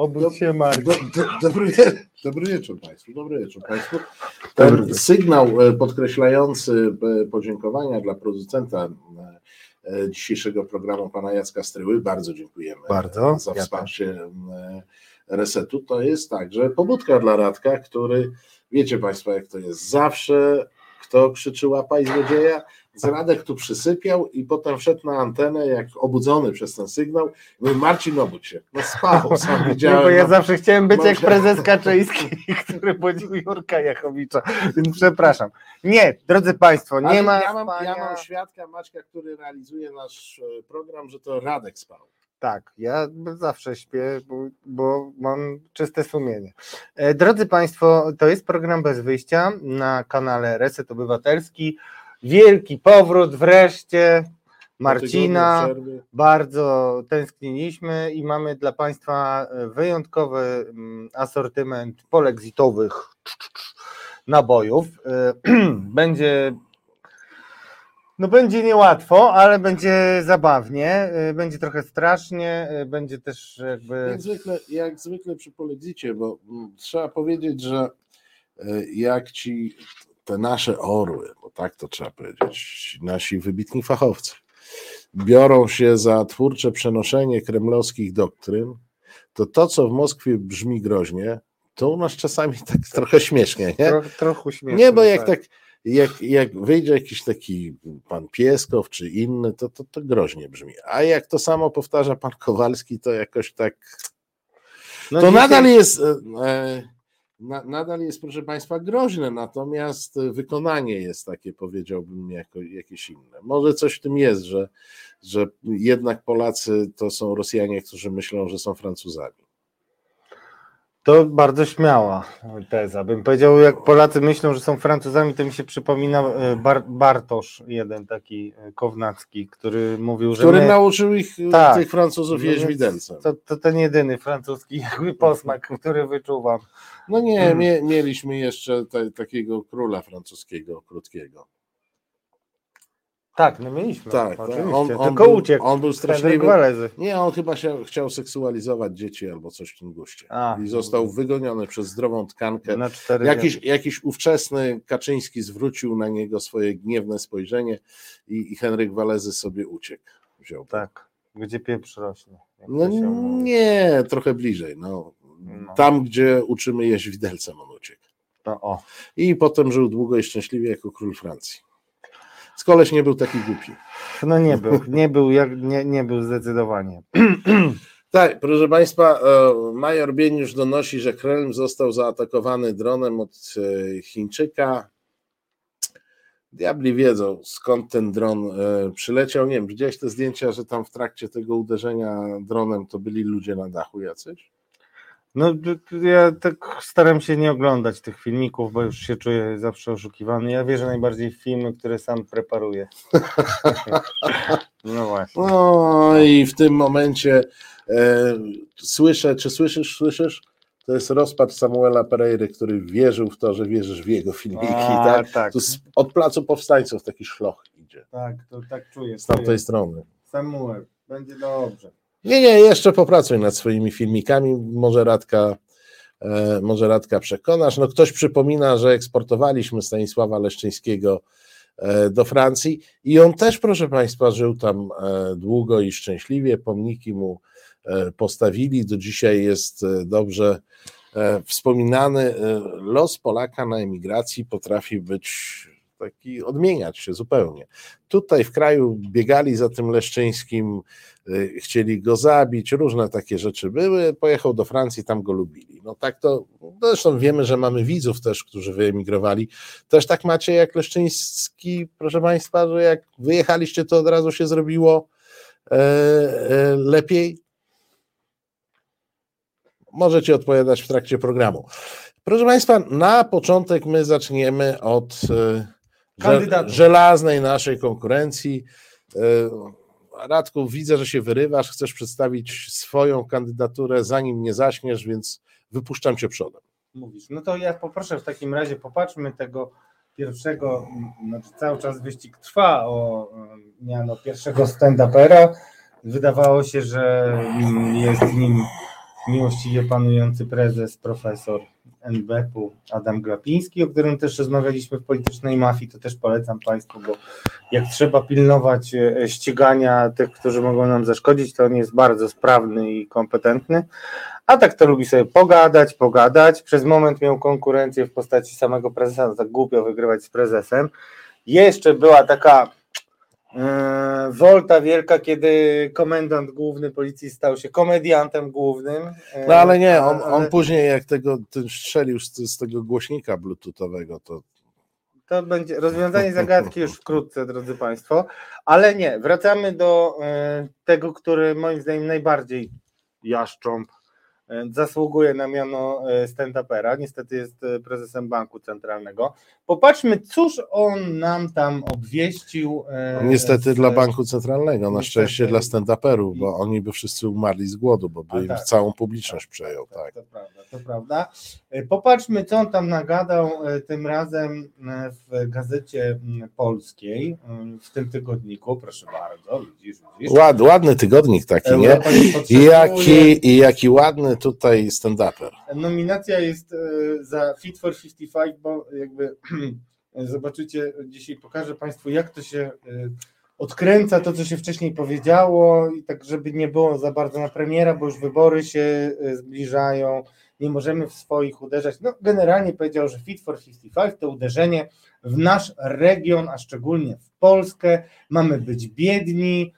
Obudź się, Marcin. Do, do, dobry, dobry wieczór Państwu. Dobry wieczór Państwu. Ten sygnał e, podkreślający e, podziękowania dla producenta e, dzisiejszego programu, pana Jacka Stryły, bardzo dziękujemy Bardzo, za ja wsparcie e, resetu. To jest także pobudka dla Radka, który, wiecie Państwo jak to jest, zawsze kto krzyczy łapa i złodzieja, z Radek tu przysypiał i potem wszedł na antenę, jak obudzony przez ten sygnał. Mówi, Marcin, obudź się. No spał, sam Nie, widziałem. bo ja no. zawsze chciałem być jak prezes Kaczyński, który budził Jurka Jachowicza, więc przepraszam. Nie, drodzy Państwo, nie Ale ma ja, mam, ja spania. mam świadka Maćka, który realizuje nasz e, program, że to Radek spał. Tak, ja zawsze śpię, bo, bo mam czyste sumienie. E, Drodzy Państwo, to jest program bez wyjścia na kanale Reset Obywatelski. Wielki powrót wreszcie Marcina. Bardzo tęskniliśmy i mamy dla Państwa e, wyjątkowy mm, asortyment polexitowych nabojów. E, Będzie no będzie niełatwo, ale będzie zabawnie, e, będzie trochę strasznie, będzie też jakby Jak zwykle, jak zwykle przy polexicie, bo mm, trzeba powiedzieć, że jak ci te nasze orły, bo tak to trzeba powiedzieć, nasi wybitni fachowcy, biorą się za twórcze przenoszenie kremlowskich doktryn, to to, co w Moskwie brzmi groźnie, to u nas czasami tak trochę śmiesznie, nie? trochę, trochę śmieszne. Nie, bo jak tak, jak, jak wyjdzie jakiś taki pan Pieskow czy inny, to, to, to groźnie brzmi. A jak to samo powtarza pan Kowalski, to jakoś tak. No to dzisiaj- nadal jest. e, E, na, nadal jest, proszę Państwa, groźne, natomiast wykonanie jest takie, powiedziałbym, jako, jakieś inne. Może coś w tym jest, że, że jednak Polacy to są Rosjanie, którzy myślą, że są Francuzami. To bardzo śmiała teza. Bym powiedział, jak Polacy myślą, że są Francuzami, to mi się przypomina e, Bar Bartosz, jeden taki e, kownacki, który mówił, że Który my, nauczył ich, e, Tak. tych Francuzów, No jeść widelcem. to, to ten jedyny francuski jakby posmak, który wyczuwam. No nie, Hmm. mie, mieliśmy jeszcze te, takiego króla francuskiego krótkiego. Tak, no mieliśmy. Tak, tak. oczywiście. On, on, Tylko był, uciekł. on był straszliwy. Walezy. Nie, on chyba się, chciał seksualizować dzieci albo coś w tym guście. A. I został wygoniony przez zdrową tkankę. Na cztery Jakiś, jakiś ówczesny Kaczyński zwrócił na niego swoje gniewne spojrzenie i, i Henryk Walezy sobie uciekł. Wziął. Tak, gdzie pieprz rośnie. No nie, trochę bliżej. No. No. Tam, gdzie uczymy jeść widelcem, on uciekł. To o. I potem żył długo i szczęśliwie jako król Francji. Z koleś nie był taki głupi. No nie był, nie był, jak, nie, nie był zdecydowanie. Tak, proszę Państwa, e, major Bieniusz donosi, że Kreml został zaatakowany dronem od e, Chińczyka. Diabli wiedzą, skąd ten dron e, przyleciał. Nie wiem, widziałeś te zdjęcia, że tam w trakcie tego uderzenia dronem to byli ludzie na dachu jacyś? No ja tak staram się nie oglądać tych filmików, bo już się czuję zawsze oszukiwany. Ja wierzę najbardziej w filmy, które sam preparuję. No właśnie. No i w tym momencie e, słyszę, czy słyszysz, słyszysz? To jest rozpad Samuela Pereiry, który wierzył w to, że wierzysz w jego filmiki, A, tak? tak. To z, od placu powstańców taki szloch idzie Tak, to tak czuję. z tamtej strony. Samuel, będzie dobrze. Nie, nie, jeszcze popracuj nad swoimi filmikami, może Radka, e, może Radka przekonasz. No ktoś przypomina, że eksportowaliśmy Stanisława Leszczyńskiego e, do Francji i on też, proszę Państwa, żył tam e, długo i szczęśliwie, pomniki mu postawili, do dzisiaj jest dobrze wspominany. Los Polaka na emigracji potrafi być taki, odmieniać się zupełnie. Tutaj w kraju biegali za tym Leszczyńskim, y, chcieli go zabić, różne takie rzeczy były. Pojechał do Francji, tam go lubili. No tak to, zresztą wiemy, że mamy widzów też, którzy wyemigrowali. Też tak macie jak Leszczyński, proszę Państwa, że jak wyjechaliście, to od razu się zrobiło e, e, lepiej? Możecie odpowiadać w trakcie programu. Proszę Państwa, na początek my zaczniemy od e, Kandydatów. żelaznej naszej konkurencji. E, Radku, widzę, że się wyrywasz, chcesz przedstawić swoją kandydaturę, zanim nie zaśniesz, więc wypuszczam cię przodem. Mówisz. No to ja poproszę w takim razie, popatrzmy tego pierwszego, znaczy cały czas wyścig trwa o em, miano pierwszego stand-upera. Wydawało się, że mm, jest nim miłościwie panujący prezes, profesor NBP-u Adam Glapiński, o którym też rozmawialiśmy w politycznej mafii, to też polecam Państwu, bo jak trzeba pilnować e, ścigania tych, którzy mogą nam zaszkodzić, to on jest bardzo sprawny i kompetentny, a tak to lubi sobie pogadać, pogadać. Przez moment miał konkurencję w postaci samego prezesa, no tak głupio wygrywać z prezesem. Jeszcze była taka Wolta wielka, kiedy komendant główny policji stał się komediantem głównym. E, no ale nie, on, on później jak tego ten strzelił z, z tego głośnika bluetoothowego, to to będzie rozwiązanie zagadki już wkrótce, drodzy Państwo. Ale nie, wracamy do e, tego, który moim zdaniem najbardziej jaszcząb E, zasługuje na miano e, stand-upera, niestety jest e, prezesem Banku Centralnego. Popatrzmy, cóż on nam tam obwieścił. Niestety z... dla Banku Centralnego, na szczęście dla stand-uperów, bo oni by wszyscy umarli z głodu, bo by im tak, całą publiczność tak, przejął. Tak, tak, To prawda, to prawda. Popatrzmy, co on tam nagadał tym razem w gazecie polskiej, w tym tygodniku, proszę bardzo, widzisz, widzisz. Ład, ładny tygodnik taki, nie? I jaki, I jaki ładny tutaj stand-uper? Nominacja jest e, za Fit for 55, bo jakby zobaczycie, dzisiaj pokażę Państwu, jak to się e, odkręca to, co się wcześniej powiedziało i tak, żeby nie było za bardzo na premiera, bo już wybory się e, zbliżają, nie możemy w swoich uderzać. No generalnie powiedział, że Fit for 55 to uderzenie w nasz region, a szczególnie w Polskę, mamy być biedni,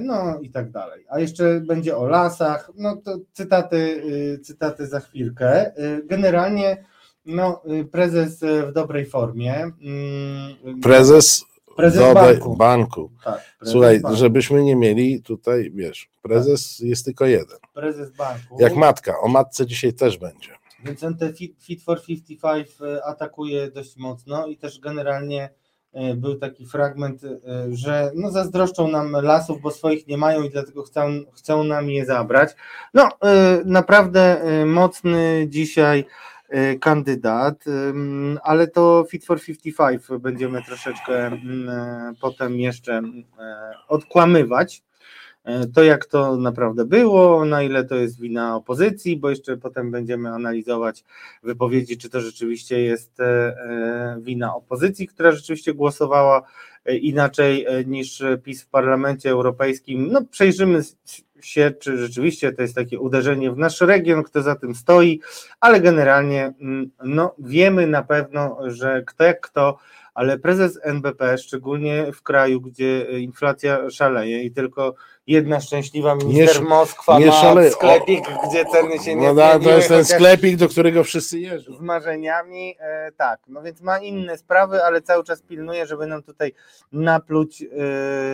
no i tak dalej. A jeszcze będzie o lasach, no to cytaty, y, cytaty za chwilkę. Y, generalnie no, y, prezes w dobrej formie. Mm, prezes, prezes banku. banku. Tak, prezes Słuchaj, banku. żebyśmy nie mieli tutaj, wiesz, prezes tak. jest tylko jeden. Prezes banku. Jak matka, o matce dzisiaj też będzie. Więc on te Fit, for 55 atakuje dość mocno i też generalnie E, był taki fragment, e, że no zazdroszczą nam lasów, bo swoich nie mają i dlatego chcą, chcą nam je zabrać. No, e, naprawdę mocny dzisiaj kandydat, ale to Fit for 55 będziemy troszeczkę potem jeszcze odkłamywać. E, to jak to naprawdę było, na ile to jest wina opozycji, bo jeszcze potem będziemy analizować wypowiedzi, czy to rzeczywiście jest e, e, wina opozycji, która rzeczywiście głosowała inaczej niż PiS w Parlamencie Europejskim. No, przejrzymy się, czy rzeczywiście to jest takie uderzenie w nasz region, kto za tym stoi, ale generalnie mm, no, wiemy na pewno, że kto jak kto ale prezes NBP, szczególnie w kraju, gdzie inflacja szaleje i tylko jedna szczęśliwa minister nie, Moskwa nie ma szale... sklepik, o, gdzie ceny się nie no, To jest ten sklepik, do którego wszyscy jeżdżą. Z marzeniami, e, tak, no więc ma inne sprawy, ale cały czas pilnuje, żeby nam tutaj napluć e,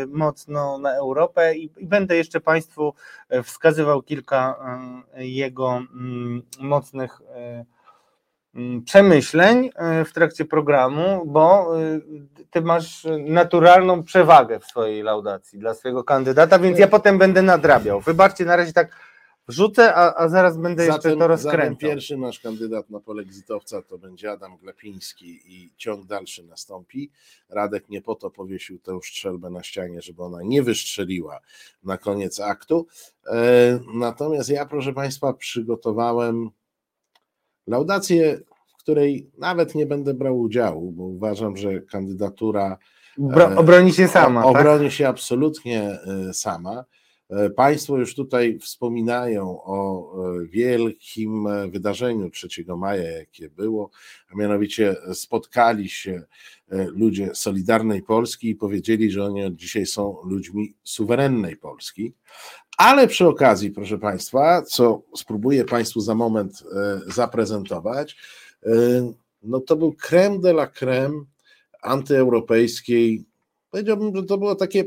mocno na Europę. I, i, będę jeszcze Państwu e, wskazywał kilka e, jego mm, mocnych e, przemyśleń e, w trakcie programu, bo e, ty masz naturalną przewagę w swojej laudacji dla swojego kandydata, więc ja potem będę nadrabiał. Wybaczcie, na razie tak wrzucę, a, a zaraz będę zatem, jeszcze to rozkręcał. pierwszy nasz kandydat na polexitowca to będzie Adam Glepiński i ciąg dalszy nastąpi. Radek nie po to powiesił tę strzelbę na ścianie, żeby ona nie wystrzeliła na koniec aktu. E, natomiast ja, proszę Państwa, przygotowałem Laudację, której nawet nie będę brał udziału, bo uważam, że kandydatura Bro, e, obroni się sama. Tak? Obroni się absolutnie e, sama. E, państwo już tutaj wspominają o wielkim wydarzeniu 3 maja, jakie było, a mianowicie spotkali się ludzie Solidarnej Polski i powiedzieli, że oni od dzisiaj są ludźmi suwerennej Polski. Ale przy okazji, proszę Państwa, co spróbuję Państwu za moment zaprezentować, no to był creme de la creme antyeuropejskiej. Powiedziałbym, że to było takie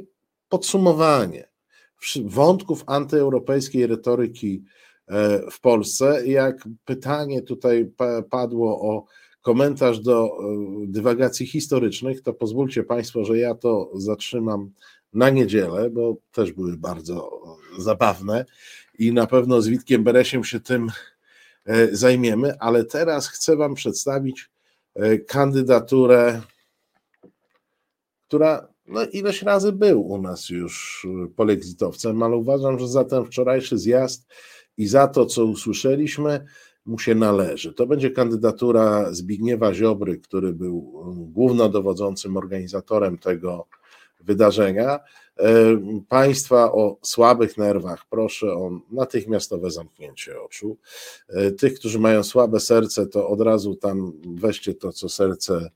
podsumowanie wątków antyeuropejskiej retoryki e, w Polsce. Jak pytanie tutaj padło o komentarz do dywagacji historycznych, to pozwólcie Państwo, że ja to zatrzymam na niedzielę, bo też były bardzo zabawne i na pewno z Witkiem Beresiem się tym e, zajmiemy, ale teraz chcę Wam przedstawić e, kandydaturę, która no, ileś razy był u nas już polexitowcem, ale uważam, że za ten wczorajszy zjazd i za to, co usłyszeliśmy, mu się należy. To będzie kandydatura Zbigniewa Ziobry, który był głównodowodzącym organizatorem tego wydarzenia. E, państwa o słabych nerwach proszę o natychmiastowe zamknięcie oczu. E, tych, którzy mają słabe serce, to od razu tam weźcie to, co serce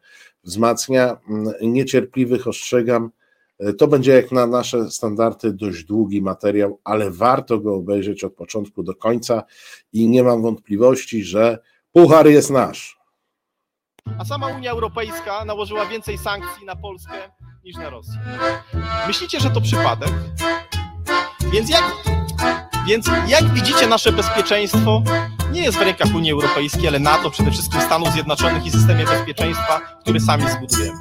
wzmacnia. Mm, niecierpliwych ostrzegam, e, to będzie jak na nasze standardy dość długi materiał, ale warto go obejrzeć od początku do końca i nie mam wątpliwości, że puchar jest nasz. A sama Unia Europejska nałożyła więcej sankcji na Polskę niż na Rosję. Myślicie, że to przypadek? Więc jak, więc jak widzicie, nasze bezpieczeństwo nie jest w rękach Unii Europejskiej, ale NATO, przede wszystkim Stanów Zjednoczonych i systemie bezpieczeństwa, który sami zbudujemy.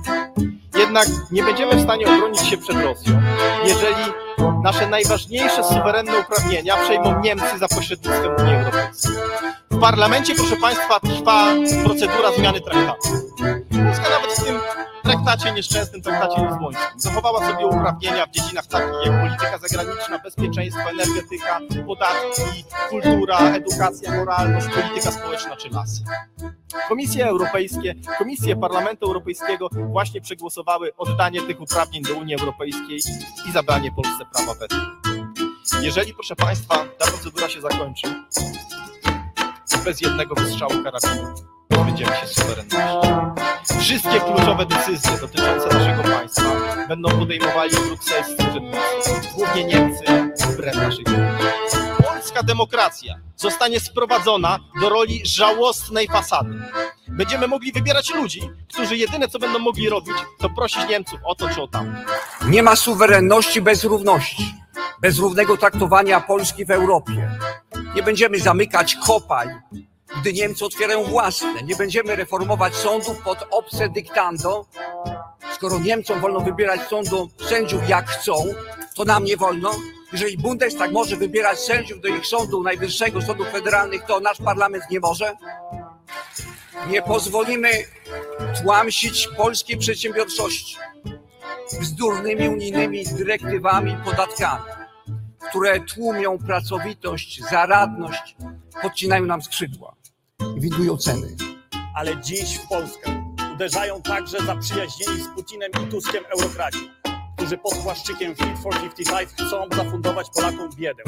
Jednak nie będziemy w stanie obronić się przed Rosją, jeżeli nasze najważniejsze suwerenne uprawnienia przejmą Niemcy za pośrednictwem Unii Europejskiej. W parlamencie, proszę Państwa, trwa procedura zmiany traktatu. Polska nawet w tym traktacie nieszczęsnym, traktacie lizbońskim zachowała sobie uprawnienia w dziedzinach takich jak polityka zagraniczna, bezpieczeństwo, energetyka, podatki, kultura, edukacja, moralność, polityka społeczna czy lasy. Komisje Europejskie, Komisje Parlamentu Europejskiego właśnie przegłosowały oddanie tych uprawnień do Unii Europejskiej i zabranie Polsce prawa weto. Jeżeli, proszę Państwa, ta procedura się zakończy, bez jednego wystrzału karabinu będziemy się suwerenności. Wszystkie kluczowe decyzje dotyczące naszego państwa będą podejmowali brukselscy urzędnicy, głównie Niemcy, wbrew naszej Polska demokracja zostanie sprowadzona do roli żałosnej fasady. Będziemy mogli wybierać ludzi, którzy jedyne co będą mogli robić, to prosić Niemców o to czy o tam. Nie ma suwerenności bez równości, bez równego traktowania Polski w Europie. Nie będziemy zamykać kopalń, gdy Niemcy otwierają własne. Nie będziemy reformować sądów pod obce dyktando. Skoro Niemcom wolno wybierać sądu sędziów jak chcą, to nam nie wolno. Jeżeli Bundestag może wybierać sędziów do ich sądu najwyższego, sądów federalnych, to nasz parlament nie może. Nie pozwolimy tłamsić polskiej przedsiębiorczości bzdurnymi unijnymi dyrektywami, podatkami, które tłumią pracowitość, zaradność, podcinają nam skrzydła i widują ceny. ale dziś w Polskę uderzają także zaprzyjaźnieni z Putinem i Tuskiem eurokraci, którzy pod płaszczykiem Fit for 55 chcą zafundować Polakom biedę,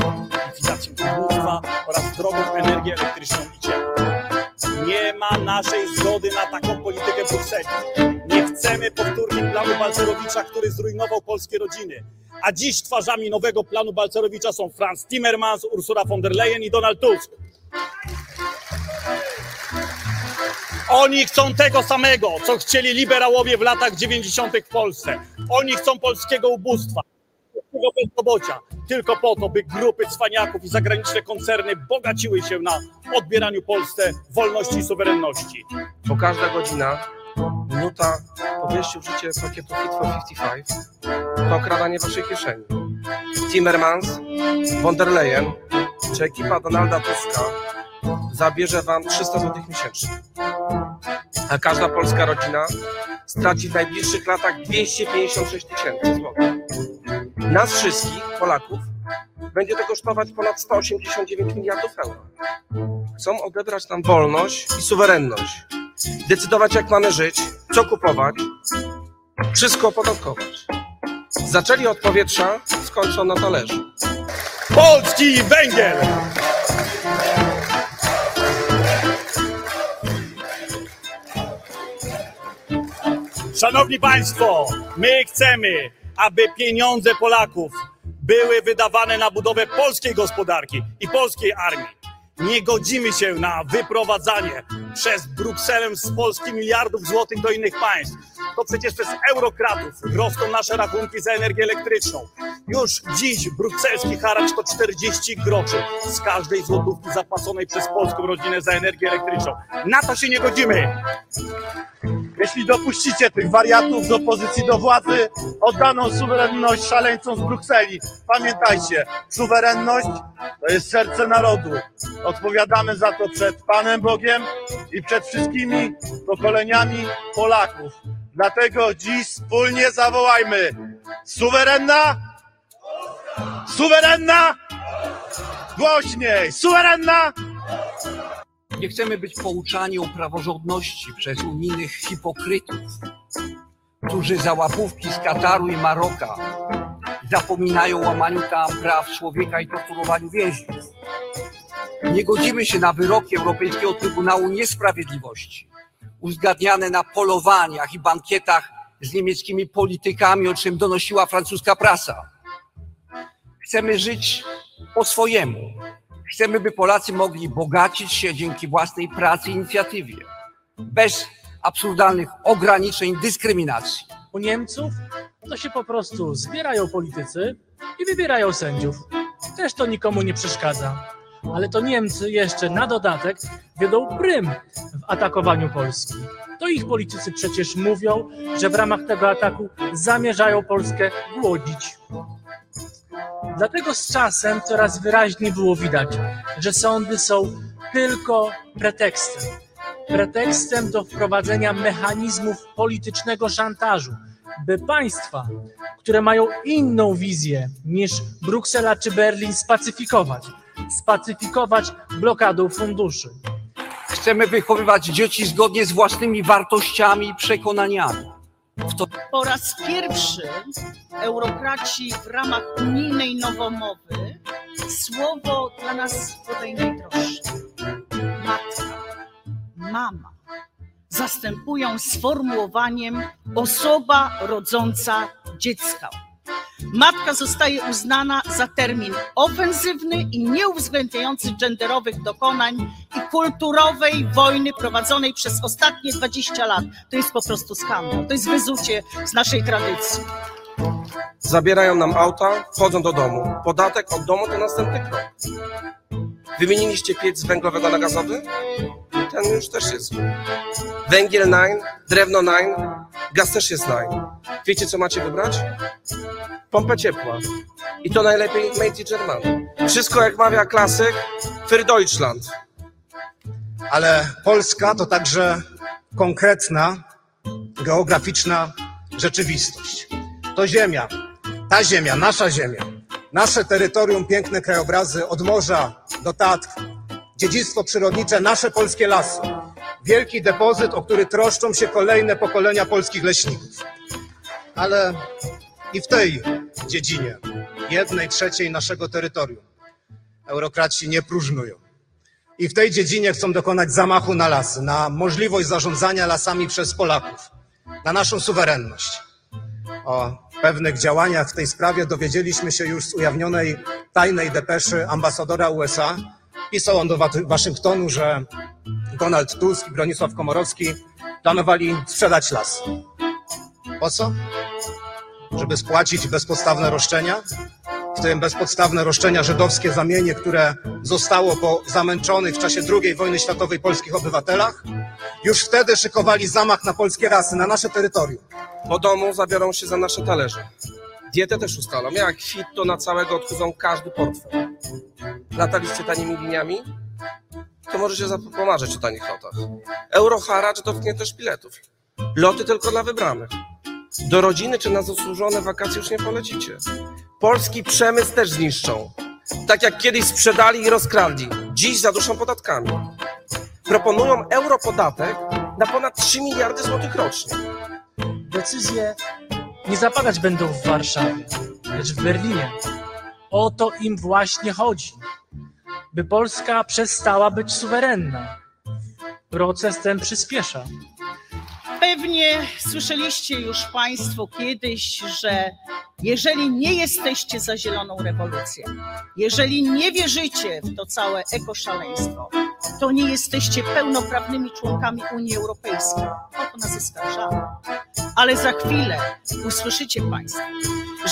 likwidację ubóstwa oraz drogą energię elektryczną i ciepło. Nie ma naszej zgody na taką politykę Brukseli. Nie chcemy powtórnie planu Balcerowicza, który zrujnował polskie rodziny. A dziś twarzami nowego planu Balcerowicza są Franz Timmermans, Ursula von der Leyen i Donald Tusk. Oni chcą tego samego, co chcieli liberałowie w latach 90. w Polsce. Oni chcą polskiego ubóstwa, polskiego bezrobocia, tylko po to, by grupy cwaniaków i zagraniczne koncerny bogaciły się na odbieraniu Polsce wolności i suwerenności. bo każda godzina, minuta po wejściu w życie pakietu Fit for 55 to okradanie waszej kieszeni. Timmermans, von der Leyen czy ekipa Donalda Tuska zabierze wam 300 zł miesięcznie. A każda polska rodzina straci w najbliższych latach 256 tysięcy złotych. Nas wszystkich, Polaków, będzie to kosztować ponad 189 miliardów euro. Chcą odebrać nam wolność i suwerenność decydować jak mamy żyć, co kupować, wszystko opodatkować. Zaczęli od powietrza, skończą na talerzu. Polski węgiel! Szanowni Państwo, my chcemy, aby pieniądze Polaków były wydawane na budowę polskiej gospodarki i polskiej armii. Nie godzimy się na wyprowadzanie przez Brukselę z Polski miliardów złotych do innych państw. To przecież przez eurokratów rosną nasze rachunki za energię elektryczną. Już dziś brukselski haracz to 40 groszy z każdej złotówki zapłaconej przez polską rodzinę za energię elektryczną. Na to się nie godzimy. Jeśli dopuścicie tych wariatów do pozycji do władzy, oddaną suwerenność szaleńcom z Brukseli. Pamiętajcie, suwerenność to jest serce narodu. Odpowiadamy za to przed Panem Bogiem i przed wszystkimi pokoleniami Polaków. Dlatego dziś wspólnie zawołajmy: suwerenna! Suwerenna! Głośniej! Suwerenna! Nie chcemy być pouczani o praworządności przez unijnych hipokrytów, którzy za łapówki z Kataru i Maroka zapominają o łamaniu tam praw człowieka i torturowaniu więźniów. Nie godzimy się na wyroki Europejskiego Trybunału Niesprawiedliwości, uzgadniane na polowaniach i bankietach z niemieckimi politykami, o czym donosiła francuska prasa. Chcemy żyć po swojemu. Chcemy, by Polacy mogli bogacić się dzięki własnej pracy i inicjatywie, bez absurdalnych ograniczeń, dyskryminacji. U Niemców to się po prostu zbierają politycy i wybierają sędziów. Też to nikomu nie przeszkadza. Ale to Niemcy jeszcze na dodatek wiodą prym w atakowaniu Polski. To ich politycy przecież mówią, że w ramach tego ataku zamierzają Polskę głodzić. Dlatego z czasem coraz wyraźniej było widać, że sądy są tylko pretekstem. Pretekstem do wprowadzenia mechanizmów politycznego szantażu, by państwa, które mają inną wizję niż Bruksela czy Berlin, spacyfikować. Spacyfikować blokadą funduszy. Chcemy wychowywać dzieci zgodnie z własnymi wartościami i przekonaniami. To Po raz pierwszy eurokraci w ramach unijnej nowomowy słowo dla nas bodaj najdroższe. Matka, mama zastępują sformułowaniem osoba rodząca dziecka. Matka zostaje uznana za termin ofensywny i nieuwzględniający genderowych dokonań i kulturowej wojny prowadzonej przez ostatnie 20 lat. To jest po prostu skandal. To jest wyzucie z naszej tradycji. Zabierają nam auta, wchodzą do domu. Podatek od domu to następny krok. Wymieniliście piec węglowego na gazowy? Ten już też jest. Węgiel 9, drewno 9, gaz też jest 9. Wiecie co macie wybrać? Pompę ciepła. I to najlepiej made in Germany. Wszystko jak mawia klasyk, für Deutschland. ale Polska to także konkretna, geograficzna rzeczywistość. To ziemia, ta ziemia, nasza ziemia, nasze terytorium, piękne krajobrazy od morza do Tatr, dziedzictwo przyrodnicze, nasze polskie lasy, wielki depozyt, o który troszczą się kolejne pokolenia polskich leśników. Ale i w tej dziedzinie, jednej trzeciej naszego terytorium, eurokraci nie próżnują i w tej dziedzinie chcą dokonać zamachu na lasy, na możliwość zarządzania lasami przez Polaków, na naszą suwerenność. O pewnych działaniach w tej sprawie dowiedzieliśmy się już z ujawnionej tajnej depeszy ambasadora USA. Pisał on do Wa- Waszyngtonu, że Donald Tusk i Bronisław Komorowski planowali sprzedać las. Po co? Żeby spłacić bezpodstawne roszczenia? W tym bezpodstawne roszczenia żydowskie zamienie, które zostało po zamęczonych w czasie II wojny światowej polskich obywatelach, już wtedy szykowali zamach na polskie rasy, na nasze terytorium. Po domu zabiorą się za nasze talerze. Dietę też ustalą. Jak fit, to na całego odchudzą każdy portfel. Lataliście tanimi liniami? To możecie zapomarzyć o tanich lotach. Euroharacz dotknie też biletów. Loty tylko dla wybranych. Do rodziny czy na zasłużone wakacje już nie polecicie. Polski przemysł też zniszczą. Tak jak kiedyś sprzedali i rozkradli. Dziś zaduszą podatkami. Proponują europodatek na ponad 3 miliardy złotych rocznie. Decyzje nie zapadać będą w Warszawie, lecz w Berlinie. O to im właśnie chodzi, by Polska przestała być suwerenna. Proces ten przyspiesza. Pewnie słyszeliście już Państwo kiedyś, że jeżeli nie jesteście za zieloną rewolucję, jeżeli nie wierzycie w to całe ekoszaleństwo, to nie jesteście pełnoprawnymi członkami Unii Europejskiej. O to nas oskarżamy. Ale za chwilę usłyszycie Państwo,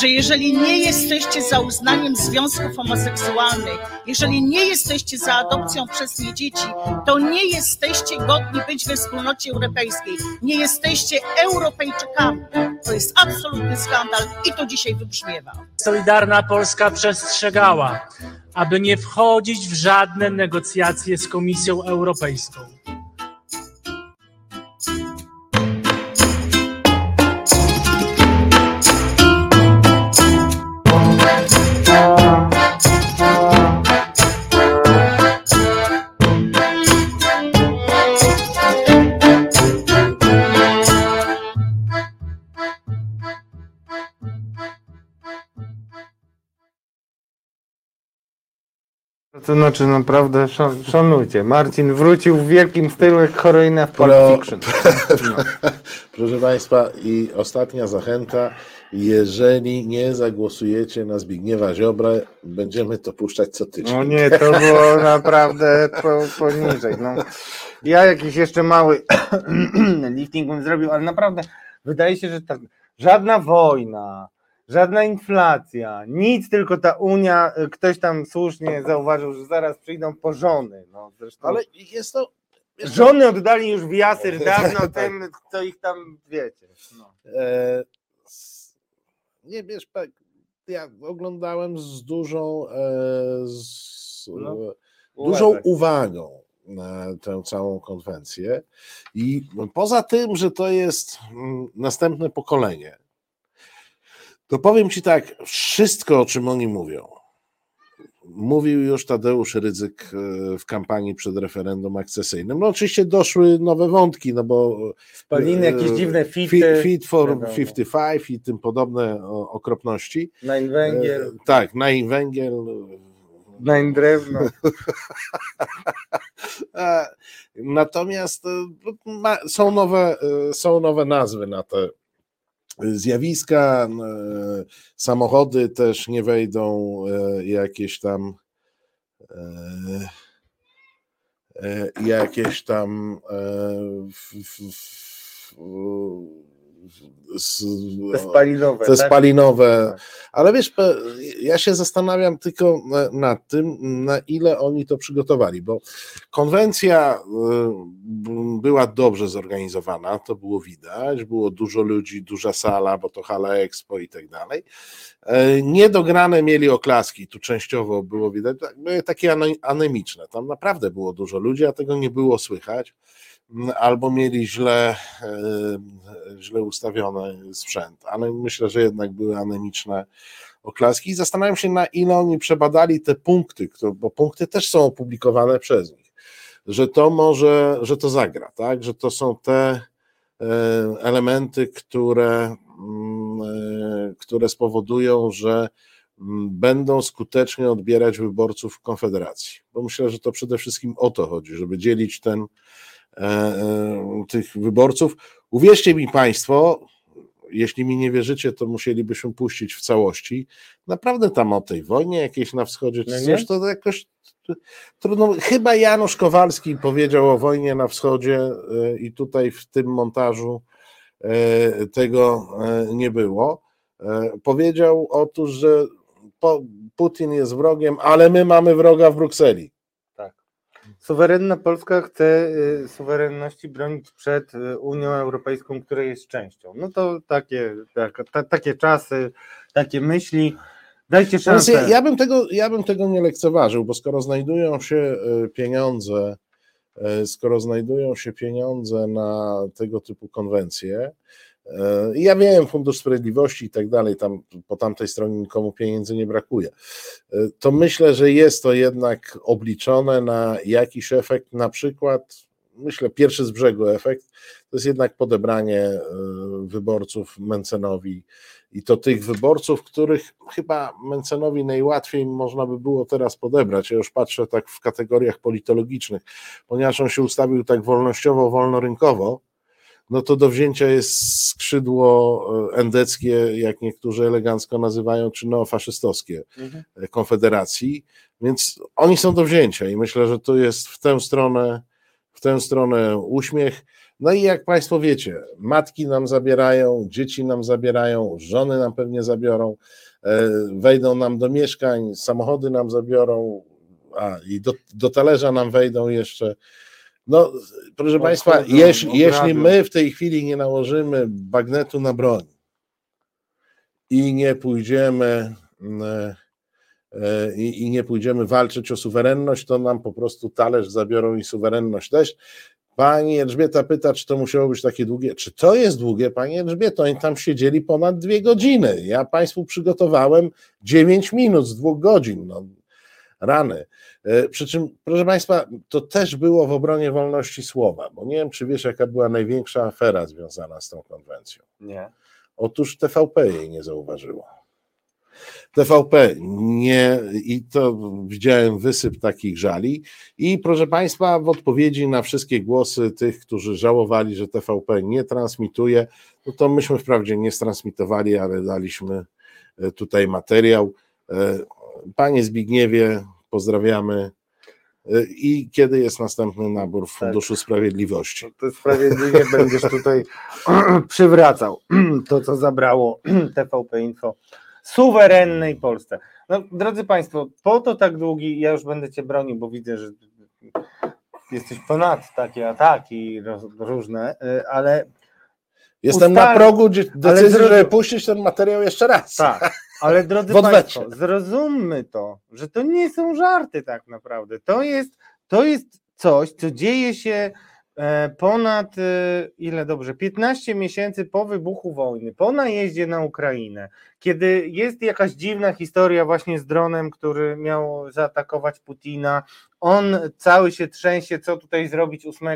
że jeżeli nie jesteście za uznaniem związków homoseksualnych, jeżeli nie jesteście za adopcją przez nie dzieci, to nie jesteście godni być we wspólnocie europejskiej. Nie jesteście Europejczykami. To jest absolutny skandal i to dzisiaj wybrzmiewa. Solidarna Polska przestrzegała, aby nie wchodzić w żadne negocjacje z Komisją Europejską. To znaczy naprawdę szan- szanujcie. Marcin wrócił w wielkim stylu jak heroina w Pro- Fiction. No. Proszę Państwa, i ostatnia zachęta. Jeżeli nie zagłosujecie na Zbigniewa Ziobrę, będziemy to puszczać co tydzień. No nie, to było naprawdę po, poniżej. No. Ja jakiś jeszcze mały lifting bym zrobił, ale naprawdę wydaje się, że tak, żadna wojna, żadna inflacja, nic, tylko ta Unia, y, ktoś tam słusznie zauważył, że zaraz przyjdą po żony. No, zresztą Ale jest to. wiesz co, żony oddali już w jasyr dawno Tak. tym, kto ich tam, wiecie. No. E, nie wiesz, pa- ja oglądałem z dużą, e, z, No, e, dużą uważaj. uwagą na tę całą konwencję. I poza tym, że to jest mm, następne pokolenie, to powiem Ci tak, wszystko o czym oni mówią, mówił już Tadeusz Rydzyk e, w kampanii przed referendum akcesyjnym. No oczywiście doszły nowe wątki, no bo jakieś e, dziwne Fit, fity, fit for wiadomo. 55 i tym podobne okropności. Nań węgiel, E, Tak, na i węgiel. nań drewno. Natomiast są, nowe, są nowe nazwy na te zjawiska. e, Samochody też nie wejdą e, jakieś tam. e, Jakieś tam. w- w- w- z- Te spalinowe. te tak? spalinowe. Tak. Ale wiesz, ja się zastanawiam tylko na- nad tym, na ile oni to przygotowali, bo konwencja y, była dobrze zorganizowana, to było widać, było dużo ludzi, duża sala, bo to hala Expo i tak dalej. E, Niedograne mieli oklaski, tu częściowo było widać, były takie ane- anemiczne, tam naprawdę było dużo ludzi, a tego nie było słychać albo mieli źle, e, źle ustawiony sprzęt, ale myślę, że jednak były anemiczne oklaski i zastanawiam się, na ile oni przebadali te punkty, bo punkty też są opublikowane przez nich, że to może, że to zagra, tak, że to są te e, elementy, które, mm, e, które spowodują, że mm, będą skutecznie odbierać wyborców Konfederacji. Bo myślę, że to przede wszystkim o to chodzi, żeby dzielić ten, tych wyborców. Uwierzcie mi Państwo, jeśli mi nie wierzycie, to musielibyśmy puścić w całości. Naprawdę tam o tej wojnie jakiejś na wschodzie, czy No coś, to jakoś trudno. Chyba Janusz Kowalski powiedział o wojnie na wschodzie e, i tutaj w tym montażu e, tego e, nie było. E, Powiedział otóż, że Putin jest wrogiem, ale my mamy wroga w Brukseli. Suwerenna Polska chce y, suwerenności bronić przed y, Unią Europejską, której jest częścią. No to takie, tak, ta, takie czasy, takie myśli. Dajcie szansę. ja, ja, bym tego, ja bym tego nie lekceważył, bo skoro znajdują się e, pieniądze, skoro znajdują się pieniądze na tego typu konwencje, ja wiem, Fundusz Sprawiedliwości i tak dalej, tam po tamtej stronie nikomu pieniędzy nie brakuje, e, to myślę, że jest to jednak obliczone na jakiś efekt, na przykład, myślę, pierwszy z brzegu efekt, to jest jednak podebranie e, wyborców Mencenowi. I to tych wyborców, których chyba Mencenowi najłatwiej można by było teraz podebrać. Ja już patrzę tak w kategoriach politologicznych, ponieważ on się ustawił tak wolnościowo, wolnorynkowo, no to do wzięcia jest skrzydło e, endeckie, jak niektórzy elegancko nazywają, czy neofaszystowskie Mhm. e, Konfederacji, więc oni są do wzięcia i myślę, że to jest w tę stronę, w tę stronę uśmiech. No i jak Państwo wiecie, matki nam zabierają, dzieci nam zabierają, żony nam pewnie zabiorą, e, wejdą nam do mieszkań, samochody nam zabiorą, a i do, do talerza nam wejdą jeszcze. No, proszę Państwa, jeśli, my w tej chwili nie nałożymy bagnetu na broń i nie pójdziemy e, e, i, i nie pójdziemy walczyć o suwerenność, to nam po prostu talerz zabiorą i suwerenność też. Pani Elżbieta pyta, czy to musiało być takie długie. Czy to jest długie, Pani Elżbieto? Oni tam siedzieli ponad dwie godziny. Ja Państwu przygotowałem 9 minut z dwóch godzin. No, rany. E, Przy czym, proszę Państwa, to też było w obronie wolności słowa, bo nie wiem, czy wiesz, jaka była największa afera związana z tą konwencją. Nie. Otóż TVP jej nie zauważyło. TVP nie, i to widziałem wysyp takich żali. I proszę Państwa, w odpowiedzi na wszystkie głosy tych, którzy żałowali, że TVP nie transmituje, no to myśmy wprawdzie nie stransmitowali, ale daliśmy e, tutaj materiał. E, Panie Zbigniewie, pozdrawiamy. E, I kiedy jest następny nabór w Funduszu Sprawiedliwości? To sprawiedliwie będziesz tutaj przywracał to, co zabrało TVP Info suwerennej Polsce. No, drodzy Państwo, po to tak długi, ja już będę Cię bronił, bo widzę, że jesteś ponad takie ataki różne, y, ale Jestem Ustal- na progu ale decyzji, zrozum- żeby puścić ten materiał jeszcze raz. tak, ale drodzy. Państwo, zrozummy to, że to nie są żarty tak naprawdę. To jest, to jest coś, co dzieje się ponad, e, ile dobrze, 15 miesięcy po wybuchu wojny, po najeździe na Ukrainę, kiedy jest jakaś dziwna historia właśnie z dronem, który miał zaatakować Putina, on cały się trzęsie, co tutaj zrobić 8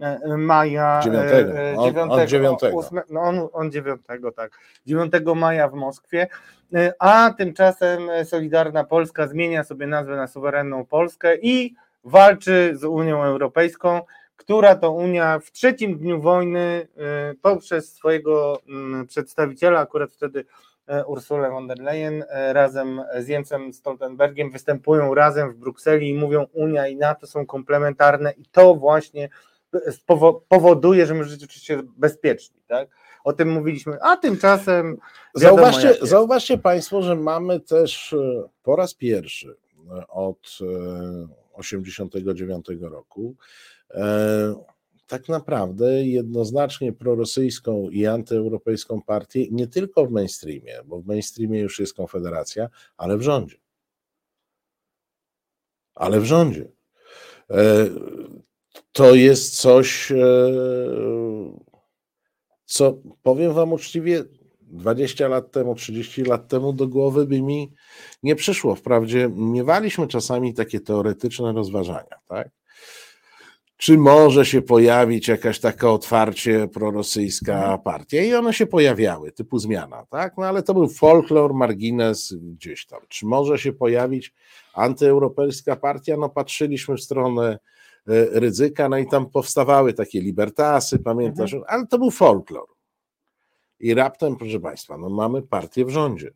e, maja. e, Dziewiątego. e, On- on dziewiątego, dziewiątego. ósme- No on, on 9, tak. 9 maja w Moskwie. E, A tymczasem e, Solidarna Polska zmienia sobie nazwę na suwerenną Polskę i walczy z Unią Europejską, która to Unia w trzecim dniu wojny e, poprzez swojego mm, przedstawiciela, akurat wtedy e, Ursulę von der Leyen e, razem z Jensem Stoltenbergiem występują razem w Brukseli i mówią Unia i NATO są komplementarne i to właśnie spowo- powoduje, że my żyć oczywiście bezpieczni, tak? O tym mówiliśmy, a tymczasem wiadomo, Zauważcie, zauważcie Państwo, że mamy też e, po raz pierwszy e, od e, 89 roku e, tak naprawdę jednoznacznie prorosyjską i antyeuropejską partię nie tylko w mainstreamie, bo w mainstreamie już jest Konfederacja, ale w rządzie. Ale w rządzie. E, To jest coś, e, co powiem Wam uczciwie, 20 lat temu, 30 lat temu do głowy by mi nie przyszło. Wprawdzie miewaliśmy czasami takie teoretyczne rozważania, tak? Czy może się pojawić jakaś taka otwarcie prorosyjska partia? I one się pojawiały, typu zmiana, tak? No ale to był folklor, margines gdzieś tam. Czy może się pojawić antyeuropejska partia? No patrzyliśmy w stronę e, ryzyka, no i tam powstawały takie libertasy, pamiętasz? Ale to był folklor. I raptem, proszę Państwa, no mamy partię w rządzie.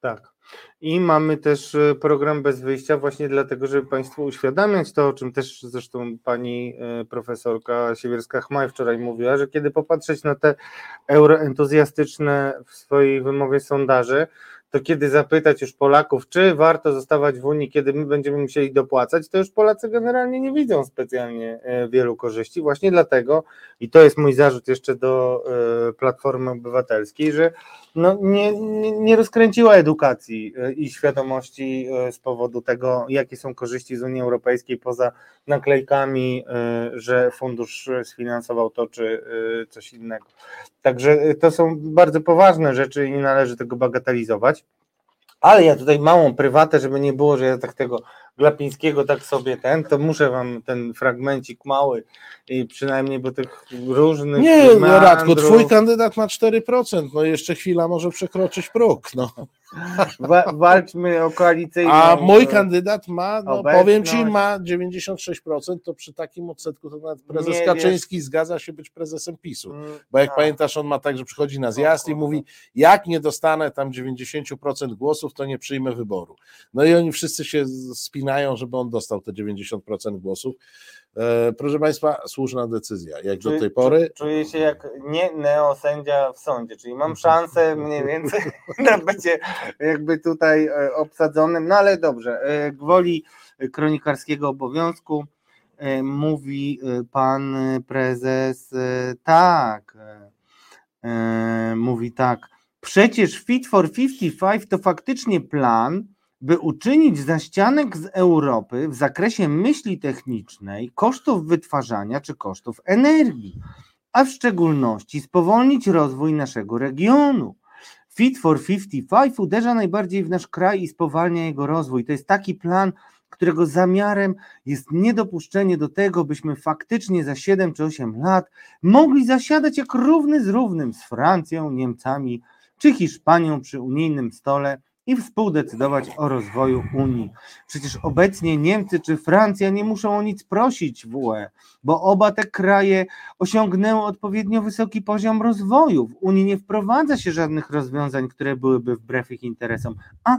Tak. I mamy też e, program bez wyjścia, właśnie dlatego, żeby Państwu uświadamiać to, o czym też zresztą pani e, profesorka Siewierska-Chmaj wczoraj mówiła, że kiedy popatrzeć na te euroentuzjastyczne w swojej wymowie sondaże, to kiedy zapytać już Polaków, czy warto zostawać w Unii, kiedy my będziemy musieli dopłacać, to już Polacy generalnie nie widzą specjalnie e, wielu korzyści. Właśnie dlatego, i to jest mój zarzut jeszcze do e, Platformy Obywatelskiej, że no, nie, nie, nie rozkręciła edukacji e, i świadomości z powodu tego, jakie są korzyści z Unii Europejskiej poza naklejkami, że fundusz sfinansował to czy coś innego. Także e, to są bardzo poważne rzeczy i nie należy tego bagatelizować. Ale ja tutaj małą prywatę, żeby nie było, że ja tak tego Glapińskiego tak sobie ten, to muszę wam ten fragmencik mały i przynajmniej bo tych różnych Nie, no Radku, meandrów- twój kandydat ma 4%, no jeszcze chwila może przekroczyć próg. No. Wa- walczmy o koalicyjną. A mój kandydat ma, no obecność. powiem ci, ma 96%, to przy takim odsetku to nawet prezes Nie Kaczyński zgadza się być prezesem PiSu. mm, Bo jak tak. pamiętasz, on ma tak, że przychodzi na zjazd i mówi, jak nie dostanę tam 90% głosów, to nie przyjmę wyboru. No i oni wszyscy się spinają, żeby on dostał te 90% głosów. E, proszę Państwa, słuszna decyzja. Jak do tej pory, czu- Czuję się jak nie neosędzia w sądzie, czyli mam szansę mniej więcej na bycie jakby tutaj e, obsadzonym, no ale dobrze, e, gwoli kronikarskiego obowiązku mówi pan prezes tak, mówi tak, przecież Fit for 55 to faktycznie plan, by uczynić zaścianek z Europy w zakresie myśli technicznej, kosztów wytwarzania czy kosztów energii, a w szczególności spowolnić rozwój naszego regionu. Fit for 55 uderza najbardziej w nasz kraj i spowalnia jego rozwój. To jest taki plan, którego zamiarem jest niedopuszczenie do tego, byśmy faktycznie za 7 czy 8 lat mogli zasiadać jak równy z równym z Francją, Niemcami czy Hiszpanią przy unijnym stole i współdecydować o rozwoju Unii. Przecież obecnie Niemcy czy Francja nie muszą o nic prosić w UE, bo oba te kraje osiągnęły odpowiednio wysoki poziom rozwoju. W Unii nie wprowadza się żadnych rozwiązań, które byłyby wbrew ich interesom, a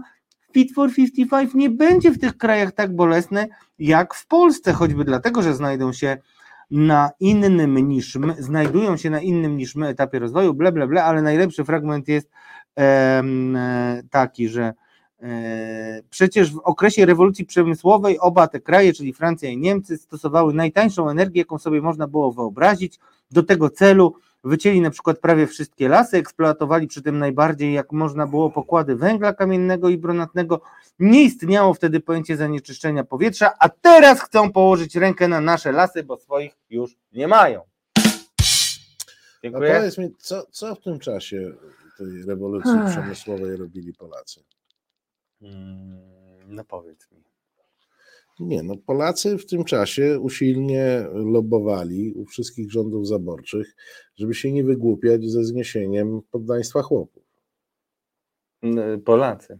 Fit for 55 nie będzie w tych krajach tak bolesne jak w Polsce, choćby dlatego, że znajdą się na innym niż my, znajdują się na innym niż my etapie rozwoju, ble, ble, ble, ale najlepszy fragment jest taki, że e, przecież w okresie rewolucji przemysłowej oba te kraje, czyli Francja i Niemcy, stosowały najtańszą energię, jaką sobie można było wyobrazić. Do tego celu wycięli na przykład prawie wszystkie lasy, eksploatowali przy tym najbardziej jak można było pokłady węgla kamiennego i brunatnego. Nie istniało wtedy pojęcie zanieczyszczenia powietrza, a teraz chcą położyć rękę na nasze lasy, bo swoich już nie mają. A Dziękuję. powiedz mi, co, co w tym czasie tej rewolucji Ech. przemysłowej robili Polacy? Mm, No powiedz mi. Nie, no Polacy w tym czasie usilnie lobbowali u wszystkich rządów zaborczych, żeby się nie wygłupiać ze zniesieniem poddaństwa chłopów. Polacy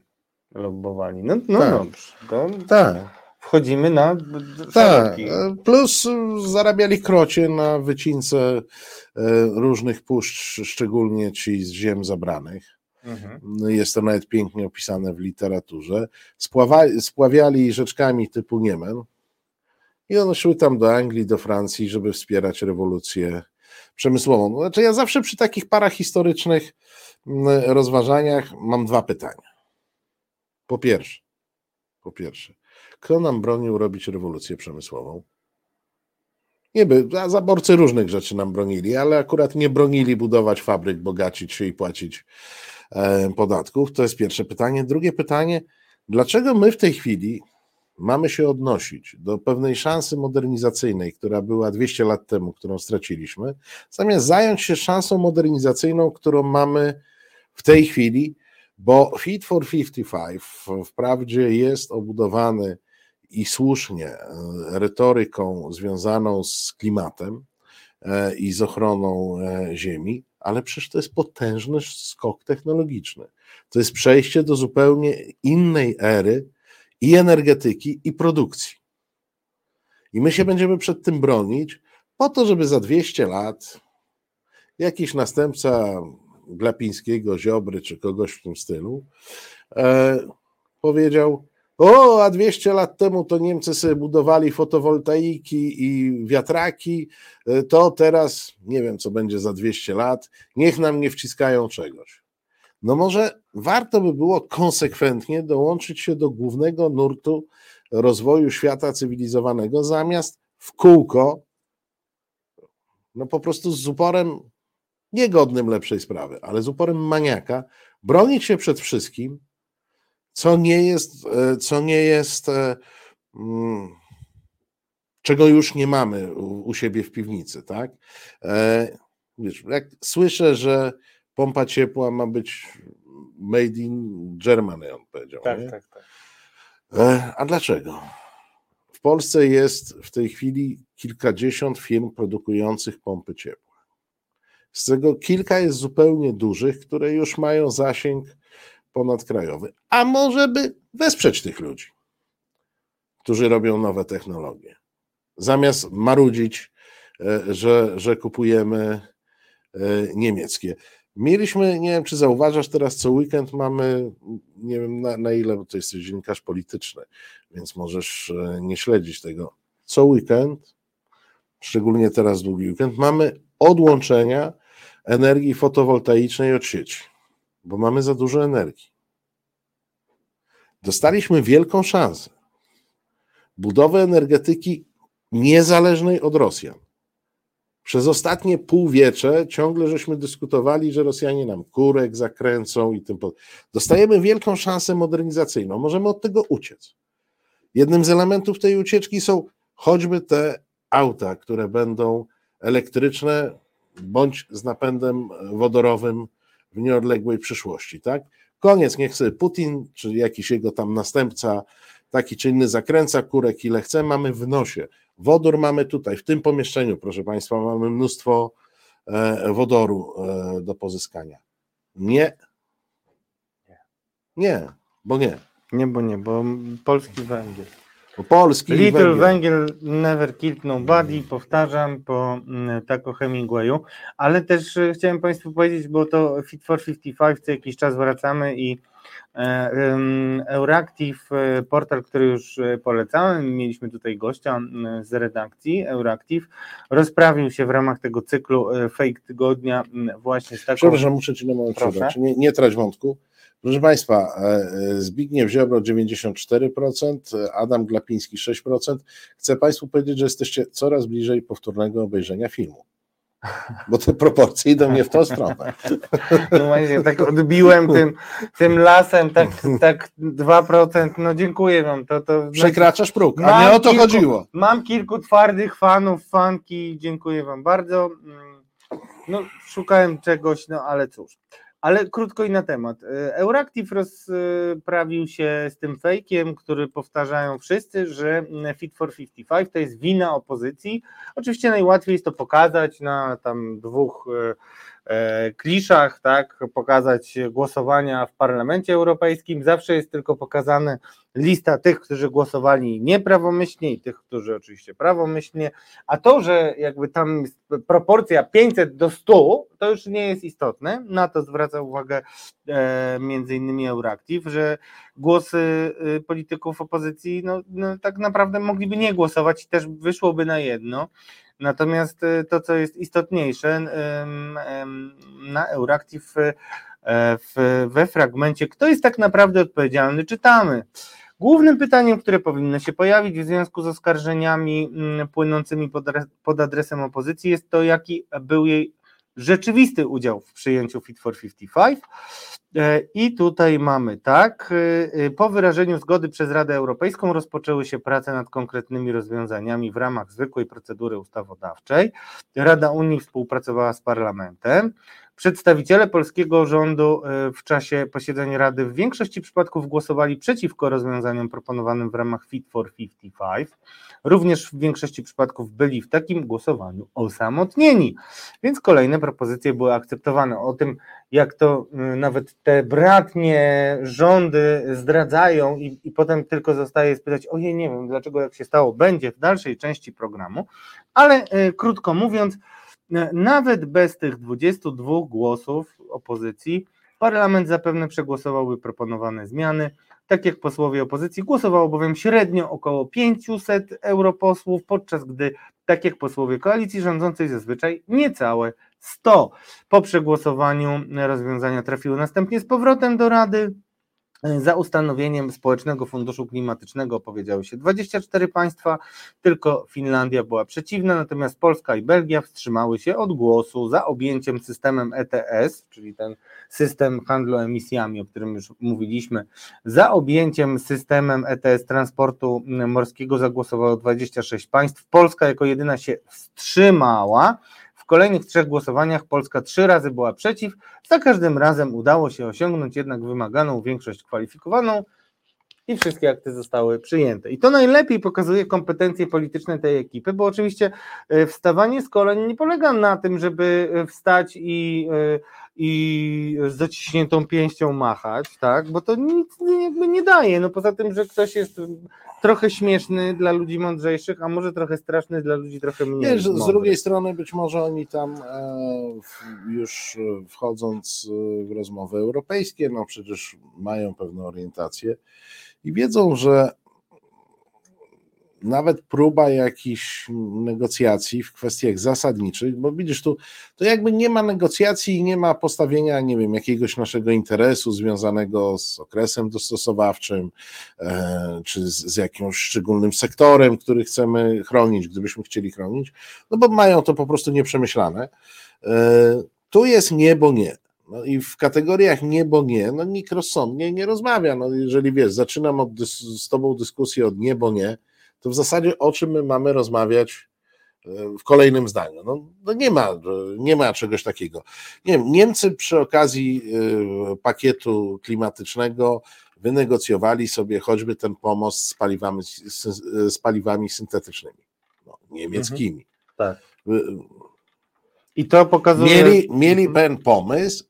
lobbowali. No, no Tak. dobrze. To Tak, wchodzimy na tak. Plus zarabiali krocie na wycince e, różnych puszcz, szczególnie ci z ziem zabranych. Mhm. No, Jest to nawet pięknie opisane w literaturze. Spława, spławiali rzeczkami typu Niemen i one szły tam do Anglii, do Francji, żeby wspierać rewolucję przemysłową. Znaczy ja zawsze przy takich parahistorycznych mm, rozważaniach mam dwa pytania. Po pierwsze, po pierwsze, kto nam bronił robić rewolucję przemysłową? Nie by, a zaborcy różnych rzeczy nam bronili, ale akurat nie bronili budować fabryk, bogacić się i płacić e, podatków. To jest pierwsze pytanie. Drugie pytanie, dlaczego my w tej chwili mamy się odnosić do pewnej szansy modernizacyjnej, która była 200 lat temu, którą straciliśmy, zamiast zająć się szansą modernizacyjną, którą mamy w tej chwili, bo Fit for 55 wprawdzie jest obudowany i słusznie e, retoryką związaną z klimatem e, i z ochroną e, Ziemi, ale przecież to jest potężny skok technologiczny. To jest przejście do zupełnie innej ery i energetyki, i produkcji. I my się będziemy przed tym bronić, po to, żeby za 200 lat jakiś następca Glapińskiego, Ziobry czy kogoś w tym stylu e, powiedział: O, a 200 lat temu to Niemcy sobie budowali fotowoltaiki i wiatraki, e, to teraz nie wiem, co będzie za 200 lat, niech nam nie wciskają czegoś. No może warto by było konsekwentnie dołączyć się do głównego nurtu rozwoju świata cywilizowanego, zamiast w kółko, no po prostu z uporem niegodnym lepszej sprawy, ale z uporem maniaka, bronić się przed wszystkim, co nie jest, e, co nie jest, e, mm, czego już nie mamy u, siebie w piwnicy, tak? E, Wiesz, jak słyszę, że pompa ciepła ma być made in Germany, on powiedział. Tak, nie? tak, tak. A dlaczego? W Polsce jest w tej chwili kilkadziesiąt firm produkujących pompy ciepła. Z tego kilka jest zupełnie dużych, które już mają zasięg ponadkrajowy. A może by wesprzeć tych ludzi, którzy robią nowe technologie. Zamiast marudzić, e, że, że kupujemy e, niemieckie. Mieliśmy, nie wiem, czy zauważasz, teraz co weekend mamy, nie wiem na, na ile, bo to jesteś dziennikarz polityczny, więc możesz e, nie śledzić tego. Co weekend, szczególnie teraz długi weekend, mamy odłączenia energii fotowoltaicznej od sieci, bo mamy za dużo energii. Dostaliśmy wielką szansę budowy energetyki niezależnej od Rosjan. Przez ostatnie półwiecze ciągle żeśmy dyskutowali, że Rosjanie nam kurek zakręcą i tym podobne. Dostajemy wielką szansę modernizacyjną. Możemy od tego uciec. Jednym z elementów tej ucieczki są choćby te auta, które będą elektryczne bądź z napędem wodorowym w nieodległej przyszłości. Tak? Koniec, niech sobie Putin czy jakiś jego tam następca taki czy inny zakręca kurek ile chce, mamy w nosie. Wodór mamy tutaj, w tym pomieszczeniu, proszę Państwa, mamy mnóstwo e, wodoru e, do pozyskania. Nie. Nie. Bo nie. Nie, bo nie, bo polski węgiel. Polski Little węgiel. węgiel never killed nobody, powtarzam po mm, Taco Hemingwayu, ale też e, chciałem Państwu powiedzieć, bo to Fit for 55 co jakiś czas wracamy i e, Euractiv, e, portal, który już polecałem, mieliśmy tutaj gościa m, z redakcji Euractiv, rozprawił się w ramach tego cyklu Fake Tygodnia m, właśnie z taką... Przepraszam, muszę Ci na moment przerwać. Nie, nie trać wątku. Proszę Państwa, e, e, Zbigniew Ziobro 94%, e, Adam Glapiński 6%. Chcę Państwu powiedzieć, że jesteście coraz bliżej powtórnego obejrzenia filmu. Bo te proporcje idą nie w tą stronę. No właśnie, tak odbiłem tym, tym lasem, tak, tak 2%, no dziękuję wam. To, to Przekraczasz próg, a nie o to kilku- chodziło. Mam kilku twardych fanów, fanki, dziękuję wam bardzo. Mm, No, szukałem czegoś, no ale cóż. Ale krótko i na temat. E, Euractiv rozprawił się z tym fejkiem, który powtarzają wszyscy, że Fit for 55 to jest wina opozycji. Oczywiście najłatwiej jest to pokazać na tam dwóch e, kliszach, tak, pokazać głosowania w Parlamencie Europejskim. Zawsze jest tylko pokazane lista tych, którzy głosowali nieprawomyślnie i tych, którzy oczywiście prawomyślnie, a to, że jakby tam jest proporcja 500 do 100, to już nie jest istotne. Na to zwraca uwagę e, między innymi Euractiv, że głosy y, polityków opozycji no, no, tak naprawdę mogliby nie głosować i też wyszłoby na jedno. Natomiast y, to, co jest istotniejsze, ym, na Euractiv y, e, we fragmencie, kto jest tak naprawdę odpowiedzialny, czytamy. Głównym pytaniem, które powinno się pojawić w związku z oskarżeniami mm, płynącymi pod, pod adresem opozycji, jest to, jaki był jej rzeczywisty udział w przyjęciu Fit for 55. E, I tutaj mamy tak, e, e, po wyrażeniu zgody przez Radę Europejską rozpoczęły się prace nad konkretnymi rozwiązaniami w ramach zwykłej procedury ustawodawczej. Rada Unii współpracowała z Parlamentem. Przedstawiciele polskiego rządu e, w czasie posiedzeń Rady w większości przypadków głosowali przeciwko rozwiązaniom proponowanym w ramach Fit for 55. Również w większości przypadków byli w takim głosowaniu osamotnieni, więc kolejne propozycje były akceptowane. O tym, jak to y, nawet te bratnie rządy zdradzają i, i potem tylko zostaje spytać, ojej, nie wiem, dlaczego jak się stało, będzie w dalszej części programu, ale y, krótko mówiąc, nawet bez tych 22 głosów opozycji, parlament zapewne przegłosowałby proponowane zmiany. Tak jak posłowie opozycji głosowało bowiem średnio około 500 europosłów, podczas gdy tak jak posłowie koalicji rządzącej zazwyczaj niecałe 100. Po przegłosowaniu rozwiązania trafiły następnie z powrotem do Rady. Za ustanowieniem Społecznego Funduszu Klimatycznego opowiedziały się 24 państwa, tylko Finlandia była przeciwna, natomiast Polska i Belgia wstrzymały się od głosu za objęciem systemem ETS, czyli ten system handlu emisjami, o którym już mówiliśmy. Za objęciem systemem ETS transportu morskiego zagłosowało 26 państw. Polska jako jedyna się wstrzymała. Kolejnych trzech głosowaniach Polska trzy razy była przeciw. Za każdym razem udało się osiągnąć jednak wymaganą większość kwalifikowaną i wszystkie akty zostały przyjęte. I to najlepiej pokazuje kompetencje polityczne tej ekipy, bo oczywiście e, wstawanie z kolan nie polega na tym, żeby e, wstać i, e, i z zaciśniętą pięścią machać, tak? Bo to nic nie- nie daje. No poza tym, że ktoś jest trochę śmieszny dla ludzi mądrzejszych, a może trochę straszny dla ludzi trochę mniej. Nie, z drugiej strony być może oni tam e, już wchodząc e, w rozmowy europejskie, no przecież mają pewną orientację i wiedzą, że nawet próba jakichś negocjacji w kwestiach zasadniczych, bo widzisz tu, to jakby nie ma negocjacji i nie ma postawienia, nie wiem, jakiegoś naszego interesu związanego z okresem dostosowawczym, e, czy z, z jakimś szczególnym sektorem, który chcemy chronić, gdybyśmy chcieli chronić, no bo mają to po prostu nieprzemyślane. E, Tu jest nie, bo nie. No i w kategoriach nie, bo nie, no nikt rozsądnie nie rozmawia. No jeżeli wiesz, zaczynam od dys- z tobą dyskusję od nie, bo nie, to w zasadzie o czym my mamy rozmawiać e, w kolejnym zdaniu. No, no nie, ma, e, nie ma czegoś takiego. Nie wiem, Niemcy przy okazji e, pakietu klimatycznego wynegocjowali sobie choćby ten pomost z paliwami, z, paliwami syntetycznymi, no, niemieckimi. Tak. Y, I to pokazuje. Mieli, mieli pewien pomysł,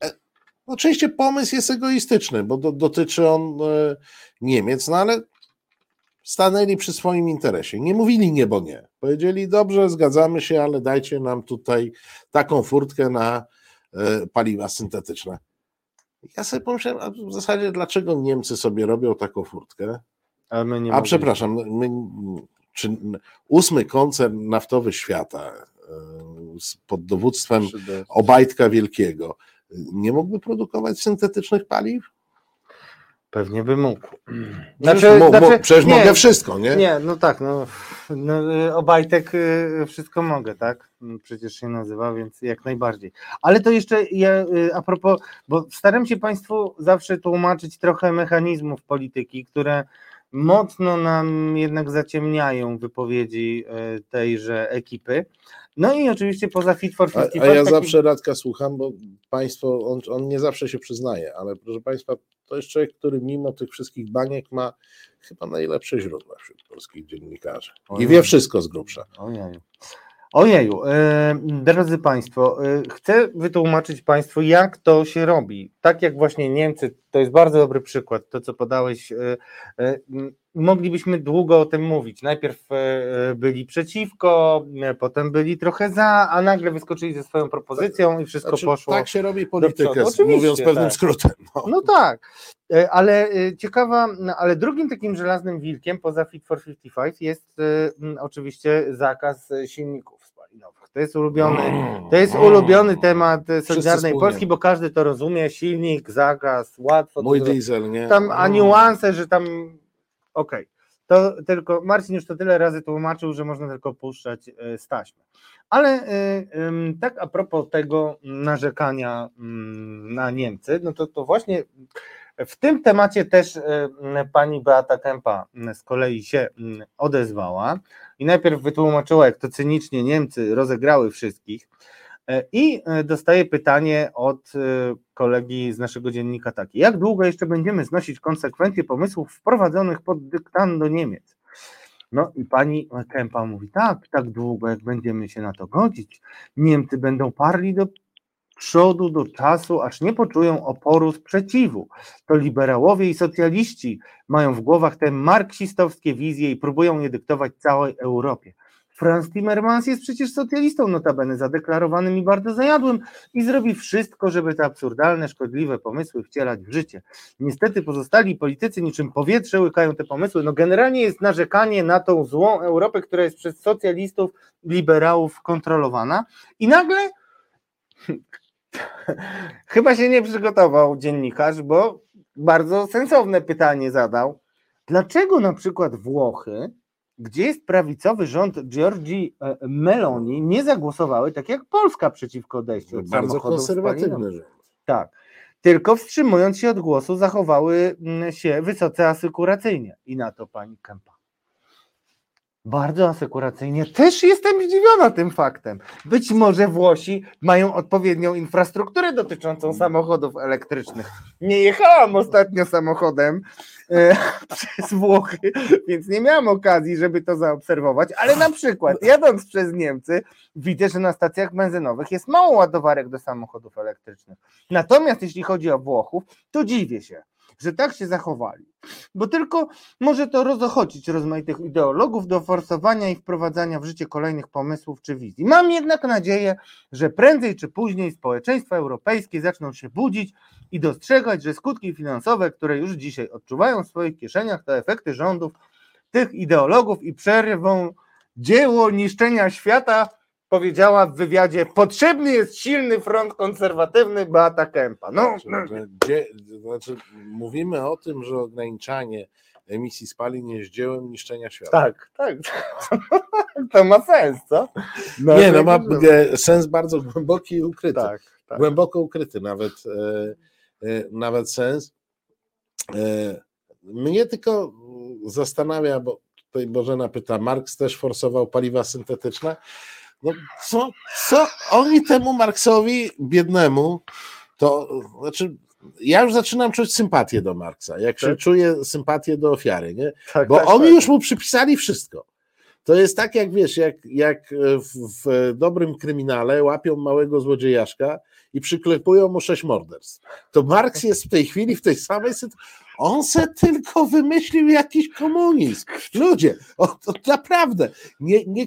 Oczywiście pomysł jest egoistyczny, bo do, dotyczy on Niemiec, no ale stanęli przy swoim interesie. Nie mówili nie, bo nie. Powiedzieli, dobrze, zgadzamy się, ale dajcie nam tutaj taką furtkę na e, paliwa syntetyczne. Ja sobie pomyślałem, a w zasadzie dlaczego Niemcy sobie robią taką furtkę? A, A przepraszam, my, czy ósmy koncern naftowy świata e, pod dowództwem Obajtka Wielkiego nie mógłby produkować syntetycznych paliw? Pewnie by mógł. Przecież, mo, mo, przecież mogę wszystko, nie? Nie, no tak, no, no y, Obajtek y, wszystko mogę, tak? Mm, Przecież się nazywa, więc jak najbardziej. Ale to jeszcze ja y, a propos, bo staram się Państwu zawsze tłumaczyć trochę mechanizmów polityki, które mocno nam jednak zaciemniają wypowiedzi y, tejże ekipy. No i oczywiście poza Fit for A, 55 a ja taki- zawsze Radka słucham, bo państwo, on, on nie zawsze się przyznaje, ale proszę państwa, to jest człowiek, który mimo tych wszystkich baniek ma chyba najlepsze źródła wśród polskich dziennikarzy. I wie wszystko z grubsza. Ojeju. Ojeju, e, drodzy Państwo, e, chcę wytłumaczyć Państwu, jak to się robi. Tak jak właśnie Niemcy, to jest bardzo dobry przykład, to co podałeś. E, e, moglibyśmy długo o tym mówić. Najpierw e, byli przeciwko, e, potem byli trochę za, a nagle wyskoczyli ze swoją propozycją i wszystko Znaczy, poszło. tak się robi politykę, mówiąc pewnym tak. skrótem. No. No tak, E, ale e, ciekawa, no, ale drugim takim żelaznym wilkiem poza Fit for 55 jest e, oczywiście zakaz e, silników spalinowych. To jest ulubiony, to jest ulubiony temat e, Solidarnej. Polski, bo każdy to rozumie, silnik, zakaz, łatwo. Mój diesel, nie? Tam, a niuanse, że tam, okej, to tylko, Marcin już to tyle razy tłumaczył, że można tylko puszczać z taśmy. Ale em, tak a propos tego narzekania mm, na Niemcy, no to, to właśnie w tym temacie też m, pani Beata Kempa m, z kolei się m, odezwała i najpierw wytłumaczyła, jak to cynicznie Niemcy rozegrały wszystkich i e, dostaje pytanie od e, kolegi z naszego dziennika takie, jak długo jeszcze będziemy znosić konsekwencje pomysłów wprowadzonych pod dyktando Niemiec? No i pani Kempa mówi, tak, tak długo, jak będziemy się na to godzić, Niemcy będą parli do przodu do czasu, aż nie poczują oporu sprzeciwu. To liberałowie i socjaliści mają w głowach te marksistowskie wizje i próbują je dyktować całej Europie. Franz Timmermans jest przecież socjalistą, notabene zadeklarowanym i bardzo zajadłym i zrobi wszystko, żeby te absurdalne, szkodliwe pomysły wcielać w życie. Niestety pozostali politycy niczym powietrze łykają te pomysły. No generalnie jest narzekanie na tą złą Europę, która jest przez socjalistów, liberałów kontrolowana i nagle chyba się nie przygotował dziennikarz, bo bardzo sensowne pytanie zadał. Dlaczego na przykład Włochy, gdzie jest prawicowy rząd Giorgi e, Meloni, nie zagłosowały tak jak Polska przeciwko odejściu od Bardzo konserwatywny rząd. Tak. Tylko wstrzymując się od głosu, zachowały mm, się wysoce asykuracyjnie. I na to pani Kempa. Bardzo asykuracyjnie. Też jestem zdziwiona tym faktem. Być może Włosi mają odpowiednią infrastrukturę dotyczącą samochodów elektrycznych. Nie jechałam ostatnio samochodem przez Włochy, więc nie miałam okazji, żeby to zaobserwować, ale na przykład jadąc przez Niemcy, widzę, że na stacjach benzynowych jest mało ładowarek do samochodów elektrycznych. Natomiast jeśli chodzi o Włochów, to dziwię się, że tak się zachowali. Bo tylko może to rozochocić rozmaitych ideologów do forsowania i wprowadzania w życie kolejnych pomysłów czy wizji. Mam jednak nadzieję, że prędzej czy później społeczeństwa europejskie zaczną się budzić i dostrzegać, że skutki finansowe, które już dzisiaj odczuwają w swoich kieszeniach, to efekty rządów tych ideologów i przerwą dzieło niszczenia świata, powiedziała w wywiadzie, potrzebny jest silny front konserwatywny Beata Kempa. No, no, Że Gdzie, znaczy, mówimy o tym, że ograniczanie emisji spalin jest dziełem niszczenia świata. tak, tak. To ma sens, co? No, Nie, no ma tak, e, sens bardzo głęboki i ukryty. tak, tak. Głęboko ukryty nawet, e, e, nawet sens. Mnie tylko zastanawia, bo tutaj Bożena pyta, Marks też forsował paliwa syntetyczne. No co, co oni temu Marksowi biednemu, to znaczy ja już zaczynam czuć sympatię do Marksa, jak się Tak? czuję sympatię do ofiary, nie? tak, Bo tak, oni tak. już mu przypisali wszystko. To jest tak, jak wiesz, jak, jak w, w dobrym kryminale łapią małego złodziejaszka i przyklepują mu sześć morderstw. To Marks jest w tej chwili w tej samej sytuacji. On se tylko wymyślił jakiś komunizm. Ludzie, o, naprawdę, nie, nie,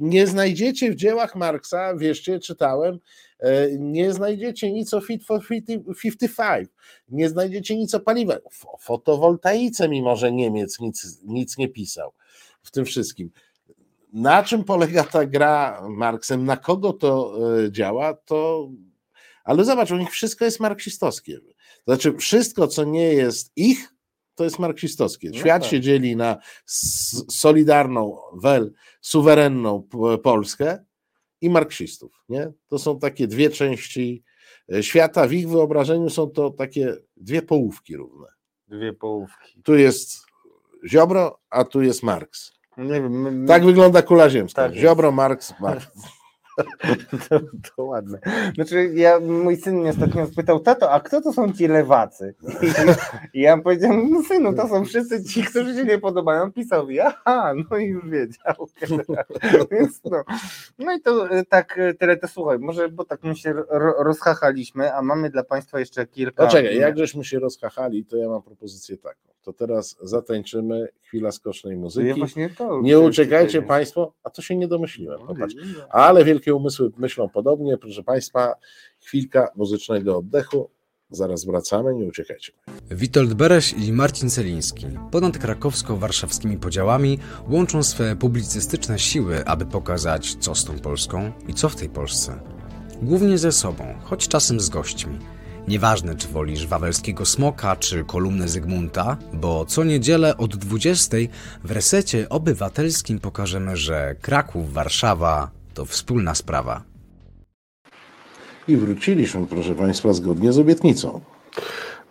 nie znajdziecie w dziełach Marksa, wierzcie, czytałem, e, nie znajdziecie nic o Fit for 55, nie znajdziecie nic o paliwach, o fotowoltaice, mimo że Niemiec nic, nic nie pisał w tym wszystkim. Na czym polega ta gra Marksem, na kogo to e, działa, to. Ale zobacz, u nich wszystko jest marksistowskie. To znaczy, wszystko, co nie jest ich, to jest marksistowskie. No Świat tak. się dzieli na solidarną, wel, suwerenną Polskę i marksistów. Nie? To są takie dwie części e, świata. W ich wyobrażeniu są to takie dwie połówki równe. Dwie połówki. Tu jest Ziobro, a tu jest Marks. Nie wiem, Tak wygląda kula ziemska. Tak. Ziobro, Marks, Marks. to, to ładne. Znaczy, ja, mój syn mnie ostatnio spytał, tato, a kto to są ci lewacy? I, ja powiedziałem, no synu, to są wszyscy ci, którzy się nie podobają. Pisał mi, aha, no i już wiedział. Więc no. no i to e, tak e, tyle, to słuchaj, może, bo tak my się ro, rozchachaliśmy, a mamy dla Państwa jeszcze kilka... Poczekaj, jak żeśmy się rozchachali, to ja mam propozycję taką. To teraz zatańczymy chwila skocznej Ja muzyki. właśnie to Nie uciekajcie. Państwo, a to się nie domyśliłem. No, Popatrz. Ale wielkie umysły myślą podobnie. Proszę Państwa, chwilka muzycznego oddechu. Zaraz wracamy, nie uciekajcie. Witold Bereś i Marcin Celiński ponad krakowsko-warszawskimi podziałami łączą swe publicystyczne siły, aby pokazać, co z tą Polską i co w tej Polsce. Głównie ze sobą, choć czasem z gośćmi. Nieważne, czy wolisz wawelskiego smoka, czy kolumnę Zygmunta, bo co niedzielę od 20 w resecie obywatelskim pokażemy, że Kraków, Warszawa to wspólna sprawa. I wróciliśmy, proszę Państwa, zgodnie z obietnicą.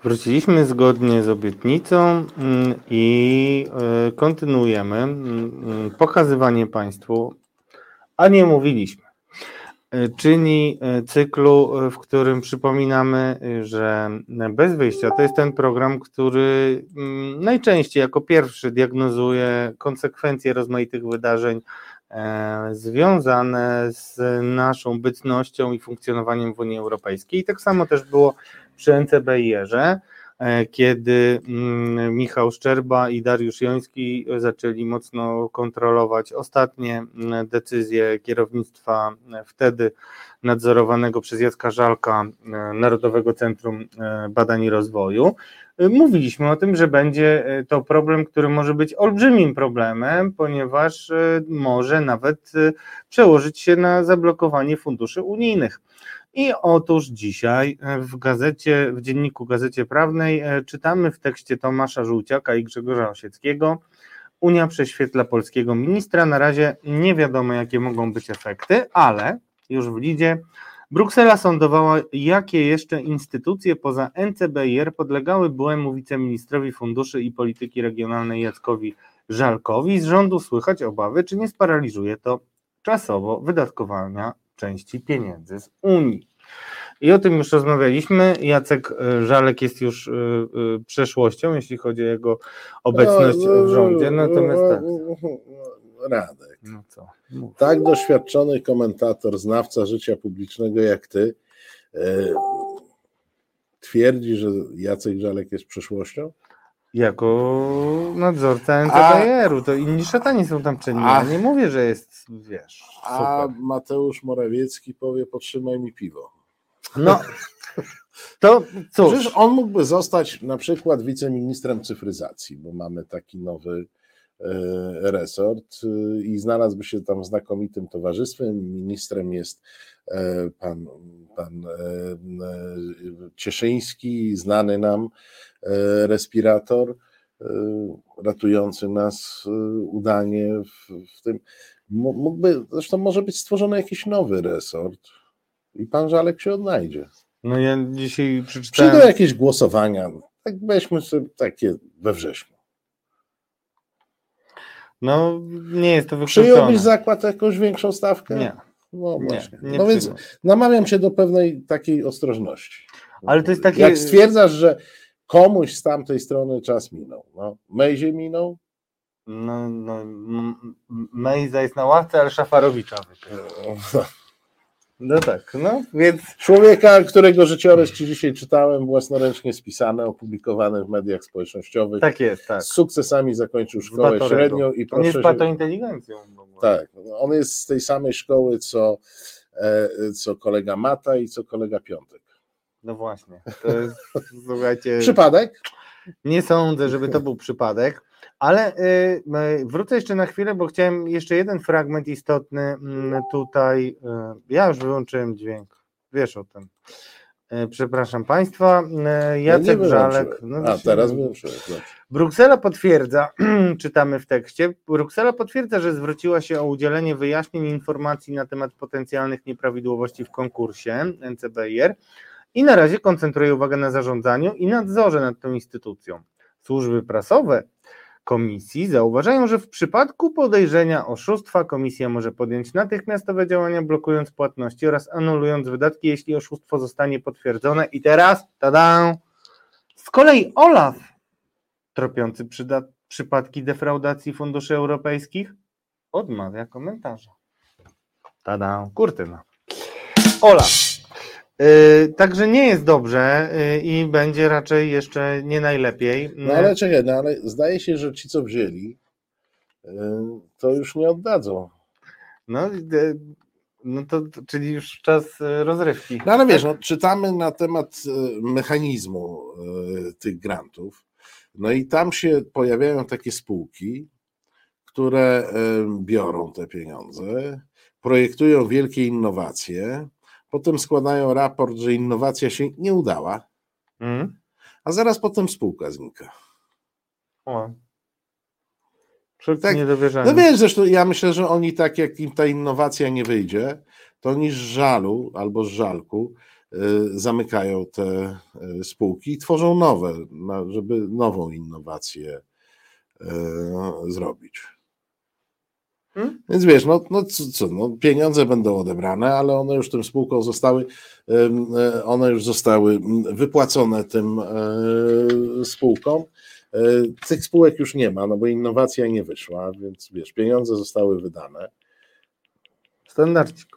Wróciliśmy zgodnie z obietnicą mm, i e, kontynuujemy mm, pokazywanie Państwu, a nie mówiliśmy, e, czyli e, cyklu, e, w którym przypominamy, e, że bez wyjścia to jest ten program, który mm, najczęściej jako pierwszy diagnozuje konsekwencje rozmaitych wydarzeń związane z naszą bytnością i funkcjonowaniem w Unii Europejskiej. I tak samo też było przy NCBIR-ze, kiedy mm, Michał Szczerba i Dariusz Joński zaczęli mocno kontrolować ostatnie mm, decyzje kierownictwa e, wtedy nadzorowanego przez Jacka Żalka e, Narodowego Centrum e, Badań i Rozwoju. E, Mówiliśmy o tym, że będzie e, to problem, który może być olbrzymim problemem, ponieważ e, może nawet e, przełożyć się na zablokowanie funduszy unijnych. I otóż dzisiaj e, w gazecie, w dzienniku Gazecie Prawnej e, czytamy w tekście Tomasza Żółciaka i Grzegorza Osieckiego Unia prześwietla polskiego ministra. Na razie nie wiadomo, jakie mogą być efekty, ale już w lidzie Bruksela sądowała, jakie jeszcze instytucje poza NCBIR podlegały byłemu wiceministrowi funduszy i polityki regionalnej Jackowi Żalkowi. Z rządu słychać obawy, czy nie sparaliżuje to czasowo wydatkowania części pieniędzy z Unii. I o tym już rozmawialiśmy. Jacek e, Żalek jest już e, e, przeszłością, jeśli chodzi o jego obecność No, w rządzie. Natomiast tak. Radek. No co? Mów. Tak doświadczony komentator, znawca życia publicznego jak ty, twierdzi, że Jacek Żalek jest przyszłością? Jako nadzorca NCBR-u, to inni szatani są tam czynni. A- Ja nie mówię, że jest, wiesz, A super. Mateusz Morawiecki powie: Podtrzymaj mi piwo. No, to cóż, Przecież on mógłby zostać na przykład wiceministrem cyfryzacji, bo mamy taki nowy e, resort e, i znalazłby się tam znakomitym towarzystwem. Ministrem jest e, pan, pan Cieszyński, znany nam respirator, e, ratujący nas e, udanie w, w tym. Mógłby, zresztą może być stworzony jakiś nowy resort i pan Żalek się odnajdzie. no ja dzisiaj przeczytałem... Przyjdą jakieś głosowania. Tak weźmy sobie takie we wrześniu. No, nie jest to wykluczone. Przyjąłbyś zakład jakąś większą stawkę? Nie, No nie, właśnie. nie no więc namawiam cię do pewnej takiej ostrożności. Ale to jest takie... Jak stwierdzasz, że komuś z tamtej strony czas minął. No, Mejzie minął, No, no, Mejza jest na ławce, ale Szafarowicza. No tak, no więc Człowieka, którego życiorys ci dzisiaj czytałem, własnoręcznie spisane, opublikowane w mediach społecznościowych. tak jest, tak. Z sukcesami zakończył szkołę średnią i On proszę jest się- patointeligencją. w ogóle. Tak, on jest z tej samej szkoły, co, e, co kolega Mata i co kolega Piątek. No właśnie. To jest, słuchajcie, Przypadek? nie sądzę, żeby to był przypadek, ale y, y, wrócę jeszcze na chwilę, bo chciałem jeszcze jeden fragment istotny mm, tutaj. y, Ja już wyłączyłem dźwięk. Wiesz o tym. Y, Przepraszam Państwa. y, Ja Jacek Żalek. no A, teraz się- wyłączyłem. Bruksela potwierdza, czytamy w tekście, Bruksela potwierdza, że zwróciła się o udzielenie wyjaśnień i informacji na temat potencjalnych nieprawidłowości w konkursie NCBR i na razie koncentruje uwagę na zarządzaniu i nadzorze nad tą instytucją. Służby prasowe komisji zauważają, że w przypadku podejrzenia oszustwa komisja może podjąć natychmiastowe działania blokując płatności oraz anulując wydatki, jeśli oszustwo zostanie potwierdzone. I teraz, tada! Z kolei OLAF tropiący przyda- przypadki defraudacji funduszy europejskich, odmawia komentarza. Tada, kurtyna. Ola. Yy, także nie jest dobrze yy, i będzie raczej jeszcze nie najlepiej. No ale czekaj, no ale zdaje się, że ci, co wzięli, y, to już nie oddadzą. No, no to, czyli już czas rozrywki. No ale wiesz, no, czytamy na temat y, mechanizmu y, tych grantów, no i tam się pojawiają takie spółki, które y, biorą te pieniądze, projektują wielkie innowacje, potem składają raport, że innowacja się nie udała, Mm? a zaraz potem spółka znika. O. Tak. No wiesz, zresztą ja myślę, że oni tak jak im ta innowacja nie wyjdzie, to oni z żalu albo z żalku y, zamykają te y, spółki i tworzą nowe, na, żeby nową innowację y, zrobić. Hmm? Więc wiesz, no, no co, co, no, pieniądze będą odebrane, ale one już tym spółkom zostały, e, one już zostały wypłacone tym e, spółkom. E, Tych spółek już nie ma, no bo innowacja nie wyszła, więc wiesz, pieniądze zostały wydane. Standardcik.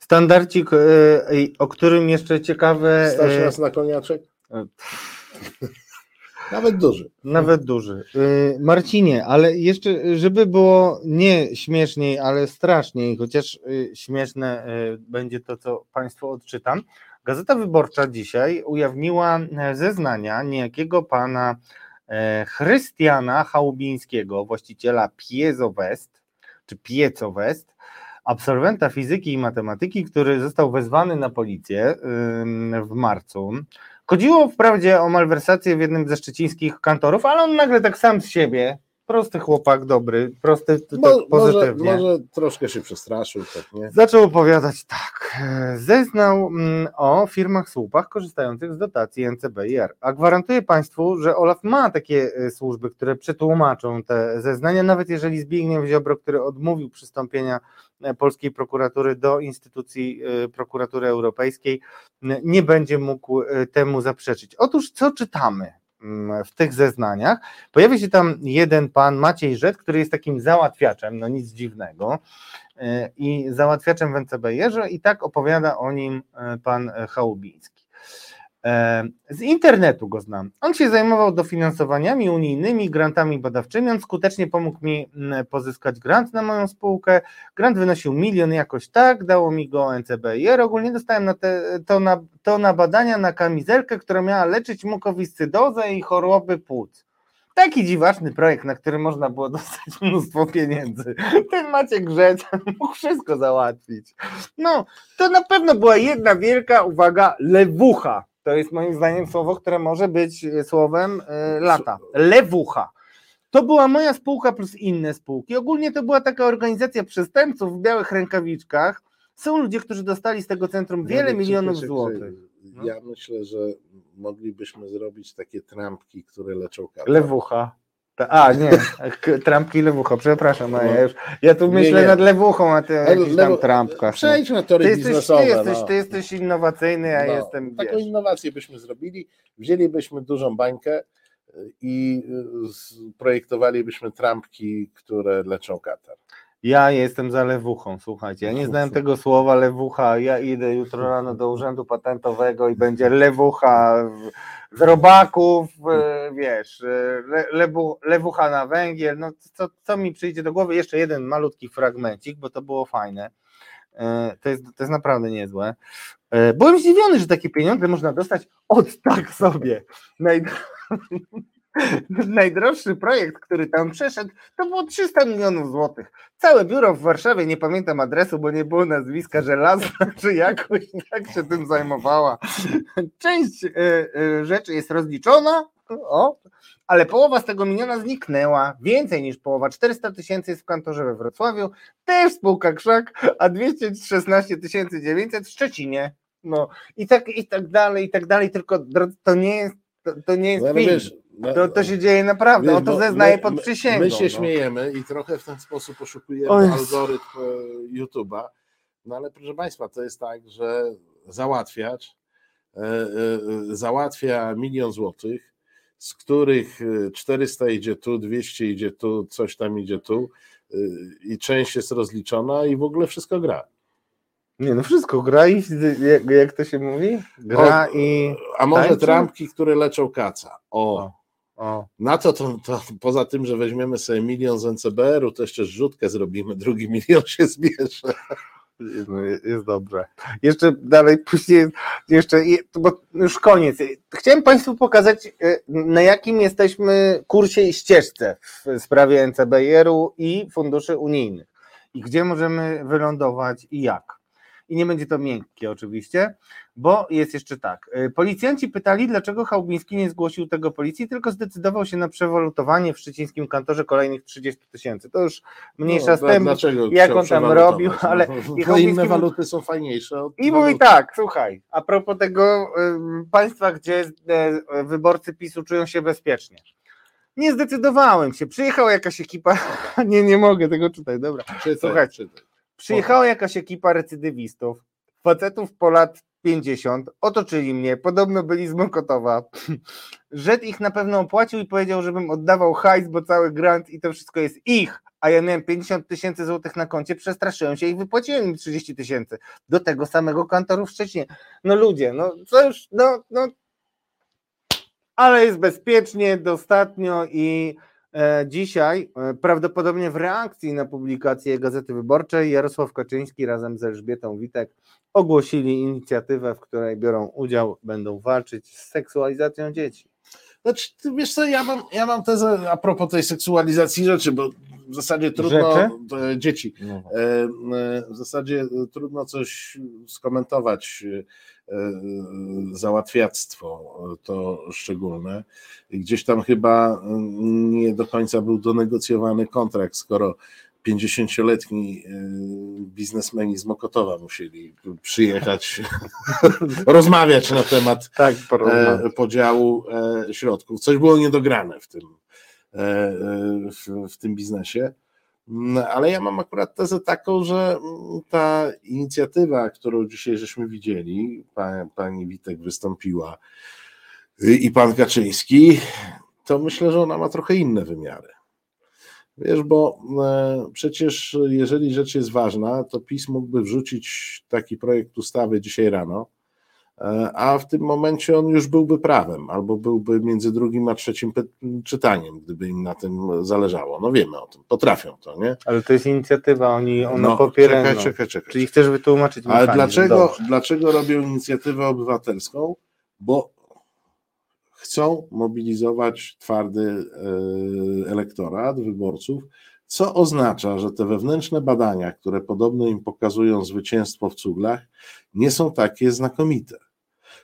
Standardcik, yy, o którym jeszcze ciekawe. Stać nas na koniaczek? Nawet duży. Nawet duży. Yy, Marcinie, ale jeszcze, żeby było nie śmieszniej, ale straszniej, chociaż yy, śmieszne yy, będzie to, co Państwu odczytam. Gazeta Wyborcza dzisiaj ujawniła e, zeznania niejakiego pana e, Chrystiana Chałubińskiego, właściciela Piezo West, czy Pieco West, absolwenta fizyki i matematyki, który został wezwany na policję w marcu. Chodziło wprawdzie o malwersację w jednym ze szczecińskich kantorów, ale on nagle tak sam z siebie, prosty chłopak, dobry, prosty, t- Mo, tak może, pozytywnie. może troszkę się przestraszył, tak nie? Zaczął opowiadać tak. Zeznał mm, o firmach słupach korzystających z dotacji NCBR. A gwarantuję Państwu, że Olaf ma takie e, służby, które przetłumaczą te zeznania, nawet jeżeli Zbigniew Ziobro, który odmówił przystąpienia polskiej prokuratury do instytucji e, prokuratury europejskiej, nie będzie mógł e, temu zaprzeczyć. Otóż co czytamy? mm, W tych zeznaniach pojawia się tam jeden pan Maciej Rzet, który jest takim załatwiaczem, no nic dziwnego, e, i załatwiaczem w NCBR-ze i tak opowiada o nim e, pan e, Chałubiński. E, Z internetu go znam. On się zajmował dofinansowaniami unijnymi, grantami badawczymi. On skutecznie pomógł mi mm, pozyskać grant na moją spółkę. Grant wynosił milion jakoś tak, dało mi go NCBR. Ogólnie dostałem na te, to, na, to na badania na kamizelkę, która miała leczyć mukowiscydozę i choroby płuc. Taki dziwaczny projekt, na który można było dostać mnóstwo pieniędzy. Ten Maciek Grzec mógł wszystko załatwić. No, to na pewno była jedna wielka, uwaga, lewucha. To jest moim zdaniem słowo, które może być e, słowem e, lata. Lewucha. To była moja spółka plus inne spółki. Ogólnie to była taka organizacja przestępców w białych rękawiczkach. Są ludzie, którzy dostali z tego centrum wiele Janek, milionów czekaj, złotych. Ja myślę, że moglibyśmy zrobić takie trampki, które leczą katar. Lewucha. Ta- A, nie, trampki lewucha, przepraszam, a ja już, ja tu Nie, myślę nie. nad lewuchą, a ty o Ale jakichś tam lewo- trampkach. no. Przejdź na tory Ty jesteś, ty, biznesowe. jesteś, no. ty jesteś innowacyjny, a No, jestem, Taką wiesz, innowację byśmy zrobili, wzięlibyśmy dużą bańkę, i y, projektowalibyśmy trampki, które leczą katar. Ja jestem za lewuchą, słuchajcie. Ja nie znałem tego słowa lewucha. Ja idę jutro rano do urzędu patentowego i będzie lewucha z robaków, e, wiesz, e, le, lewu, lewucha na węgiel. No co, co mi przyjdzie do głowy? Jeszcze jeden malutki fragmencik, bo to było fajne. E, to jest, to jest naprawdę niezłe. Byłem zdziwiony, że takie pieniądze można dostać od tak sobie. Naj... Najdroższy projekt, który tam przeszedł, to było 300 milionów złotych. Całe biuro w Warszawie, nie pamiętam adresu, bo nie było nazwiska żelazna, czy jakoś tak się tym zajmowała. Część y, y, rzeczy jest rozliczona, o, ale połowa z tego miliona zniknęła. Więcej niż połowa, 400 tysięcy jest w kantorze we Wrocławiu, też spółka Krzak, a 216 900 w Szczecinie. No i tak, i tak dalej, i tak dalej, tylko to nie jest, to, to nie jest no, film. Wiesz, no, to, to się dzieje naprawdę, wiesz, on to zeznaje pod przysięgą. My się no. śmiejemy i trochę w ten sposób oszukujemy algorytm e, YouTube'a, no ale proszę Państwa, to jest tak, że załatwiacz e, e, załatwia milion złotych, z których 400 idzie tu, 200 idzie tu, coś tam idzie tu i część jest rozliczona i w ogóle wszystko gra. Nie, no wszystko gra i jak, jak to się mówi? Gra o, i. A może tańczy? trampki, które leczą kaca. O. o. O. Na to, to, to, poza tym, że weźmiemy sobie milion z NCBR-u, to jeszcze zrzutkę zrobimy, drugi milion się zbierze. Jest, no, jest dobrze. Jeszcze dalej, później, jeszcze, bo już koniec. Chciałem Państwu pokazać, e, na jakim jesteśmy kursie i ścieżce w sprawie NCBR-u i funduszy unijnych i gdzie możemy wylądować i jak i nie będzie to miękkie oczywiście, bo jest jeszcze tak. Y, policjanci pytali, dlaczego Chałubiński nie zgłosił tego policji, tylko zdecydował się na przewalutowanie w szczecińskim kantorze kolejnych 30 tysięcy. To już mniejsza no, z tym, jak on tam robił, no, ale no, inne waluty są fajniejsze. I mówi tak, słuchaj, a propos tego państwa, gdzie y, wyborcy PiSu czują się bezpiecznie. Nie zdecydowałem się. Przyjechała jakaś ekipa. Nie, nie mogę tego czytać. Dobra. Czytaj, Słuchaj, czytaj. Przyjechała jakaś ekipa recydywistów, facetów po lat 50, otoczyli mnie, podobno byli z Mokotowa. Żed ich na pewno opłacił i powiedział, żebym oddawał hajs, bo cały grant i to wszystko jest ich, a ja miałem 50 tysięcy złotych na koncie, przestraszyłem się i wypłaciłem im 30 tysięcy do tego samego kantoru w Szczecinie. No ludzie, no co już, no, no ale jest bezpiecznie, dostatnio i dzisiaj, e, prawdopodobnie w reakcji na publikację Gazety Wyborczej, Jarosław Kaczyński razem z Elżbietą Witek ogłosili inicjatywę, w której biorą udział, będą walczyć z seksualizacją dzieci. Znaczy, wiesz co, ja mam, ja mam tezę a propos tej seksualizacji rzeczy, bo w zasadzie trudno rzeczy? dzieci. No. E, w zasadzie trudno coś skomentować E, załatwiactwo to szczególne. Gdzieś tam chyba nie do końca był donegocjowany kontrakt, skoro 50-letni e, biznesmeni z Mokotowa musieli przyjechać, rozmawiać na temat tak, e, podziału środków. Coś było niedograne w tym, w, w tym biznesie. No, ale ja mam akurat tezę taką, że mm, ta inicjatywa, którą dzisiaj żeśmy widzieli, pani, pani Witek wystąpiła y, i pan Kaczyński, to myślę, że ona ma trochę inne wymiary. Wiesz, bo e, przecież jeżeli rzecz jest ważna, to PiS mógłby wrzucić taki projekt ustawy dzisiaj rano, E, a w tym momencie on już byłby prawem, albo byłby między drugim a trzecim czytaniem, gdyby im na tym zależało. No wiemy o tym, potrafią to, nie? Ale to jest inicjatywa, oni ona no, popierają. Czekaj, czekaj, czekaj. Czyli chcesz wytłumaczyć Ale dlaczego, dlaczego robią inicjatywę obywatelską? Bo chcą mobilizować twardy e, elektorat, wyborców, co oznacza, że te wewnętrzne badania, które podobno im pokazują zwycięstwo w cuglach, nie są takie znakomite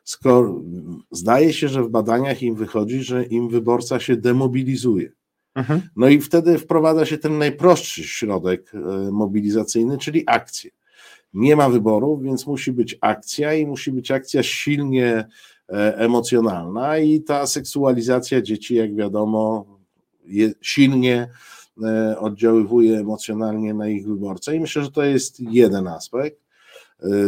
skoro zdaje się, że w badaniach im wychodzi, że im wyborca się demobilizuje. Mhm. No i wtedy wprowadza się ten najprostszy środek e, mobilizacyjny, czyli akcję. Nie ma wyborów, więc musi być akcja i musi być akcja silnie e, emocjonalna i ta seksualizacja dzieci, jak wiadomo, silnie e, oddziaływuje emocjonalnie na ich wyborcę i myślę, że to jest jeden aspekt.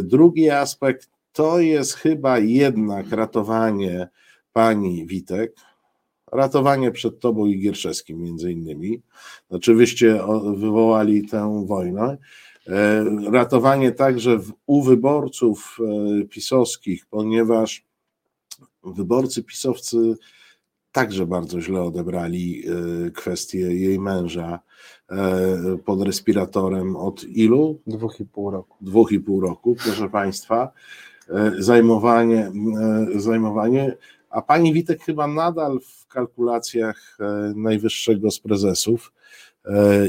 Drugi aspekt to jest chyba jednak ratowanie pani Witek, Ratowanie przed tobą i Gierszewskim między innymi. Znaczy wyście wywołali tę wojnę. E, Ratowanie także u wyborców e, pisowskich, ponieważ wyborcy pisowcy także bardzo źle odebrali e, kwestię jej męża pod respiratorem od ilu? Dwóch i pół roku. Dwóch i pół roku, proszę Państwa. E, Zajmowanie, e, zajmowanie, a pani Witek chyba nadal w kalkulacjach e, najwyższego z prezesów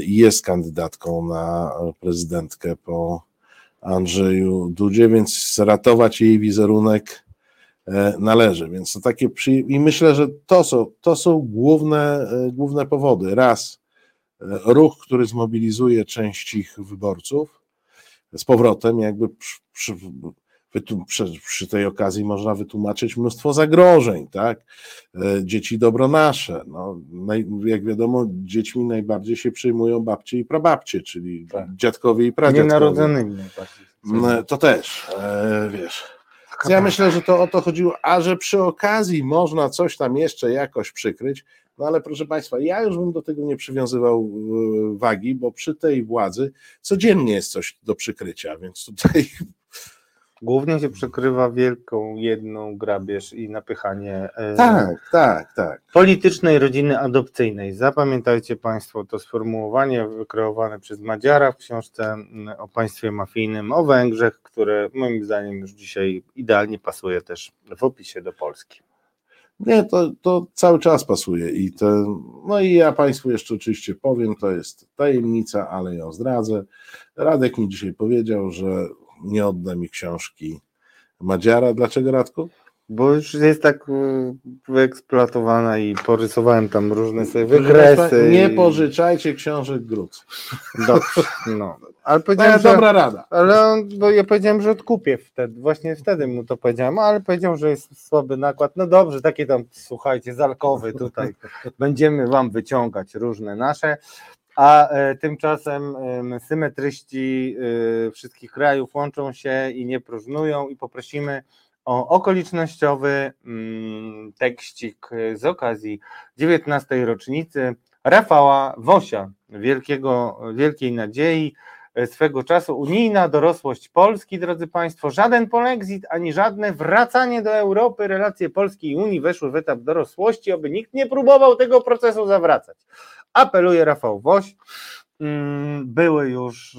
jest kandydatką na prezydentkę po Andrzeju Dudzie, więc ratować jej wizerunek należy. Więc to takie przy... i myślę, że to są, to są główne, główne powody. Raz, ruch, który zmobilizuje część ich wyborców, z powrotem, jakby przy, przy, przy, przy tej okazji można wytłumaczyć mnóstwo zagrożeń, tak? E, Dzieci dobro nasze. No, naj, jak wiadomo, dziećmi najbardziej się przejmują babcie i prababcie, czyli dziadkowie i pradziadkowie. Nienarodzonymi najbardziej. No, To też, e, wiesz. Ja myślę, że to o to chodziło, a że przy okazji można coś tam jeszcze jakoś przykryć, no ale proszę Państwa, ja już bym do tego nie przywiązywał e, wagi, bo przy tej władzy codziennie jest coś do przykrycia, więc tutaj Głównie się przykrywa wielką jedną grabież i napychanie e, tak, tak, tak. politycznej rodziny adopcyjnej. Zapamiętajcie Państwo to sformułowanie wykreowane przez Madziara w książce mm, o państwie mafijnym, o Węgrzech, które moim zdaniem już dzisiaj idealnie pasuje też w opisie do Polski. Nie, to, to cały czas pasuje i te, no i ja Państwu jeszcze oczywiście powiem, to jest tajemnica, ale ją zdradzę. Radek mi dzisiaj powiedział, że nie odda mi książki Madziara. Dlaczego Radku? Bo już jest tak y, wyeksploatowana i porysowałem tam różne sobie wykresy. Nie i- pożyczajcie książek Gruz. Dobrze, no. Ale To powiedziałem, jest że... dobra rada. Ale on, bo ja powiedziałem, że odkupię wtedy, właśnie wtedy mu to powiedziałem, ale powiedział, że jest słaby nakład. No dobrze, takie tam, słuchajcie, zalkowy tutaj, będziemy wam wyciągać różne nasze, a e, tymczasem em, symetryści e, wszystkich krajów łączą się i nie próżnują i poprosimy o okolicznościowy mm, tekścik z okazji 19. rocznicy Rafała Wosia, wielkiego, wielkiej nadziei, e, swego czasu unijna dorosłość Polski, drodzy Państwo, żaden polexit, ani żadne wracanie do Europy, relacje Polski i Unii weszły w etap dorosłości, aby nikt nie próbował tego procesu zawracać. Apeluje Rafał Woś, mm, były już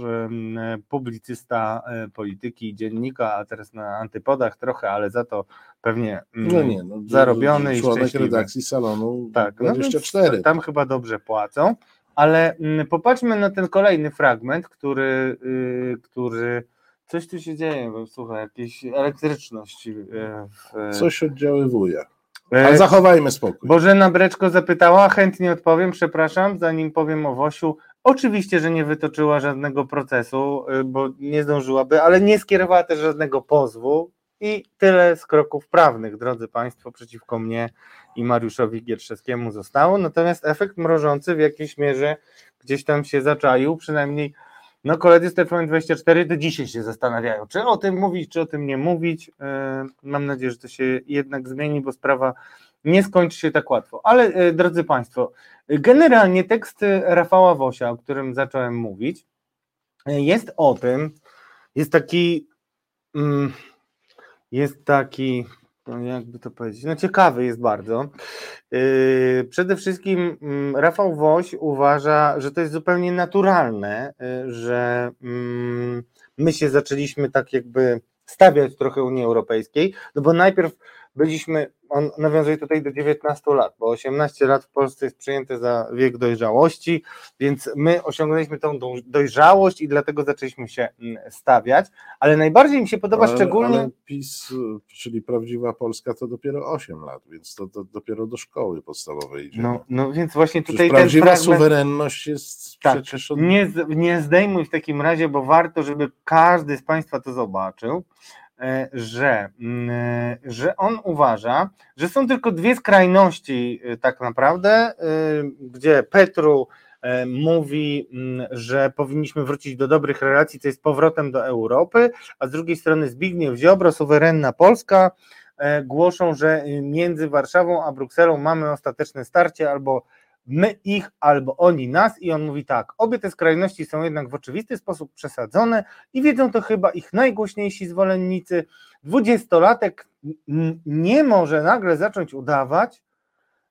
publicysta e, polityki i dziennika, a teraz na antypodach trochę, ale za to pewnie mm, No nie, no, zarobiony i członek szczęśliwy. redakcji salonu Tak, no więc 24. tam chyba dobrze płacą, ale mm, popatrzmy na ten kolejny fragment, który, y, który coś tu się dzieje, bo słuchaj, jakieś elektryczność. y, W, Coś oddziaływuje. Ale zachowajmy spokój. Bożena Breczko zapytała, chętnie odpowiem, przepraszam, zanim powiem o Wosiu. Oczywiście, że nie wytoczyła żadnego procesu, y, bo nie zdążyłaby, ale nie skierowała też żadnego pozwu i tyle z kroków prawnych, drodzy Państwo, przeciwko mnie i Mariuszowi Gierszewskiemu zostało. Natomiast efekt mrożący w jakiejś mierze gdzieś tam się zaczaił, przynajmniej no koledzy z TVN24 do dzisiaj się zastanawiają, czy o tym mówić, czy o tym nie mówić. Yy, Mam nadzieję, że to się jednak zmieni, bo sprawa nie skończy się tak łatwo. Ale yy, drodzy Państwo, generalnie tekst Rafała Wosia, o którym zacząłem mówić, yy, jest o tym, jest taki, mm, jest taki, no jakby to powiedzieć, no ciekawy jest bardzo. Yy, Przede wszystkim mm, Rafał Woś uważa, że to jest zupełnie naturalne, yy, że mm, my się zaczęliśmy tak jakby stawiać trochę Unii Europejskiej, no bo najpierw byliśmy, on nawiązuje tutaj do 19 lat, bo 18 lat w Polsce jest przyjęte za wiek dojrzałości, więc my osiągnęliśmy tą doj- dojrzałość i dlatego zaczęliśmy się mm, stawiać, ale najbardziej mi się podoba ale, szczególnie... Ale PiS, czyli prawdziwa Polska, to dopiero 8 lat, więc to, to dopiero do szkoły podstawowej idzie. No, no więc właśnie Przecież tutaj ten prawdziwa fragment... suwerenność jest Tak, przecież od... nie, nie zdejmuj w takim razie, bo warto, żeby każdy z Państwa to zobaczył, że, mm, e, że on uważa, że są tylko dwie skrajności e, tak naprawdę, e, gdzie Petru e, mówi, mm, że powinniśmy wrócić do dobrych relacji, co jest powrotem do Europy, a z drugiej strony Zbigniew Ziobro, suwerenna Polska, e, głoszą, że między Warszawą a Brukselą mamy ostateczne starcie albo my ich, albo oni nas i on mówi tak, obie te skrajności są jednak w oczywisty sposób przesadzone i wiedzą to chyba ich najgłośniejsi zwolennicy. Dwudziestolatek nie może nagle zacząć udawać,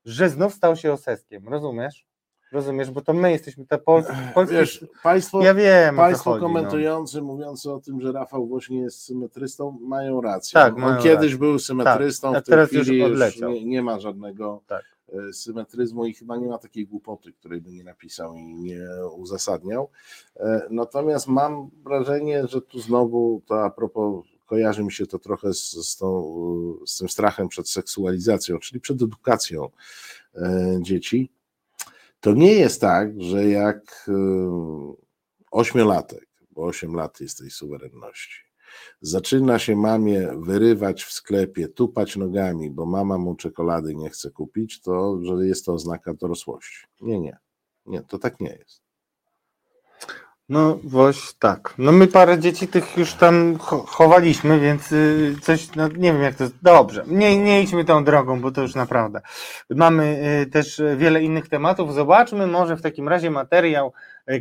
że znów stał się oseskiem, rozumiesz? Rozumiesz, bo to my jesteśmy te Pol polskie... Wiesz, państwo, ja wiem, państwo chodzi, no. komentujący, mówiący o tym, że Rafał Woźnie jest symetrystą, mają rację. Tak, On mają kiedyś rację. był symetrystą, Tak, w tej teraz już chwili już, odleciał. nie, nie ma żadnego Tak. E, symetryzmu i chyba nie ma takiej głupoty, której by nie napisał i nie uzasadniał. E, Natomiast mam wrażenie, że tu znowu to a propos kojarzy mi się to trochę z, z, tą, z tym strachem przed seksualizacją, czyli przed edukacją e, dzieci. To nie jest tak, że jak e, ośmiolatek, bo 8 lat jest tej suwerenności, zaczyna się mamie wyrywać w sklepie, tupać nogami, bo mama mu czekolady nie chce kupić, to że jest to oznaka dorosłości. Nie, nie. Nie, to tak nie jest. No właśnie tak. No my parę dzieci tych już tam cho- chowaliśmy, więc y, coś, no nie wiem jak to jest. Dobrze, nie, nie idźmy tą drogą, bo to już naprawdę. Mamy y, też wiele innych tematów. Zobaczmy może w takim razie materiał,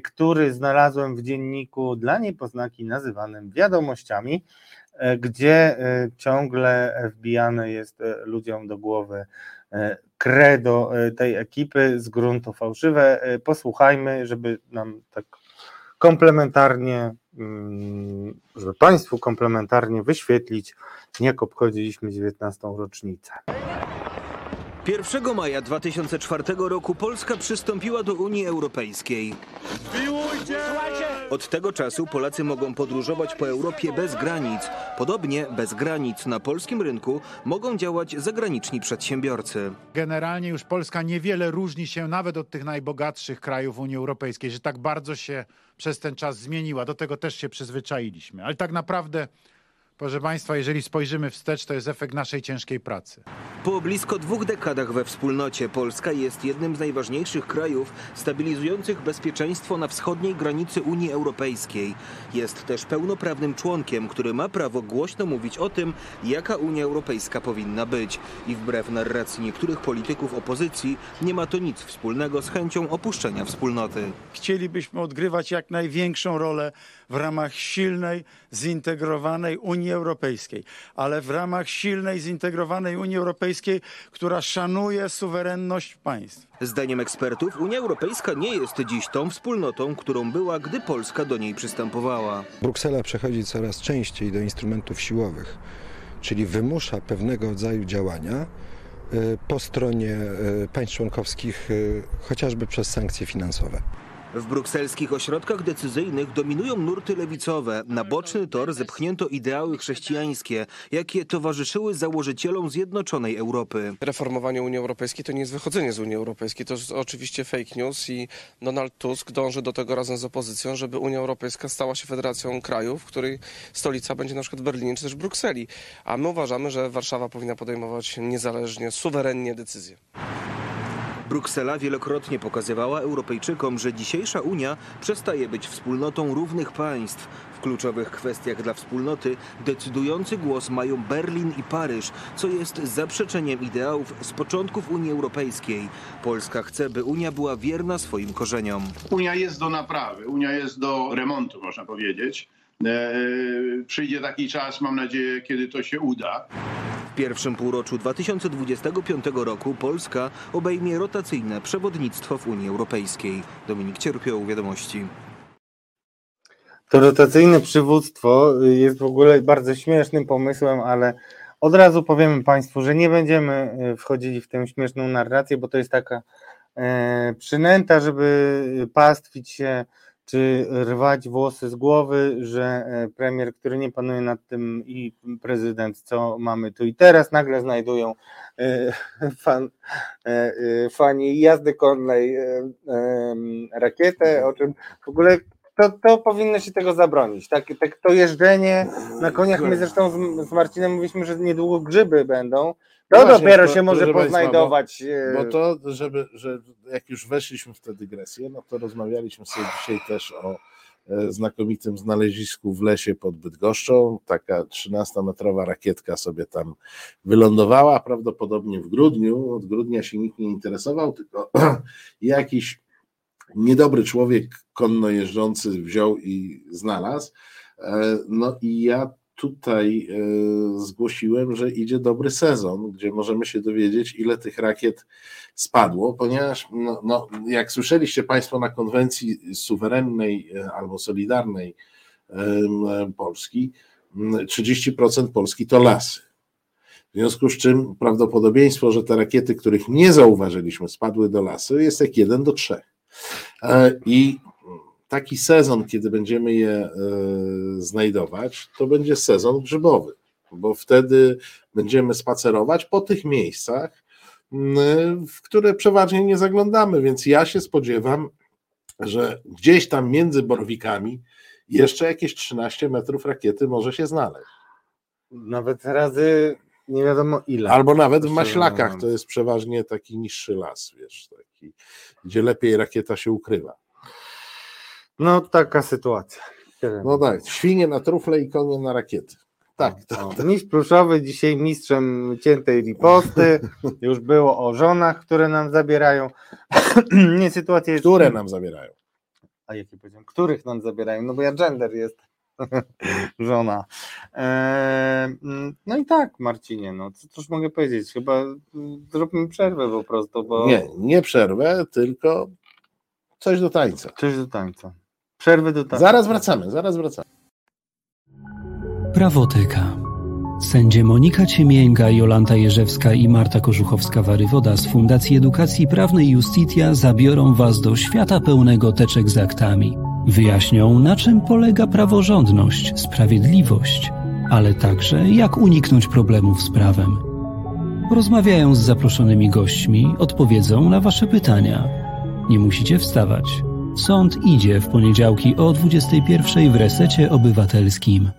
który znalazłem w dzienniku dla niepoznaki nazywanym wiadomościami, y, gdzie y, ciągle wbijane jest ludziom do głowy credo tej ekipy z gruntu fałszywe. Posłuchajmy, żeby nam tak komplementarnie, mm, żeby Państwu komplementarnie wyświetlić, jak obchodziliśmy 19. rocznicę. 1 maja 2004 roku Polska przystąpiła do Unii Europejskiej. Od tego czasu Polacy mogą podróżować po Europie bez granic. Podobnie bez granic na polskim rynku mogą działać zagraniczni przedsiębiorcy. Generalnie już Polska niewiele różni się nawet od tych najbogatszych krajów Unii Europejskiej, że tak bardzo się przez ten czas zmieniła. Do tego też się przyzwyczailiśmy. Ale tak naprawdę, proszę Państwa, jeżeli spojrzymy wstecz, to jest efekt naszej ciężkiej pracy. Po blisko dwóch dekadach we wspólnocie Polska jest jednym z najważniejszych krajów stabilizujących bezpieczeństwo na wschodniej granicy Unii Europejskiej. Jest też pełnoprawnym członkiem, który ma prawo głośno mówić o tym, jaka Unia Europejska powinna być. I wbrew narracji niektórych polityków opozycji, nie ma to nic wspólnego z chęcią opuszczenia wspólnoty. Chcielibyśmy odgrywać jak największą rolę w ramach silnej, zintegrowanej Unii Europejskiej, ale w ramach silnej, zintegrowanej Unii Europejskiej, która szanuje suwerenność państw. Zdaniem ekspertów Unia Europejska nie jest dziś tą wspólnotą, którą była, gdy Polska do niej przystępowała. Bruksela przechodzi coraz częściej do instrumentów siłowych, czyli wymusza pewnego rodzaju działania y, po stronie y, państw członkowskich, y, chociażby przez sankcje finansowe. W brukselskich ośrodkach decyzyjnych dominują nurty lewicowe. Na boczny tor zepchnięto ideały chrześcijańskie, jakie towarzyszyły założycielom Zjednoczonej Europy. Reformowanie Unii Europejskiej to nie jest wychodzenie z Unii Europejskiej, to jest oczywiście fake news i Donald Tusk dąży do tego razem z opozycją, żeby Unia Europejska stała się federacją krajów, której stolica będzie na przykład w Berlinie czy też w Brukseli. A my uważamy, że Warszawa powinna podejmować niezależnie, suwerennie decyzje. Bruksela wielokrotnie pokazywała Europejczykom, że dzisiejsza Unia przestaje być wspólnotą równych państw. W kluczowych kwestiach dla wspólnoty decydujący głos mają Berlin i Paryż, co jest zaprzeczeniem ideałów z początków Unii Europejskiej. Polska chce, by Unia była wierna swoim korzeniom. Unia jest do naprawy, Unia jest do remontu, można powiedzieć. E, przyjdzie taki czas, mam nadzieję, kiedy to się uda. W pierwszym półroczu 2025 roku Polska obejmie rotacyjne przewodnictwo w Unii Europejskiej. Dominik Cierpioł, Wiadomości. To rotacyjne przywództwo jest w ogóle bardzo śmiesznym pomysłem, ale od razu powiemy Państwu, że nie będziemy e, wchodzili w tę śmieszną narrację, bo to jest taka e, przynęta, żeby pastwić się czy rwać włosy z głowy, że e, premier, który nie panuje nad tym i prezydent, co mamy tu. I teraz, nagle znajdują e, fan, e, fani jazdy konnej rakietę, o czym w ogóle to, to powinno się tego zabronić. Tak, tak, to jeżdżenie na koniach, my zresztą z, z Marcinem mówiliśmy, że niedługo grzyby będą, to Właśnie, dopiero to- się może poznajdować. Bo, e, bo to, żeby, że jak już weszliśmy w tę dygresję, no to rozmawialiśmy sobie dzisiaj też o e, znakomitym znalezisku w lesie pod Bydgoszczą. Taka 13-metrowa rakietka sobie tam wylądowała, prawdopodobnie w grudniu. Od grudnia się nikt nie interesował, tylko jakiś niedobry człowiek konno jeżdżący wziął i znalazł. E, no i ja tutaj e, zgłosiłem, że idzie dobry sezon, gdzie możemy się dowiedzieć, ile tych rakiet spadło, ponieważ, no, no, jak słyszeliście Państwo na konwencji suwerennej e, albo solidarnej Polski, 30% Polski to lasy. W związku z czym prawdopodobieństwo, że te rakiety, których nie zauważyliśmy, spadły do lasu, jest jak 1 do 3. I taki sezon, kiedy będziemy je e, znajdować, to będzie sezon grzybowy, bo wtedy będziemy spacerować po tych miejscach, w które przeważnie nie zaglądamy, więc ja się spodziewam, że gdzieś tam między borowikami jeszcze jakieś 13 metrów rakiety może się znaleźć. Nawet razy nie wiadomo ile. Albo nawet w maślakach to jest przeważnie taki niższy las, wiesz, taki, gdzie lepiej rakieta się ukrywa. No taka sytuacja. No tak, świnie na trufle i konie na rakiety. Tak. To, to. Mistrz Pluszowy dzisiaj mistrzem ciętej riposty. Już było o żonach, które nam zabierają. Nie, sytuacja jest... Które nam zabierają? A jakie powiedziałem? Których nam zabierają? No bo ja gender jest żona. Eee, no i tak, Marcinie, no co też mogę powiedzieć? Chyba zróbmy przerwę po prostu, bo... Nie, nie przerwę, tylko coś do tańca. Coś do tańca. Przerwy do tańca. Zaraz wracamy, zaraz wracamy. Prawoteka. Sędzie Monika Ciemięga, Jolanta Jerzewska i Marta Korzuchowska-Warywoda z Fundacji Edukacji Prawnej Justitia zabiorą Was do świata pełnego teczek z aktami. Wyjaśnią, na czym polega praworządność, sprawiedliwość, ale także jak uniknąć problemów z prawem. Rozmawiają z zaproszonymi gośćmi, odpowiedzą na Wasze pytania. Nie musicie wstawać. Sąd idzie w poniedziałki o 21 w resecie obywatelskim.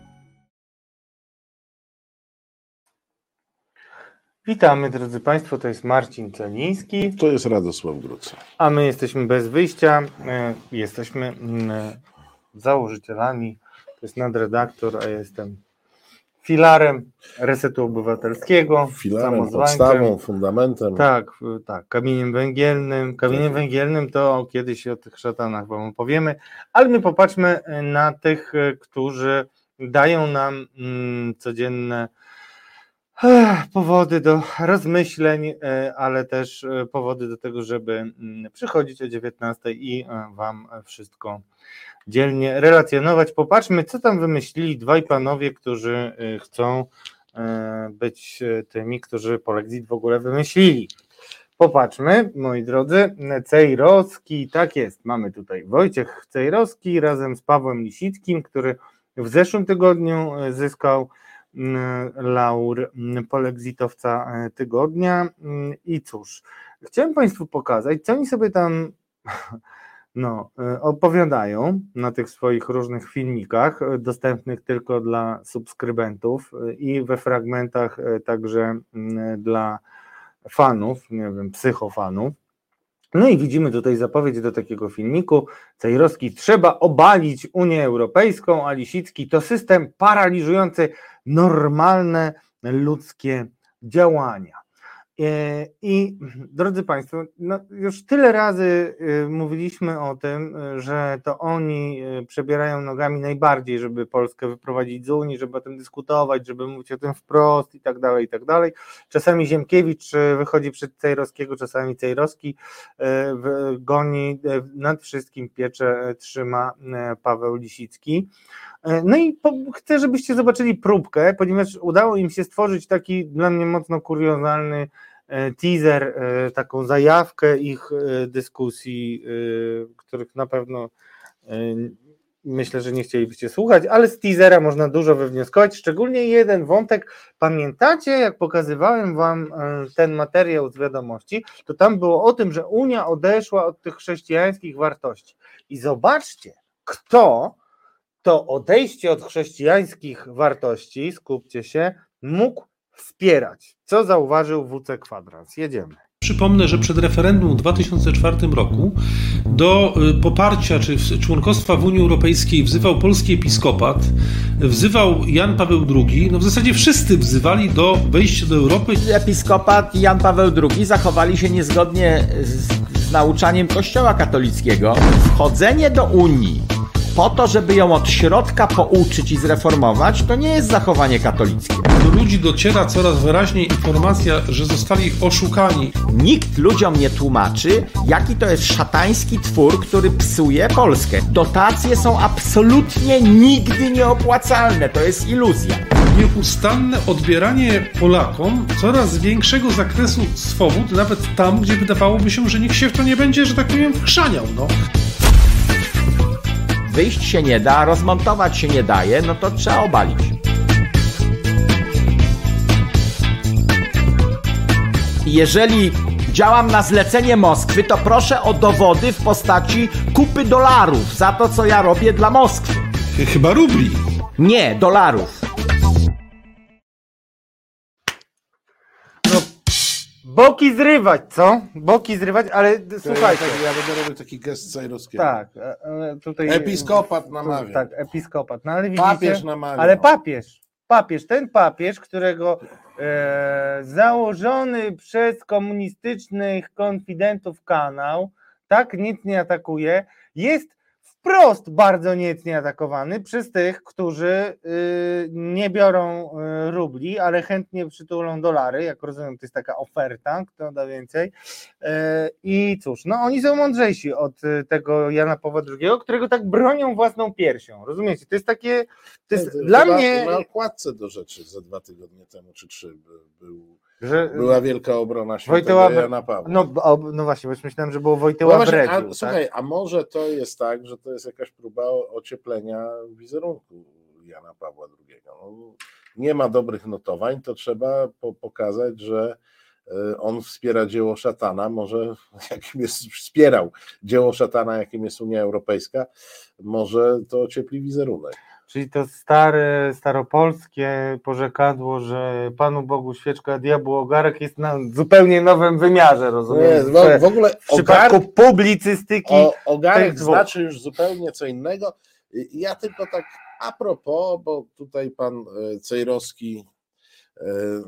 Witamy drodzy Państwo, to jest Marcin Celiński. To jest Radosław Gruca. A my jesteśmy bez wyjścia. E, jesteśmy założycielami. To jest nadredaktor, a jestem filarem Resetu Obywatelskiego. Filarem, podstawą, fundamentem. Tak, tak, kamieniem węgielnym. Kamieniem węgielnym to kiedyś o tych szatanach Wam opowiemy, ale my popatrzmy na tych, którzy dają nam mm, codzienne powody do rozmyśleń, e, ale też e, powody do tego, żeby mm, przychodzić o 19 i e, Wam wszystko dzielnie relacjonować. Popatrzmy, co tam wymyślili dwaj panowie, którzy chcą być tymi, którzy Polexit w ogóle wymyślili. Popatrzmy, moi drodzy, Cejrowski, tak jest, mamy tutaj Wojciech Cejrowski razem z Pawłem Lisickim, który w zeszłym tygodniu zyskał laur polexitowca tygodnia. I cóż, chciałem Państwu pokazać, co oni sobie tam no, e, opowiadają na tych swoich różnych filmikach, e, dostępnych tylko dla subskrybentów i we fragmentach także dla fanów, nie wiem, psychofanów. No i widzimy tutaj zapowiedź do takiego filmiku. Cejrowski trzeba obalić Unię Europejską, a Lisicki to system paraliżujący normalne ludzkie działania. E, I drodzy Państwo, no już tyle razy y, mówiliśmy o tym, że to oni y, przebierają nogami najbardziej, żeby Polskę wyprowadzić z Unii, żeby o tym dyskutować, żeby mówić o tym wprost i tak dalej, i tak dalej. Czasami Ziemkiewicz y, wychodzi przed Cejrowskiego, czasami Cejrowski goni, nad wszystkim piecze trzyma Paweł Lisicki. No i chcę, żebyście zobaczyli próbkę, ponieważ udało im się stworzyć taki dla mnie mocno kuriozalny teaser, e, taką zajawkę ich e, dyskusji, których na pewno myślę, że nie chcielibyście słuchać, ale z teasera można dużo wywnioskować, szczególnie jeden wątek. Pamiętacie, jak pokazywałem wam ten materiał z wiadomości, to tam było o tym, że Unia odeszła od tych chrześcijańskich wartości. I zobaczcie, kto to odejście od chrześcijańskich wartości, skupcie się, mógł wspierać. Co zauważył WC Kwadrans? Jedziemy. Przypomnę, że przed referendum w 2004 roku do y, poparcia czy członkostwa w Unii Europejskiej wzywał polski episkopat, wzywał Jan Paweł II. No w zasadzie wszyscy wzywali do wejścia do Europy. Episkopat i Jan Paweł II zachowali się niezgodnie z, z nauczaniem Kościoła katolickiego. Wchodzenie do Unii po to, żeby ją od środka pouczyć i zreformować, to nie jest zachowanie katolickie. Do ludzi dociera coraz wyraźniej informacja, że zostali oszukani. Nikt ludziom nie tłumaczy, jaki to jest szatański twór, który psuje Polskę. Dotacje są absolutnie nigdy nieopłacalne, to jest iluzja. Nieustanne odbieranie Polakom coraz większego zakresu swobód, nawet tam, gdzie wydawałoby się, że nikt się w to nie będzie, że tak powiem, wchrzaniał. No. Wyjść się nie da, rozmontować się nie daje, no to trzeba obalić. Jeżeli działam na zlecenie Moskwy, to proszę o dowody w postaci kupy dolarów za to, co ja robię dla Moskwy. Chyba rubli. Nie, dolarów. Boki zrywać, co? Boki zrywać, ale słuchajcie. Ja, ja będę robił taki gest Cajrowskiego. Tak, e, tutaj. Episkopat namawia. Tak, episkopat. No, ale widzicie, Papież namawia. Ale papież, papież, ten papież, którego e, założony przez komunistycznych konfidentów kanał, tak nic nie atakuje, jest wprost bardzo niecnie atakowany przez tych, którzy y, nie biorą y, rubli, ale chętnie przytulą dolary, jak rozumiem, to jest taka oferta, kto da więcej. Y, I cóż, no oni są mądrzejsi od tego Jana Pawła II, którego tak bronią własną piersią, rozumiecie? To jest takie, to jest To dla chyba mnie... Na okładce do rzeczy za dwa tygodnie temu, czy trzy, by- był, Że- była wielka obrona świętego Wojtyła, Jana Pawła. no, no właśnie, bo myślałem, że było Wojtyła No właśnie, a, tak? Słuchaj, a może to jest tak, że to jest jakaś próba ocieplenia wizerunku Jana Pawła II. No, nie ma dobrych notowań, to trzeba po, pokazać, że e, on wspiera dzieło szatana, może jakim jest, wspierał dzieło szatana, jakim jest Unia Europejska, może to ociepli wizerunek. Czyli to stare, staropolskie porzekadło, że Panu Bogu świeczka, diabłu ogarek jest na zupełnie nowym wymiarze, rozumiem? Nie, w, w ogóle w przypadku ogarek- publicystyki O, ogarek znaczy już zupełnie co innego. Ja tylko tak a propos, bo tutaj pan e, Cejrowski e,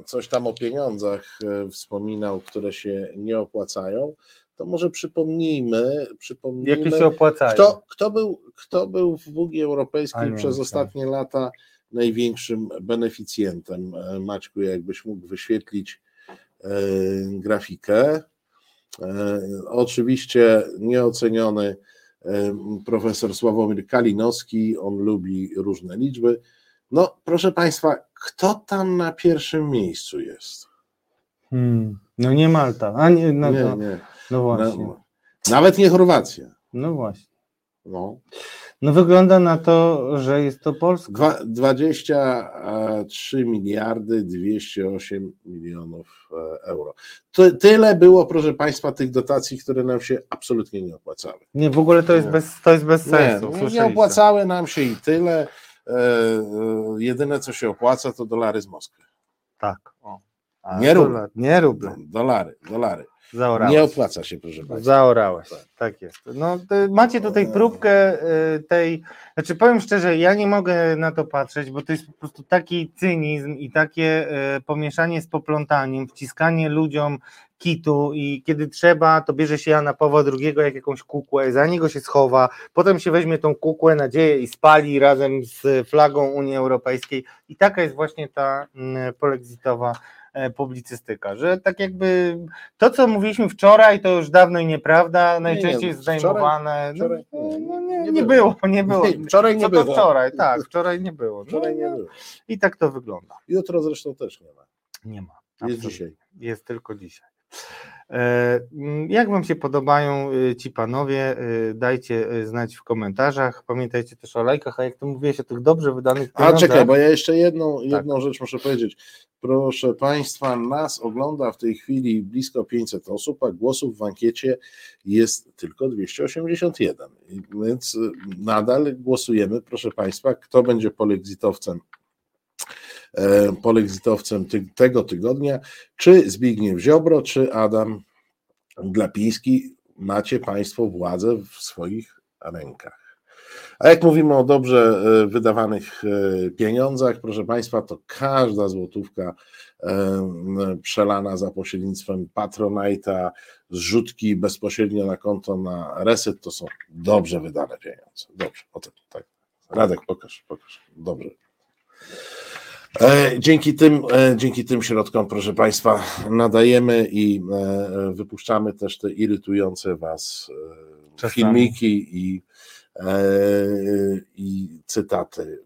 coś tam o pieniądzach e, wspominał, które się nie opłacają, to może przypomnijmy, przypomnijmy Jakie się opłacają? Kto, kto, był, kto był w Unii Europejskiej nie, przez ostatnie lata największym beneficjentem? E, Maćku, jakbyś mógł wyświetlić e, grafikę. E, Oczywiście nieoceniony profesor Sławomir Kalinowski, on lubi różne liczby. No, proszę Państwa, kto tam na pierwszym miejscu jest? Hmm. No nie Malta, a nie, no, Nie, no, nie. No właśnie. No, nawet nie Chorwacja. No właśnie. No. No wygląda na to, że jest to Polska. Dwa- 23 miliardy 208 milionów e, euro. Ty, tyle było, proszę Państwa, tych dotacji, które nam się absolutnie nie opłacały. Nie, w ogóle to jest Nie. bez, to jest bez Nie, sensu. no, nie słyszeliście. opłacały nam się i tyle. E, e, jedyne, co się opłaca, to dolary z Moskwy. Tak. O. A, Nie ruble. Nie ruble. Dolary, dolary. Zaorałeś. Nie opłaca się, proszę Państwa. Zaorałeś, tak jest. No, macie tutaj próbkę y, tej, znaczy powiem szczerze, ja nie mogę na to patrzeć, bo to jest po prostu taki cynizm i takie y, pomieszanie z poplątaniem, wciskanie ludziom kitu i kiedy trzeba, to bierze się Jana Pawła II jak jakąś kukłę, za niego się schowa, potem się weźmie tą kukłę, nadzieję i spali razem z flagą Unii Europejskiej i taka jest właśnie ta mm, polexitowa publicystyka, że tak jakby to, co mówiliśmy wczoraj, to już dawno i nieprawda, najczęściej nie, jest wczoraj- zdejmowane. No, wczoraj- no, nie, nie, było, nie było. Nie, wczoraj nie Co to było. wczoraj, tak, wczoraj nie było. Wczoraj No, nie było. I tak to wygląda. Jutro zresztą też nie ma. Nie ma. Jest absolutnie. dzisiaj. Jest tylko dzisiaj. E, mm, Jak Wam się podobają y, ci panowie? y, Dajcie y, znać w komentarzach. Pamiętajcie też o lajkach, a jak to mówiłeś o tych dobrze wydanych A pieniądzach. czekaj, bo ja jeszcze jedną, Tak. jedną rzecz muszę powiedzieć. Proszę Państwa, nas ogląda w tej chwili blisko 500 osób, a głosów w ankiecie jest tylko 281. I Więc nadal głosujemy, proszę Państwa, kto będzie polexitowcem polexitowcem ty, tego tygodnia, czy Zbigniew Ziobro, czy Adam Glapiński, macie Państwo władzę w swoich rękach. A jak mówimy o dobrze e, wydawanych e, pieniądzach, proszę Państwa, to każda złotówka e, przelana za pośrednictwem Patronite'a, zrzutki bezpośrednio na konto na reset, to są dobrze wydane pieniądze. Dobrze, o tak, tak. Radek, pokaż, pokaż. Dobrze. Dzięki tym, dzięki tym środkom, proszę Państwa, nadajemy i wypuszczamy też te irytujące Was Czasami. filmiki i E, i cytaty.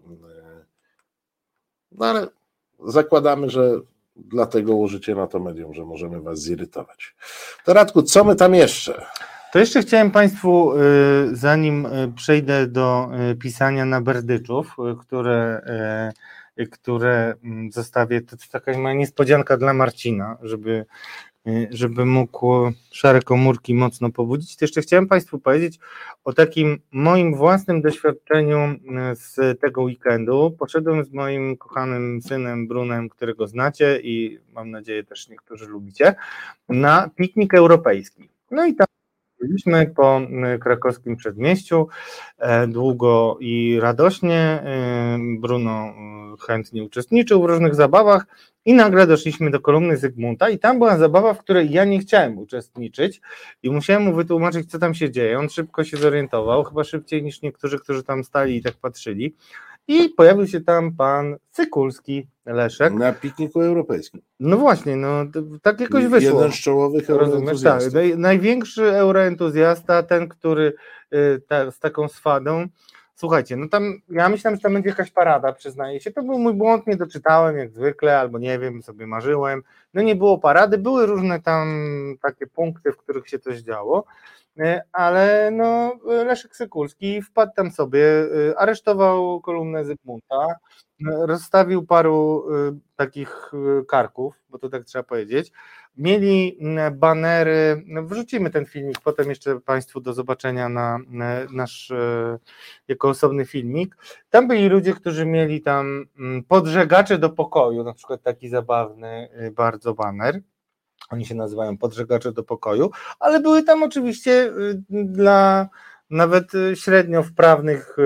No ale zakładamy, że dlatego użycie na to medium, że możemy Was zirytować. To Radku, co my tam jeszcze? To jeszcze chciałem Państwu, zanim przejdę do pisania na berdyczów, które, które mm, zostawię, to taka moja niespodzianka dla Marcina, żeby Y, żeby mógł szare komórki mocno pobudzić. To jeszcze chciałem Państwu powiedzieć o takim moim własnym doświadczeniu y, z tego weekendu. Poszedłem z moim kochanym synem Brunem, którego znacie i mam nadzieję też niektórzy lubicie, na piknik europejski. No i tam Byliśmy po y, krakowskim przedmieściu e, długo i radośnie. Bruno chętnie uczestniczył w różnych zabawach i nagle doszliśmy do kolumny Zygmunta i tam była zabawa, w której ja nie chciałem uczestniczyć i musiałem mu wytłumaczyć, co tam się dzieje. On szybko się zorientował, chyba szybciej niż niektórzy, którzy tam stali i tak patrzyli. I pojawił się tam pan Cykulski, Leszek. Na pikniku europejskim. No właśnie, no tak jakoś wyszło. Jeden z czołowych euroentuzjastów. Tak, największy euroentuzjasta, ten, który y, ta, z taką swadą Słuchajcie, no tam ja myślałem, że tam będzie jakaś parada, przyznaję się. To był mój błąd, nie doczytałem jak zwykle, albo nie wiem, sobie marzyłem. No nie było parady, były różne tam takie punkty, w których się coś działo, e, ale no Leszek Sykulski wpadł tam sobie, e, aresztował kolumnę Zygmunta, e, rozstawił paru takich karków, bo to tak trzeba powiedzieć, mieli banery, no wrzucimy ten filmik potem jeszcze Państwu do zobaczenia na nasz jako osobny filmik. Tam byli ludzie, którzy mieli tam mm, podżegacze do pokoju, na przykład taki zabawny y, bardzo baner. Oni się nazywają podżegacze do pokoju, ale były tam oczywiście y, dla nawet y, średnio wprawnych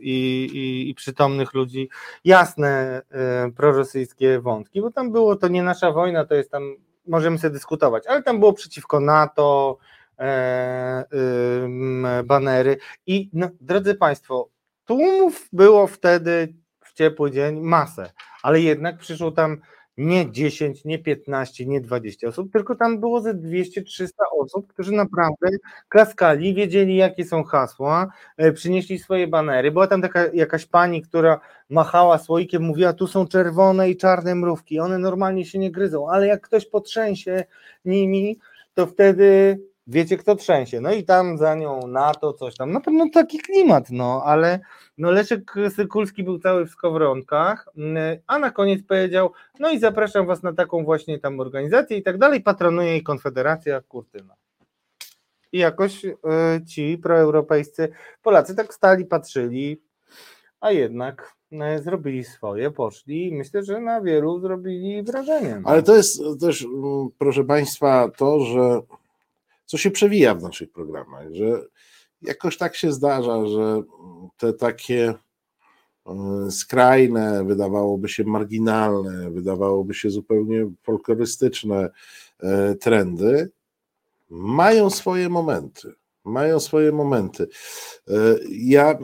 i, i, i, przytomnych ludzi jasne prorosyjskie wątki, bo tam było to nie nasza wojna, to jest tam możemy sobie dyskutować, ale tam było przeciwko NATO, e, y, banery i no, drodzy Państwo, tłumów było wtedy w ciepły dzień masę, ale jednak przyszło tam nie 10, nie 15, nie 20 osób, tylko tam było ze 200-300 osób, którzy naprawdę klaskali, wiedzieli jakie są hasła, e, przynieśli swoje banery. Była tam taka jakaś pani, która machała słoikiem, mówiła tu są czerwone i czarne mrówki, one normalnie się nie gryzą, ale jak ktoś potrzęsie nimi, to wtedy wiecie kto trzęsie. No i tam za nią NATO, coś tam. Na pewno taki klimat, no ale no Leszek Sykulski był cały w skowronkach, mm, a na koniec powiedział, no i zapraszam was na taką właśnie tam organizację i tak dalej, patronuje jej Konfederacja Kurtyna. I jakoś y, ci proeuropejscy Polacy tak stali, patrzyli, a jednak y, zrobili swoje, poszli i myślę, że na wielu zrobili wrażenie. No. Ale to jest też, mm, proszę Państwa, to, że co się przewija w naszych programach, że jakoś tak się zdarza, że te takie e, skrajne, wydawałoby się marginalne, wydawałoby się zupełnie folklorystyczne e, trendy mają swoje momenty. Mają swoje momenty. E, ja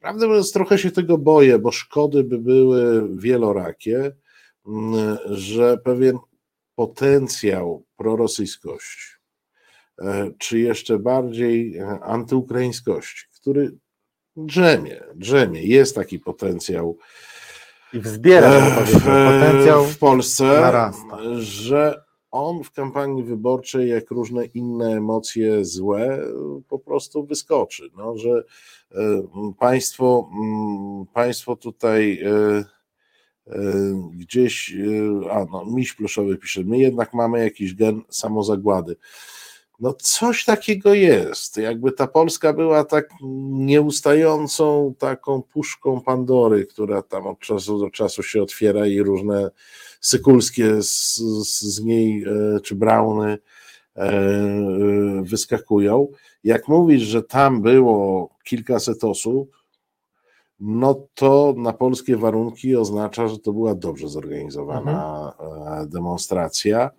prawdę mówiąc trochę się tego boję, bo szkody by były wielorakie, że pewien potencjał prorosyjskości, czy jeszcze bardziej e, antyukraińskości, który drzemie, drzemie, jest taki potencjał. I wzbiera e, w, potencjał w Polsce, narasta. że on w kampanii wyborczej, jak różne inne emocje złe, po prostu wyskoczy. No, że państwo, państwo tutaj gdzieś, a no, miś pluszowy pisze, my jednak mamy jakiś gen samozagłady. No coś takiego jest. Jakby ta Polska była tak nieustającą taką puszką Pandory, która tam od czasu do czasu się otwiera i różne sykulskie z, z niej, e, czy brauny wyskakują. Jak mówisz, że tam było kilkaset osób, no to na polskie warunki oznacza, że to była dobrze zorganizowana mhm. demonstracja.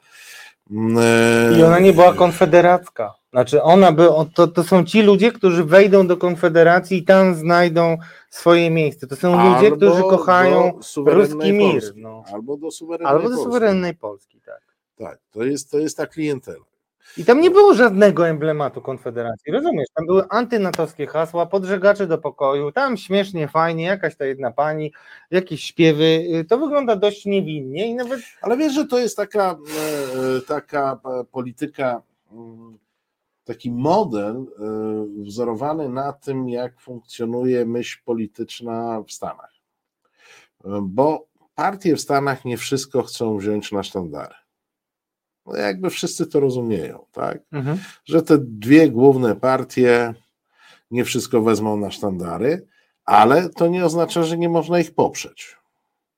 I ona nie była konfederacka. Znaczy ona by, to, to są ci ludzie, którzy wejdą do Konfederacji i tam znajdą swoje miejsce. To są Albo ludzie, którzy kochają ruski mir. Polski. No. Albo do suwerennej Albo do Polski. suwerennej Polski, tak. Tak, to jest, to jest ta klientela. I tam nie było żadnego emblematu Konfederacji, rozumiesz? Tam były antynatowskie hasła, podżegacze do pokoju, tam śmiesznie, fajnie, jakaś ta jedna pani, jakieś śpiewy. To wygląda dość niewinnie i nawet... Ale wiesz, że to jest taka, e, taka e, polityka, mm, taki model e, wzorowany na tym, jak funkcjonuje myśl polityczna w Stanach. Bo partie w Stanach nie wszystko chcą wziąć na sztandary. No jakby wszyscy to rozumieją, tak? Mhm. Że te dwie główne partie nie wszystko wezmą na sztandary, ale to nie oznacza, że nie można ich poprzeć.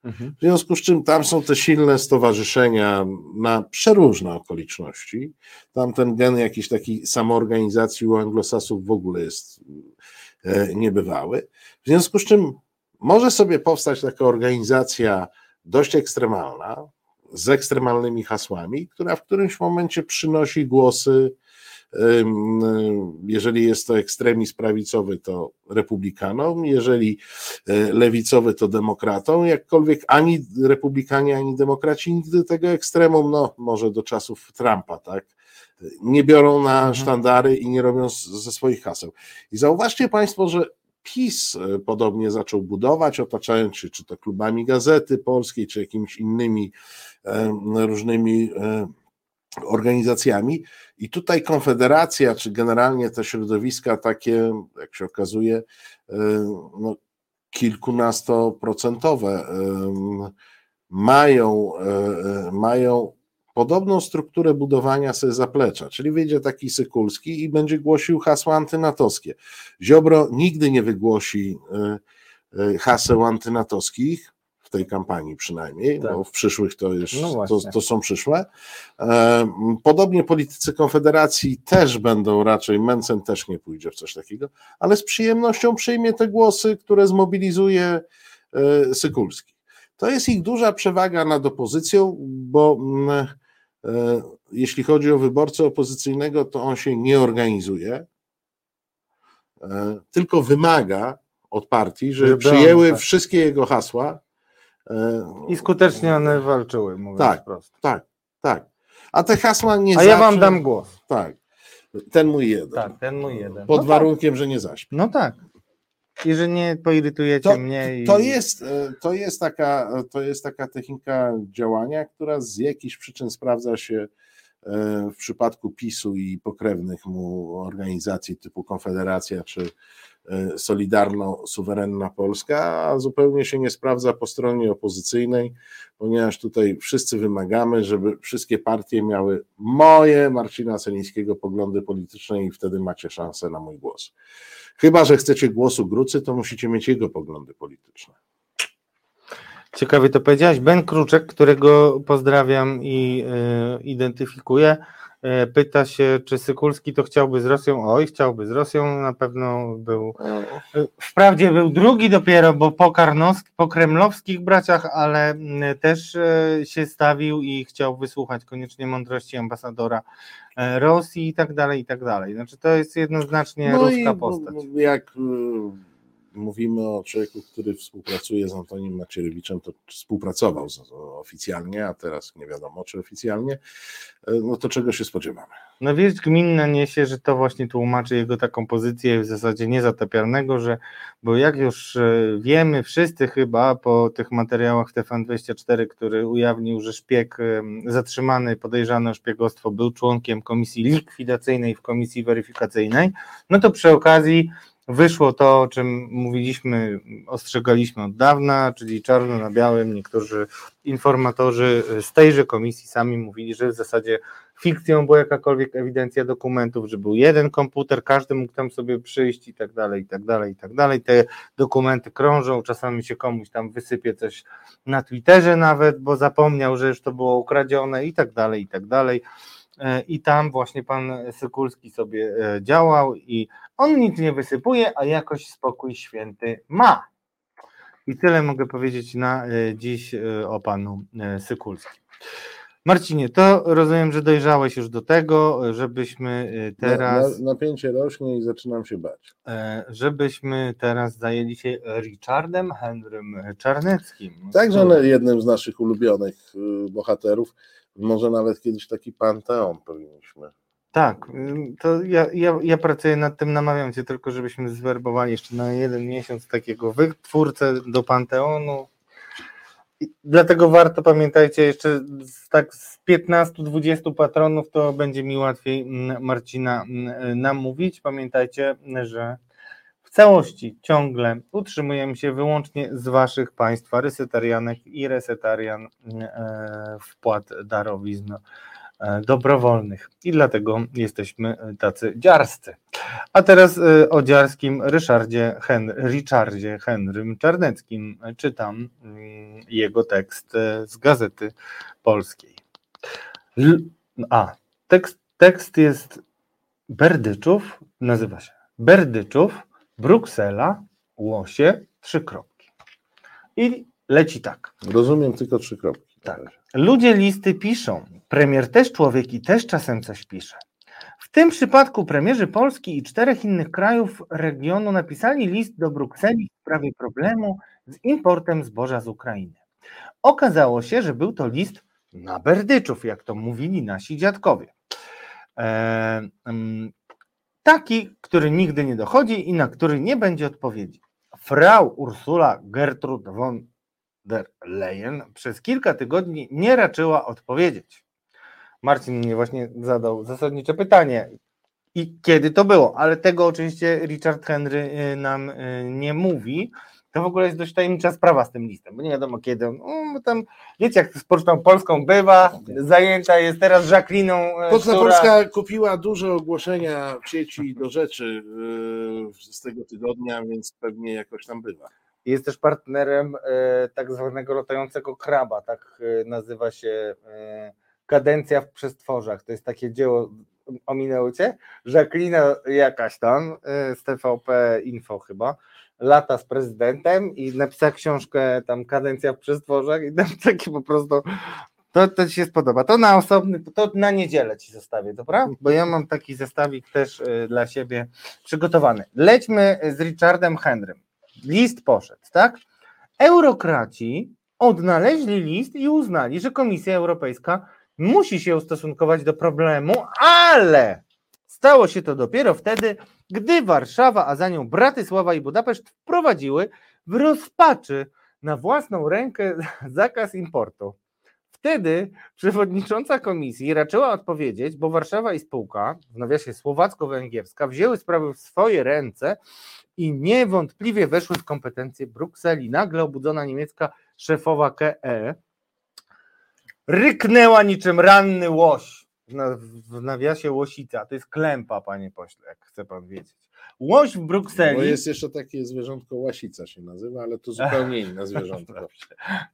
Mhm. W związku z czym tam są te silne stowarzyszenia na przeróżne okoliczności. Tam ten gen jakiejś takiej samoorganizacji u anglosasów w ogóle jest e, niebywały. W związku z czym może sobie powstać taka organizacja dość ekstremalna, z ekstremalnymi hasłami, która w którymś momencie przynosi głosy, jeżeli jest to ekstremizm prawicowy, to republikanom, jeżeli e, lewicowy, to demokratom, jakkolwiek ani republikanie, ani demokraci nigdy tego ekstremum, no może do czasów Trumpa, tak, nie biorą na sztandary i nie robią ze swoich haseł. I zauważcie Państwo, że PiS e, podobnie zaczął budować, otaczając się czy to klubami Gazety Polskiej, czy jakimiś innymi e, różnymi e, organizacjami. I tutaj Konfederacja, czy generalnie te środowiska takie, jak się okazuje, no, kilkunastoprocentowe mają, mają podobną strukturę budowania sobie zaplecza, czyli wyjdzie taki Sykulski i będzie głosił hasła antynatowskie. Ziobro nigdy nie wygłosi e, e, haseł antynatowskich, w tej kampanii przynajmniej, bo w przyszłych to, już, No to, to są przyszłe. E, Podobnie politycy Konfederacji też będą raczej, Mencen też nie pójdzie w coś takiego, ale z przyjemnością przyjmie te głosy, które zmobilizuje Sykulski. To jest ich duża przewaga nad opozycją, bo mm, jeśli chodzi o wyborcę opozycyjnego, to on się nie organizuje, e, tylko wymaga od partii, on, przyjęły tak. wszystkie jego hasła. e, I skutecznie one walczyły, mówiąc tak, prosto. tak, tak. A te hasła nie A ja wam zawsze- dam głos. Tak. Ten mój jeden. Tak, ten mój jeden. Pod No tak. warunkiem, że nie zaśpi. No tak. I że nie poirytujecie To, mnie. I... to, jest, e, to, jest taka, to jest taka technika działania, która z jakichś przyczyn sprawdza się e, w przypadku PiSu i pokrewnych mu organizacji typu Konfederacja czy Solidarno-Suwerenna Polska, a zupełnie się nie sprawdza po stronie opozycyjnej, ponieważ tutaj wszyscy wymagamy, żeby wszystkie partie miały moje, Marcina Celińskiego, poglądy polityczne i wtedy macie szansę na mój głos. Chyba, że chcecie głosu Grucy, to musicie mieć jego poglądy polityczne. Ciekawie to powiedziałeś. Ben Kruczek, którego pozdrawiam i y, identyfikuję, y, pyta się, czy Sykulski to chciałby z Rosją. Oj, chciałby z Rosją, na pewno był. y, Wprawdzie był drugi dopiero, bo po, Karnowsk, po kremlowskich braciach, ale y, też y, się stawił i chciał wysłuchać koniecznie mądrości ambasadora y, Rosji i tak dalej, i tak dalej. Znaczy to jest jednoznacznie ruska postać. jak mówimy o człowieku, który współpracuje z Antonim Macierewiczem, to współpracował oficjalnie, a teraz nie wiadomo, czy oficjalnie, y, no to czego się spodziewamy? No wieść gminna niesie, że to właśnie tłumaczy jego taką pozycję w zasadzie niezatapialnego, że bo jak już e, wiemy wszyscy chyba po tych materiałach w TVN24, który ujawnił, że szpieg e, zatrzymany, podejrzany o szpiegostwo był członkiem komisji likwidacyjnej w komisji weryfikacyjnej, no to przy okazji wyszło to, o czym mówiliśmy, ostrzegaliśmy od dawna, czyli czarno na białym, niektórzy informatorzy z tejże komisji sami mówili, że w zasadzie fikcją była jakakolwiek ewidencja dokumentów, że był jeden komputer, każdy mógł tam sobie przyjść i tak dalej, i tak dalej, i tak dalej. Te dokumenty krążą, czasami się komuś tam wysypie coś na Twitterze nawet, bo zapomniał, że już to było ukradzione i tak dalej, i tak dalej. E, i tam właśnie pan Sykulski sobie e, działał i on nic nie wysypuje, a jakoś spokój święty ma. I tyle mogę powiedzieć na e, dziś o panu Sykulskim. Marcinie, to rozumiem, że dojrzałeś już do tego, żebyśmy e, teraz, Na, napięcie rośnie i zaczynam się bać. e, żebyśmy teraz zajęli się Richardem Henrym Czarneckim. Także on jednym z naszych ulubionych y, bohaterów, może nawet kiedyś taki panteon powinniśmy. Tak, ym, to ja, ja, ja pracuję nad tym, namawiam cię tylko, żebyśmy zwerbowali jeszcze na jeden miesiąc takiego wytwórcę do Panteonu. Dlatego warto, pamiętajcie, jeszcze tak z 15-20 patronów to będzie mi łatwiej mm, Marcina mm, namówić. Pamiętajcie, że w całości ciągle utrzymujemy się wyłącznie z waszych państwa resetarianek i resetarian mm, e, wpłat darowizn dobrowolnych i dlatego jesteśmy tacy dziarscy. A teraz e, o dziarskim Ryszardzie Richardzie Henrym Czarneckim czytam mm, jego tekst e, z Gazety Polskiej. L- a, tekst, tekst jest Berdyczów, nazywa się Berdyczów, Bruksela, Łosie, trzy kropki. I leci tak. Rozumiem tylko trzy kropki. Tak. Ludzie listy piszą. Premier też człowiek i też czasem coś pisze. W tym przypadku premierzy Polski i czterech innych krajów regionu napisali list do Brukseli w sprawie problemu z importem zboża z Ukrainy. Okazało się, że był to list na Berdyczów, jak to mówili nasi dziadkowie. E, mm, taki, który nigdy nie dochodzi i na który nie będzie odpowiedzi. Frau Ursula Gertrud von der Leyen przez kilka tygodni nie raczyła odpowiedzieć. Marcin mnie właśnie zadał zasadnicze pytanie. I kiedy to było? Ale tego oczywiście Richard Henry y, nam y, nie mówi. To w ogóle jest dość tajemnicza sprawa z tym listem, bo nie wiadomo kiedy. on- No, tam, wiecie, jak z Pocztą Polską bywa, zajęta jest teraz Jacqueliną. y, Poczta która- Polska kupiła duże ogłoszenia w sieci do rzeczy z tego tygodnia, więc pewnie jakoś tam bywa. Jest też partnerem e, tak zwanego latającego kraba, tak e, nazywa się e, Kadencja w przestworzach. To jest takie dzieło, ominęło cię? Jacqueline jakaś tam z TVP Info chyba, lata z prezydentem i napisała książkę tam Kadencja w przestworzach i tam takie po prostu to, to ci się spodoba. To na osobny, to na niedzielę ci zostawię, dobra? Bo ja mam taki zestawik też dla siebie przygotowany. Lećmy z Richardem Henrym. List poszedł, tak? Eurokraci odnaleźli list i uznali, że Komisja Europejska musi się ustosunkować do problemu, ale stało się to dopiero wtedy, gdy Warszawa, a za nią Bratysława i Budapeszt wprowadziły w rozpaczy na własną rękę zakaz importu. Wtedy przewodnicząca komisji raczyła odpowiedzieć, bo Warszawa i spółka, w nawiasie słowacko-węgierska, wzięły sprawy w swoje ręce i niewątpliwie weszły w kompetencje Brukseli. Nagle obudzona niemiecka szefowa KE ryknęła niczym ranny łoś. W nawiasie łosica, to jest klępa, panie pośle, jak chce pan wiedzieć. Łoś w Brukseli. Bo jest jeszcze takie zwierzątko łasica się nazywa, ale to zupełnie inne zwierzątko.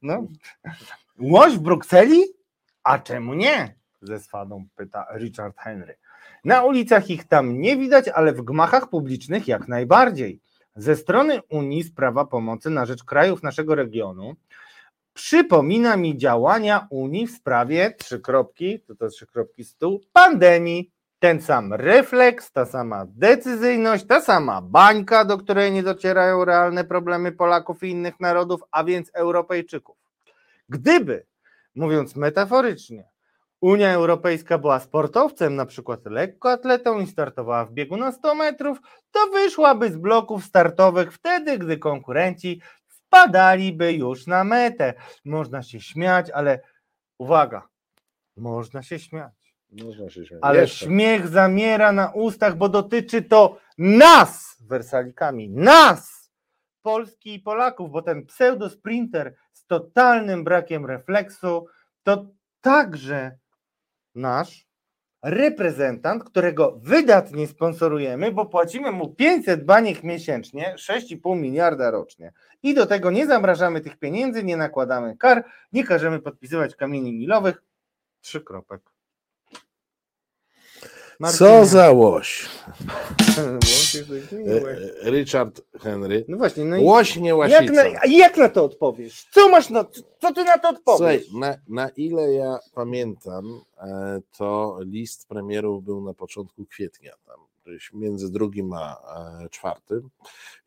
No. Łoś w Brukseli? A czemu nie? Ze swadą pyta Richard Henry. Na ulicach ich tam nie widać, ale w gmachach publicznych jak najbardziej. Ze strony Unii sprawa pomocy na rzecz krajów naszego regionu przypomina mi działania Unii w sprawie trzy kropki, to to trzy kropki stół, pandemii. Ten sam refleks, ta sama decyzyjność, ta sama bańka, do której nie docierają realne problemy Polaków i innych narodów, a więc Europejczyków. Gdyby, mówiąc metaforycznie, Unia Europejska była sportowcem, na przykład lekkoatletą i startowała w biegu na 100 metrów, to wyszłaby z bloków startowych wtedy, gdy konkurenci wpadaliby już na metę. Można się śmiać, ale uwaga, można się śmiać. Ale Jeszcze. śmiech zamiera na ustach, bo dotyczy to nas, wersalikami, nas, Polski i Polaków, bo ten pseudosprinter z totalnym brakiem refleksu to także nasz reprezentant, którego wydatnie sponsorujemy, bo płacimy mu 500 baniek miesięcznie, 6,5 miliarda rocznie. I do tego nie zamrażamy tych pieniędzy, nie nakładamy kar, nie każemy podpisywać kamieni milowych. Trzy kropek. Co za łoś. Miły. E, Richard Henry. No właśnie, no i Łoś nie jak łasica. na, a jak na to odpowiesz? Co masz na co ty na to Słuchaj, odpowiesz? na, na ile ja pamiętam, e, to list premierów był na początku kwietnia, tam między drugim a e, czwartym,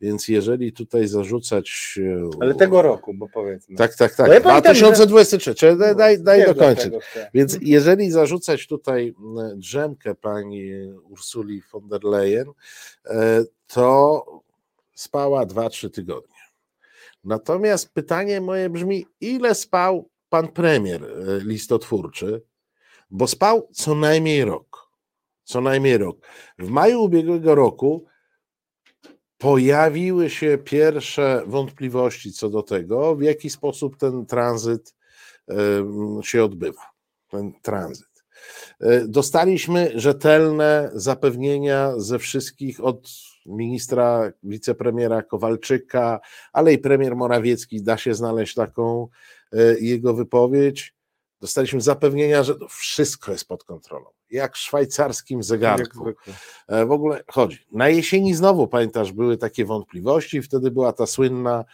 więc jeżeli tutaj zarzucać... Ale tego roku, bo powiedzmy. Tak, tak, tak. Bo ja pamiętam, że- 2023. Daj, daj, daj Wiem, dokończyć. Więc jeżeli zarzucać tutaj drzemkę pani Ursuli von der Leyen, e, to spała 2-3 tygodnie. Natomiast pytanie moje brzmi, ile spał pan premier e, listotwórczy? Bo spał co najmniej rok. Co najmniej rok. W maju ubiegłego roku pojawiły się pierwsze wątpliwości co do tego, w jaki sposób ten tranzyt się odbywa. Ten tranzyt. E, Dostaliśmy rzetelne zapewnienia ze wszystkich od ministra, wicepremiera Kowalczyka, ale i premier Morawiecki, da się znaleźć taką e, jego wypowiedź. Dostaliśmy zapewnienia, że to wszystko jest pod kontrolą. Jak w szwajcarskim zegarku. E, W ogóle chodzi. Na jesieni znowu, pamiętasz, były takie wątpliwości, wtedy była ta słynna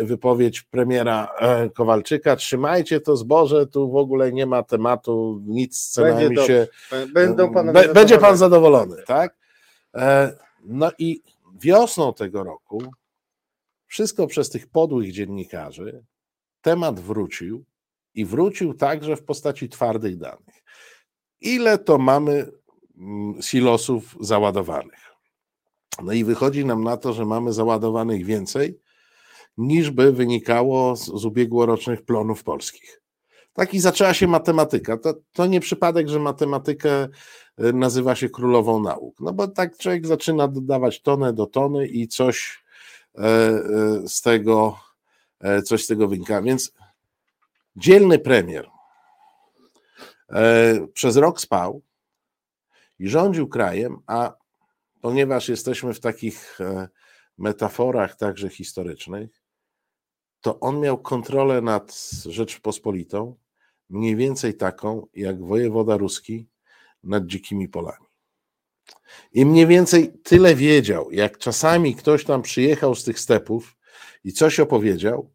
wypowiedź premiera e, Kowalczyka, trzymajcie to zboże, tu w ogóle nie ma tematu, nic z cenami Będzie się... Będą panowie Be- Będzie pan zadowolony, tak? E, No i wiosną tego roku, wszystko przez tych podłych dziennikarzy, temat wrócił i wrócił także w postaci twardych danych. Ile to mamy mm, silosów załadowanych? No i wychodzi nam na to, że mamy załadowanych więcej, niż by wynikało z, z ubiegłorocznych plonów polskich. Tak i zaczęła się matematyka. To, to nie przypadek, że matematykę y, nazywa się królową nauk. No bo tak człowiek zaczyna dodawać tonę do tony i coś e, e, z tego, e, coś z tego wynika. Więc dzielny premier przez rok spał i rządził krajem, a ponieważ jesteśmy w takich e, metaforach także historycznych, to on miał kontrolę nad Rzeczpospolitą, mniej więcej taką, jak wojewoda ruski nad dzikimi polami. I mniej więcej tyle wiedział, jak czasami ktoś tam przyjechał z tych stepów i coś opowiedział,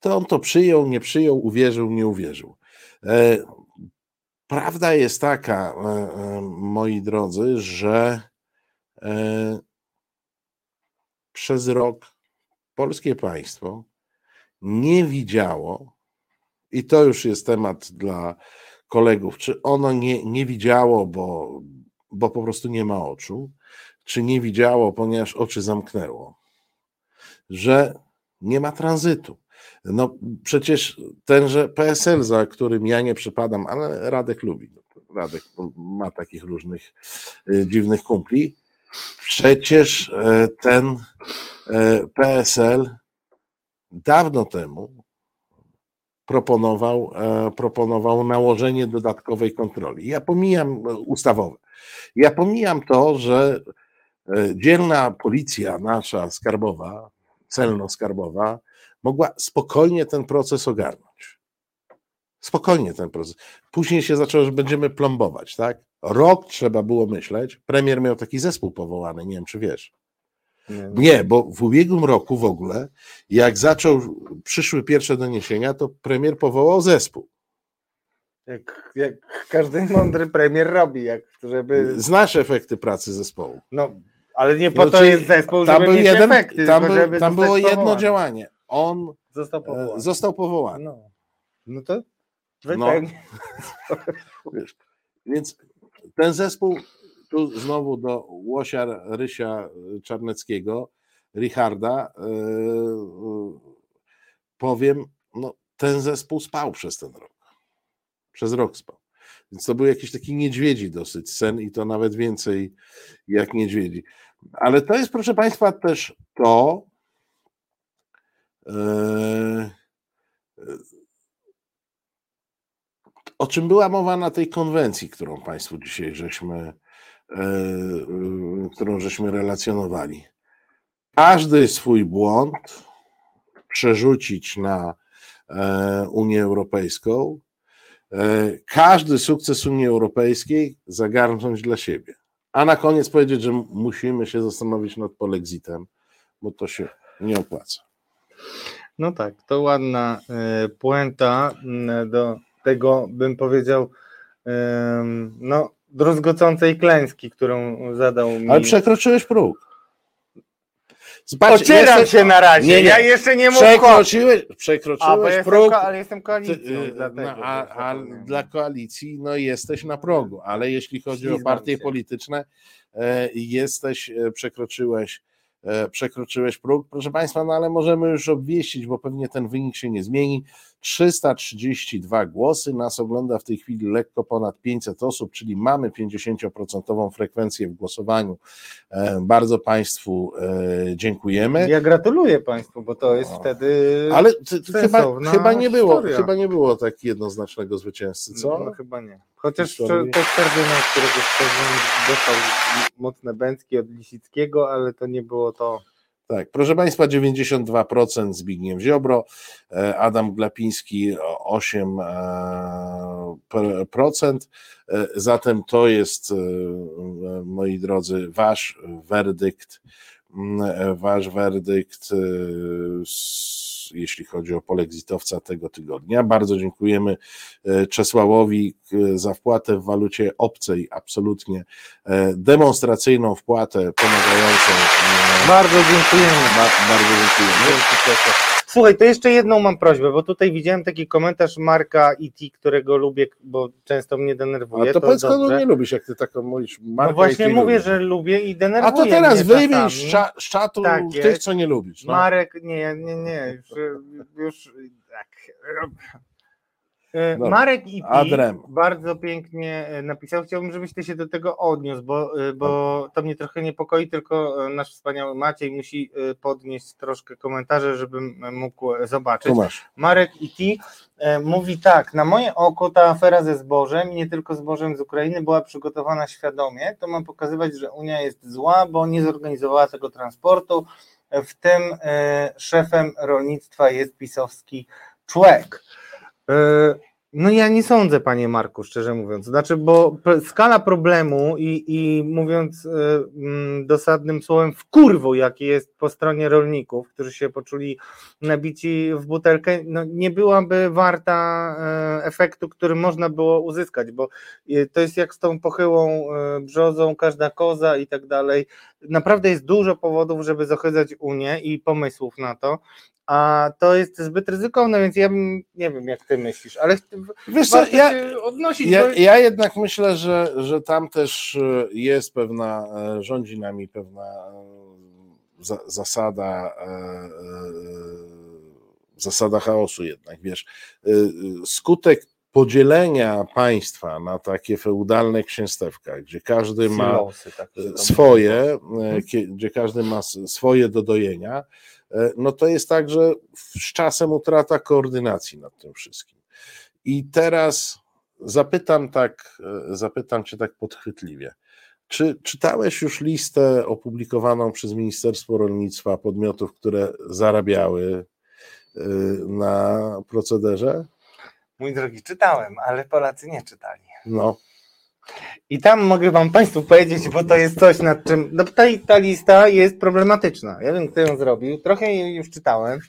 to on to przyjął, nie przyjął, uwierzył, nie uwierzył. Prawda jest taka, e, e, moi drodzy, że e, przez rok polskie państwo nie widziało, i to już jest temat dla kolegów, czy ono nie, nie widziało, bo, bo po prostu nie ma oczu, czy nie widziało, ponieważ oczy zamknęło, że nie ma tranzytu. No przecież tenże PSL, za którym ja nie przypadam, ale Radek lubi. Radek ma takich różnych y, dziwnych kumpli. Przecież e, ten e, PSL dawno temu proponował, e, proponował nałożenie dodatkowej kontroli. Ja pomijam ustawowe. Ja pomijam to, że dzielna policja nasza skarbowa, celno-skarbowa, mogła spokojnie ten proces ogarnąć. Spokojnie ten proces. Później się zaczęło, że będziemy plombować, tak? Rok trzeba było myśleć. Premier miał taki zespół powołany, nie wiem czy wiesz. Nie, bo w ubiegłym roku w ogóle, jak zaczął, przyszły pierwsze doniesienia, to premier powołał zespół. Jak, jak każdy mądry premier robi, jak żeby. Znasz efekty pracy zespołu. No, ale nie po to Znaczy, jest zespół, tam żeby był mieć jeden, efekty, tam, był, tam było jedno działanie. On Został e, powołany. został powołany. No, no to No. wypełni. Wiesz, więc ten zespół, tu znowu do Łosia Rysia Czarneckiego, Richarda, yy, powiem, no, ten zespół spał przez ten rok. Przez rok spał. Więc to był jakiś taki niedźwiedzi dosyć sen i to nawet więcej jak niedźwiedzi. Ale to jest, proszę Państwa, też to, o czym była mowa na tej konwencji, którą Państwu dzisiaj żeśmy, e, e, którą żeśmy relacjonowali. Każdy swój błąd przerzucić na e, Unię Europejską, e, każdy sukces Unii Europejskiej zagarnąć dla siebie. A na koniec powiedzieć, że musimy się zastanowić nad polexitem, bo to się nie opłaca. No tak, to ładna e, puenta mm, do tego, bym powiedział, no, druzgocącej klęski, którą zadał mi. Ale przekroczyłeś próg. Ocieram się na razie, ja jeszcze nie mów Przekroczyłeś, A, bo przekroczyłeś jestem próg. ko- ale jestem koalicją, Ty, dlatego no, a, a dla koalicji no, jesteś na progu, ale jeśli chodzi o Ślizgam partie się. polityczne, e, jesteś, e, przekroczyłeś, e, przekroczyłeś próg. Proszę Państwa, no ale możemy już obwieścić, bo pewnie ten wynik się nie zmieni. 332 głosy, nas ogląda w tej chwili lekko ponad 500 osób, czyli mamy 50% frekwencję w głosowaniu. E, Bardzo Państwu e, dziękujemy. Ja gratuluję Państwu, bo to jest wtedy. Ale chyba, chyba, nie było, historia. chyba nie było tak jednoznacznego zwycięzcy, co? No, chyba nie. Chociaż to, kardynał, którego dostał mocne bęcki od Lisickiego, ale to nie było to. Tak, proszę Państwa, 92% Zbigniew Ziobro, e, Adam Glapiński o 8%. e, Zatem to jest, e, moi drodzy, Wasz werdykt, mm, e, Wasz werdykt, e, s- jeśli chodzi o polexitowca tego tygodnia. Bardzo dziękujemy e, Czesławowi e, za wpłatę w walucie obcej, absolutnie e, demonstracyjną wpłatę pomagającą. Bardzo dziękujemy. Ba- bardzo dziękujemy. Słuchaj, to jeszcze jedną mam prośbę, bo tutaj widziałem taki komentarz Marka IT, którego lubię, bo często mnie denerwuje. A to powiedz, kogo nie lubisz, jak ty taką mówisz. Marka No właśnie i ty mówię, lubisz. że lubię i A denerwuje to teraz wyjmij z, cza, z czatu Tak tych, co nie lubisz. No. Marek, nie, nie, nie, już, już tak. E, Dobra. Marek i Adrem. bardzo pięknie e, napisał. Chciałbym, żebyś ty się do tego odniósł, bo, e, bo to mnie trochę niepokoi, tylko nasz wspaniały Maciej musi podnieść troszkę komentarze, żebym mógł zobaczyć. Tu masz. Marek IT e, mówi tak, na moje oko ta afera ze zbożem i nie tylko zbożem z Ukrainy była przygotowana świadomie. To ma pokazywać, że Unia jest zła, bo nie zorganizowała tego transportu. W tym szefem rolnictwa jest pisowski człowiek. E, No ja nie sądzę, panie Marku, szczerze mówiąc. Znaczy, bo skala problemu i, i mówiąc mm, dosadnym słowem w kurwu, jaki jest po stronie rolników, którzy się poczuli nabici w butelkę, no nie byłaby warta e, efektu, który można było uzyskać, bo e, to jest jak z tą pochyłą brzozą, każda koza i tak dalej. Naprawdę jest dużo powodów, żeby zohydzać Unię i pomysłów na to. A to jest zbyt ryzykowne, więc ja bym, nie wiem jak ty myślisz, ale Wiesz co, ja, odnosić, ja, bo... ja jednak myślę, że, że tam też e, jest pewna, e, rządzi nami pewna e, za, zasada, zasada chaosu jednak, wiesz, skutek podzielenia państwa na takie feudalne księstewka, gdzie każdy ma Silosy, tak swoje, kie- gdzie każdy ma swoje do dojenia, no to jest tak, że z czasem utrata koordynacji nad tym wszystkim. I teraz zapytam tak, e, zapytam cię tak podchwytliwie. Czy czytałeś już listę opublikowaną przez Ministerstwo Rolnictwa podmiotów, które zarabiały e, na procederze? Mój drogi, czytałem, ale Polacy nie czytali. No. I tam mogę wam Państwu powiedzieć, bo to jest coś nad czym. No ta, ta lista jest problematyczna. Ja wiem, kto ją zrobił. Trochę jej już czytałem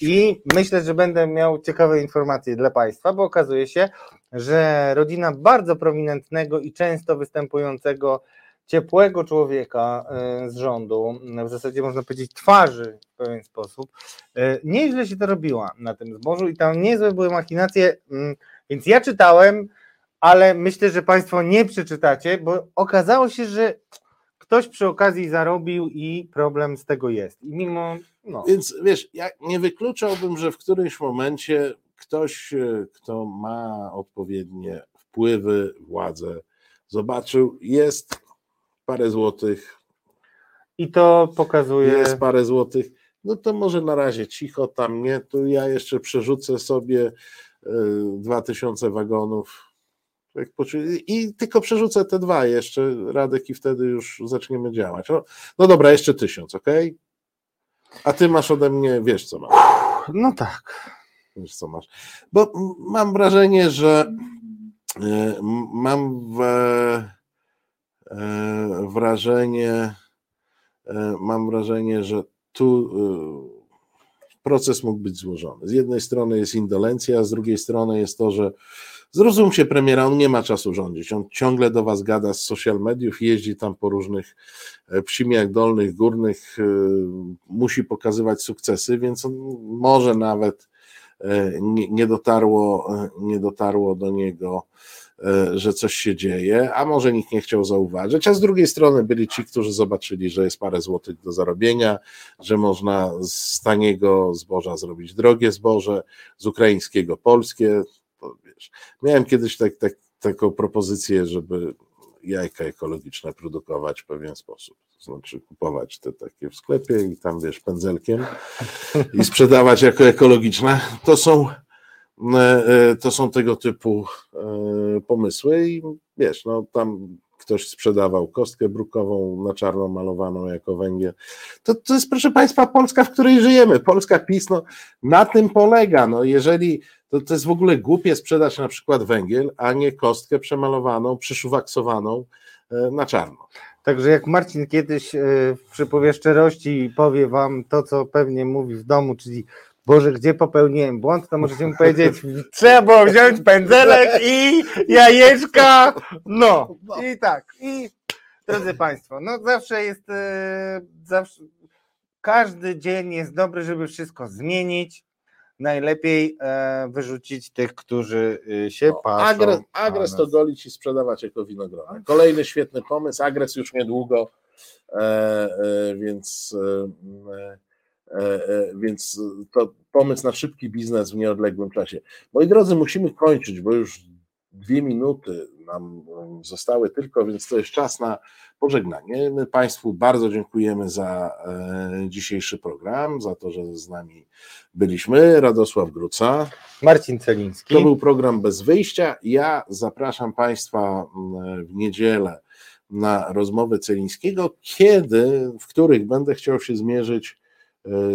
i myślę, że będę miał ciekawe informacje dla Państwa, bo okazuje się, że rodzina bardzo prominentnego i często występującego ciepłego człowieka e, z rządu, w zasadzie można powiedzieć twarzy w pewien sposób, e, nieźle się to robiła na tym zbożu i tam niezłe były machinacje, mm, więc ja czytałem, ale myślę, że Państwo nie przeczytacie, bo okazało się, że ktoś przy okazji zarobił i problem z tego jest. I mimo, no. Więc wiesz, ja nie wykluczałbym, że w którymś momencie ktoś, e, kto ma odpowiednie wpływy, władzę, zobaczył, jest parę złotych, I to pokazuje. jest parę złotych, no to może na razie cicho tam nie, tu ja jeszcze przerzucę sobie e, dwa tysiące wagonów i tylko przerzucę te dwa jeszcze, Radek, i wtedy już zaczniemy działać. No, no dobra, jeszcze tysiąc, ok? A ty masz ode mnie, wiesz co masz. No tak. Wiesz co masz. Bo mam wrażenie, że e, mam w, e, wrażenie, e, mam wrażenie, że tu proces mógł być złożony. Z jednej strony jest indolencja, a z drugiej strony jest to, że Zrozumcie premiera, on nie ma czasu rządzić. On ciągle do was gada z social mediów, jeździ tam po różnych e, psimiach dolnych, górnych, e, musi pokazywać sukcesy, więc on może nawet e, nie dotarło, nie dotarło do niego, że coś się dzieje, a może nikt nie chciał zauważyć, a z drugiej strony byli ci, którzy zobaczyli, że jest parę złotych do zarobienia, że można z taniego zboża zrobić drogie zboże, z ukraińskiego polskie, wiesz. Miałem kiedyś tak, tak, taką propozycję, żeby jajka ekologiczne produkować w pewien sposób. To znaczy kupować te takie w sklepie i tam wiesz pędzelkiem i sprzedawać jako ekologiczne. To są, e, e, to są tego typu e, pomysły i wiesz, no tam ktoś sprzedawał kostkę brukową na czarno malowaną jako węgiel. To, to jest, proszę Państwa, Polska, w której żyjemy. Polska PiS, no, na tym polega. No, jeżeli to, to jest w ogóle głupie sprzedać na przykład węgiel, a nie kostkę przemalowaną, przyszuwaksowaną e, na czarno. Także jak Marcin kiedyś e, w przypowie szczerości powie wam to, co pewnie mówi w domu, czyli Boże, gdzie popełniłem błąd, to możecie mu powiedzieć, trzeba było wziąć pędzelek i jajeczka, no i tak, i drodzy Państwo, no zawsze jest, e, zawsze, każdy dzień jest dobry, żeby wszystko zmienić, najlepiej e, wyrzucić tych, którzy y, się no, patrzą. Agres, agres to golić i sprzedawać jako winogrona. Kolejny świetny pomysł, agres już niedługo, e, e, więc, e, więc to pomysł na szybki biznes w nieodległym czasie. Moi drodzy, musimy kończyć, bo już dwie minuty nam zostały tylko, więc to jest czas na pożegnanie. My Państwu bardzo dziękujemy za e, dzisiejszy program, za to, że z nami byliśmy. Radosław Gruca. Marcin Celiński. To był program Bez Wyjścia. Ja zapraszam Państwa w niedzielę na rozmowy Celińskiego, kiedy, w których będę chciał się zmierzyć e,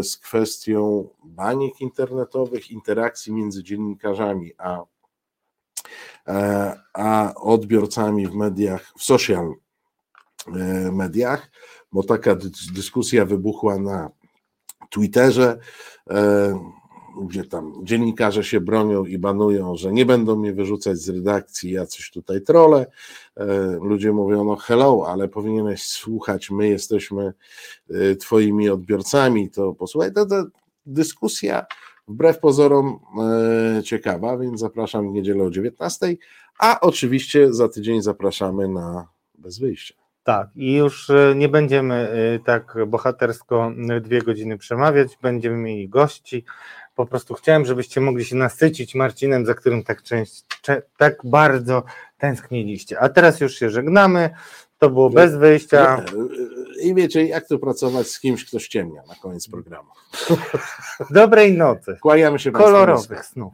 z kwestią baniek internetowych, interakcji między dziennikarzami a, e, a odbiorcami w mediach, w social E, mediach, bo taka dyskusja wybuchła na Twitterze, e, gdzie tam dziennikarze się bronią i banują, że nie będą mnie wyrzucać z redakcji, ja coś tutaj trolę. E, ludzie mówią, no hello, ale powinieneś słuchać, my jesteśmy twoimi odbiorcami, to posłuchaj, to, to dyskusja wbrew pozorom ciekawa, więc zapraszam w niedzielę o 19, a oczywiście za tydzień zapraszamy na Bez Wyjścia. Tak, i już e, nie będziemy e, tak bohatersko e, dwie godziny przemawiać, będziemy mieli gości. Po prostu chciałem, żebyście mogli się nasycić Marcinem, za którym tak, część, tak bardzo tęskniliście. A teraz już się żegnamy. To było bez wyjścia. I wiecie, jak to pracować z kimś, kto ściemnia na koniec programu. Dobrej nocy. Kłaniamy się Kolorowych snów.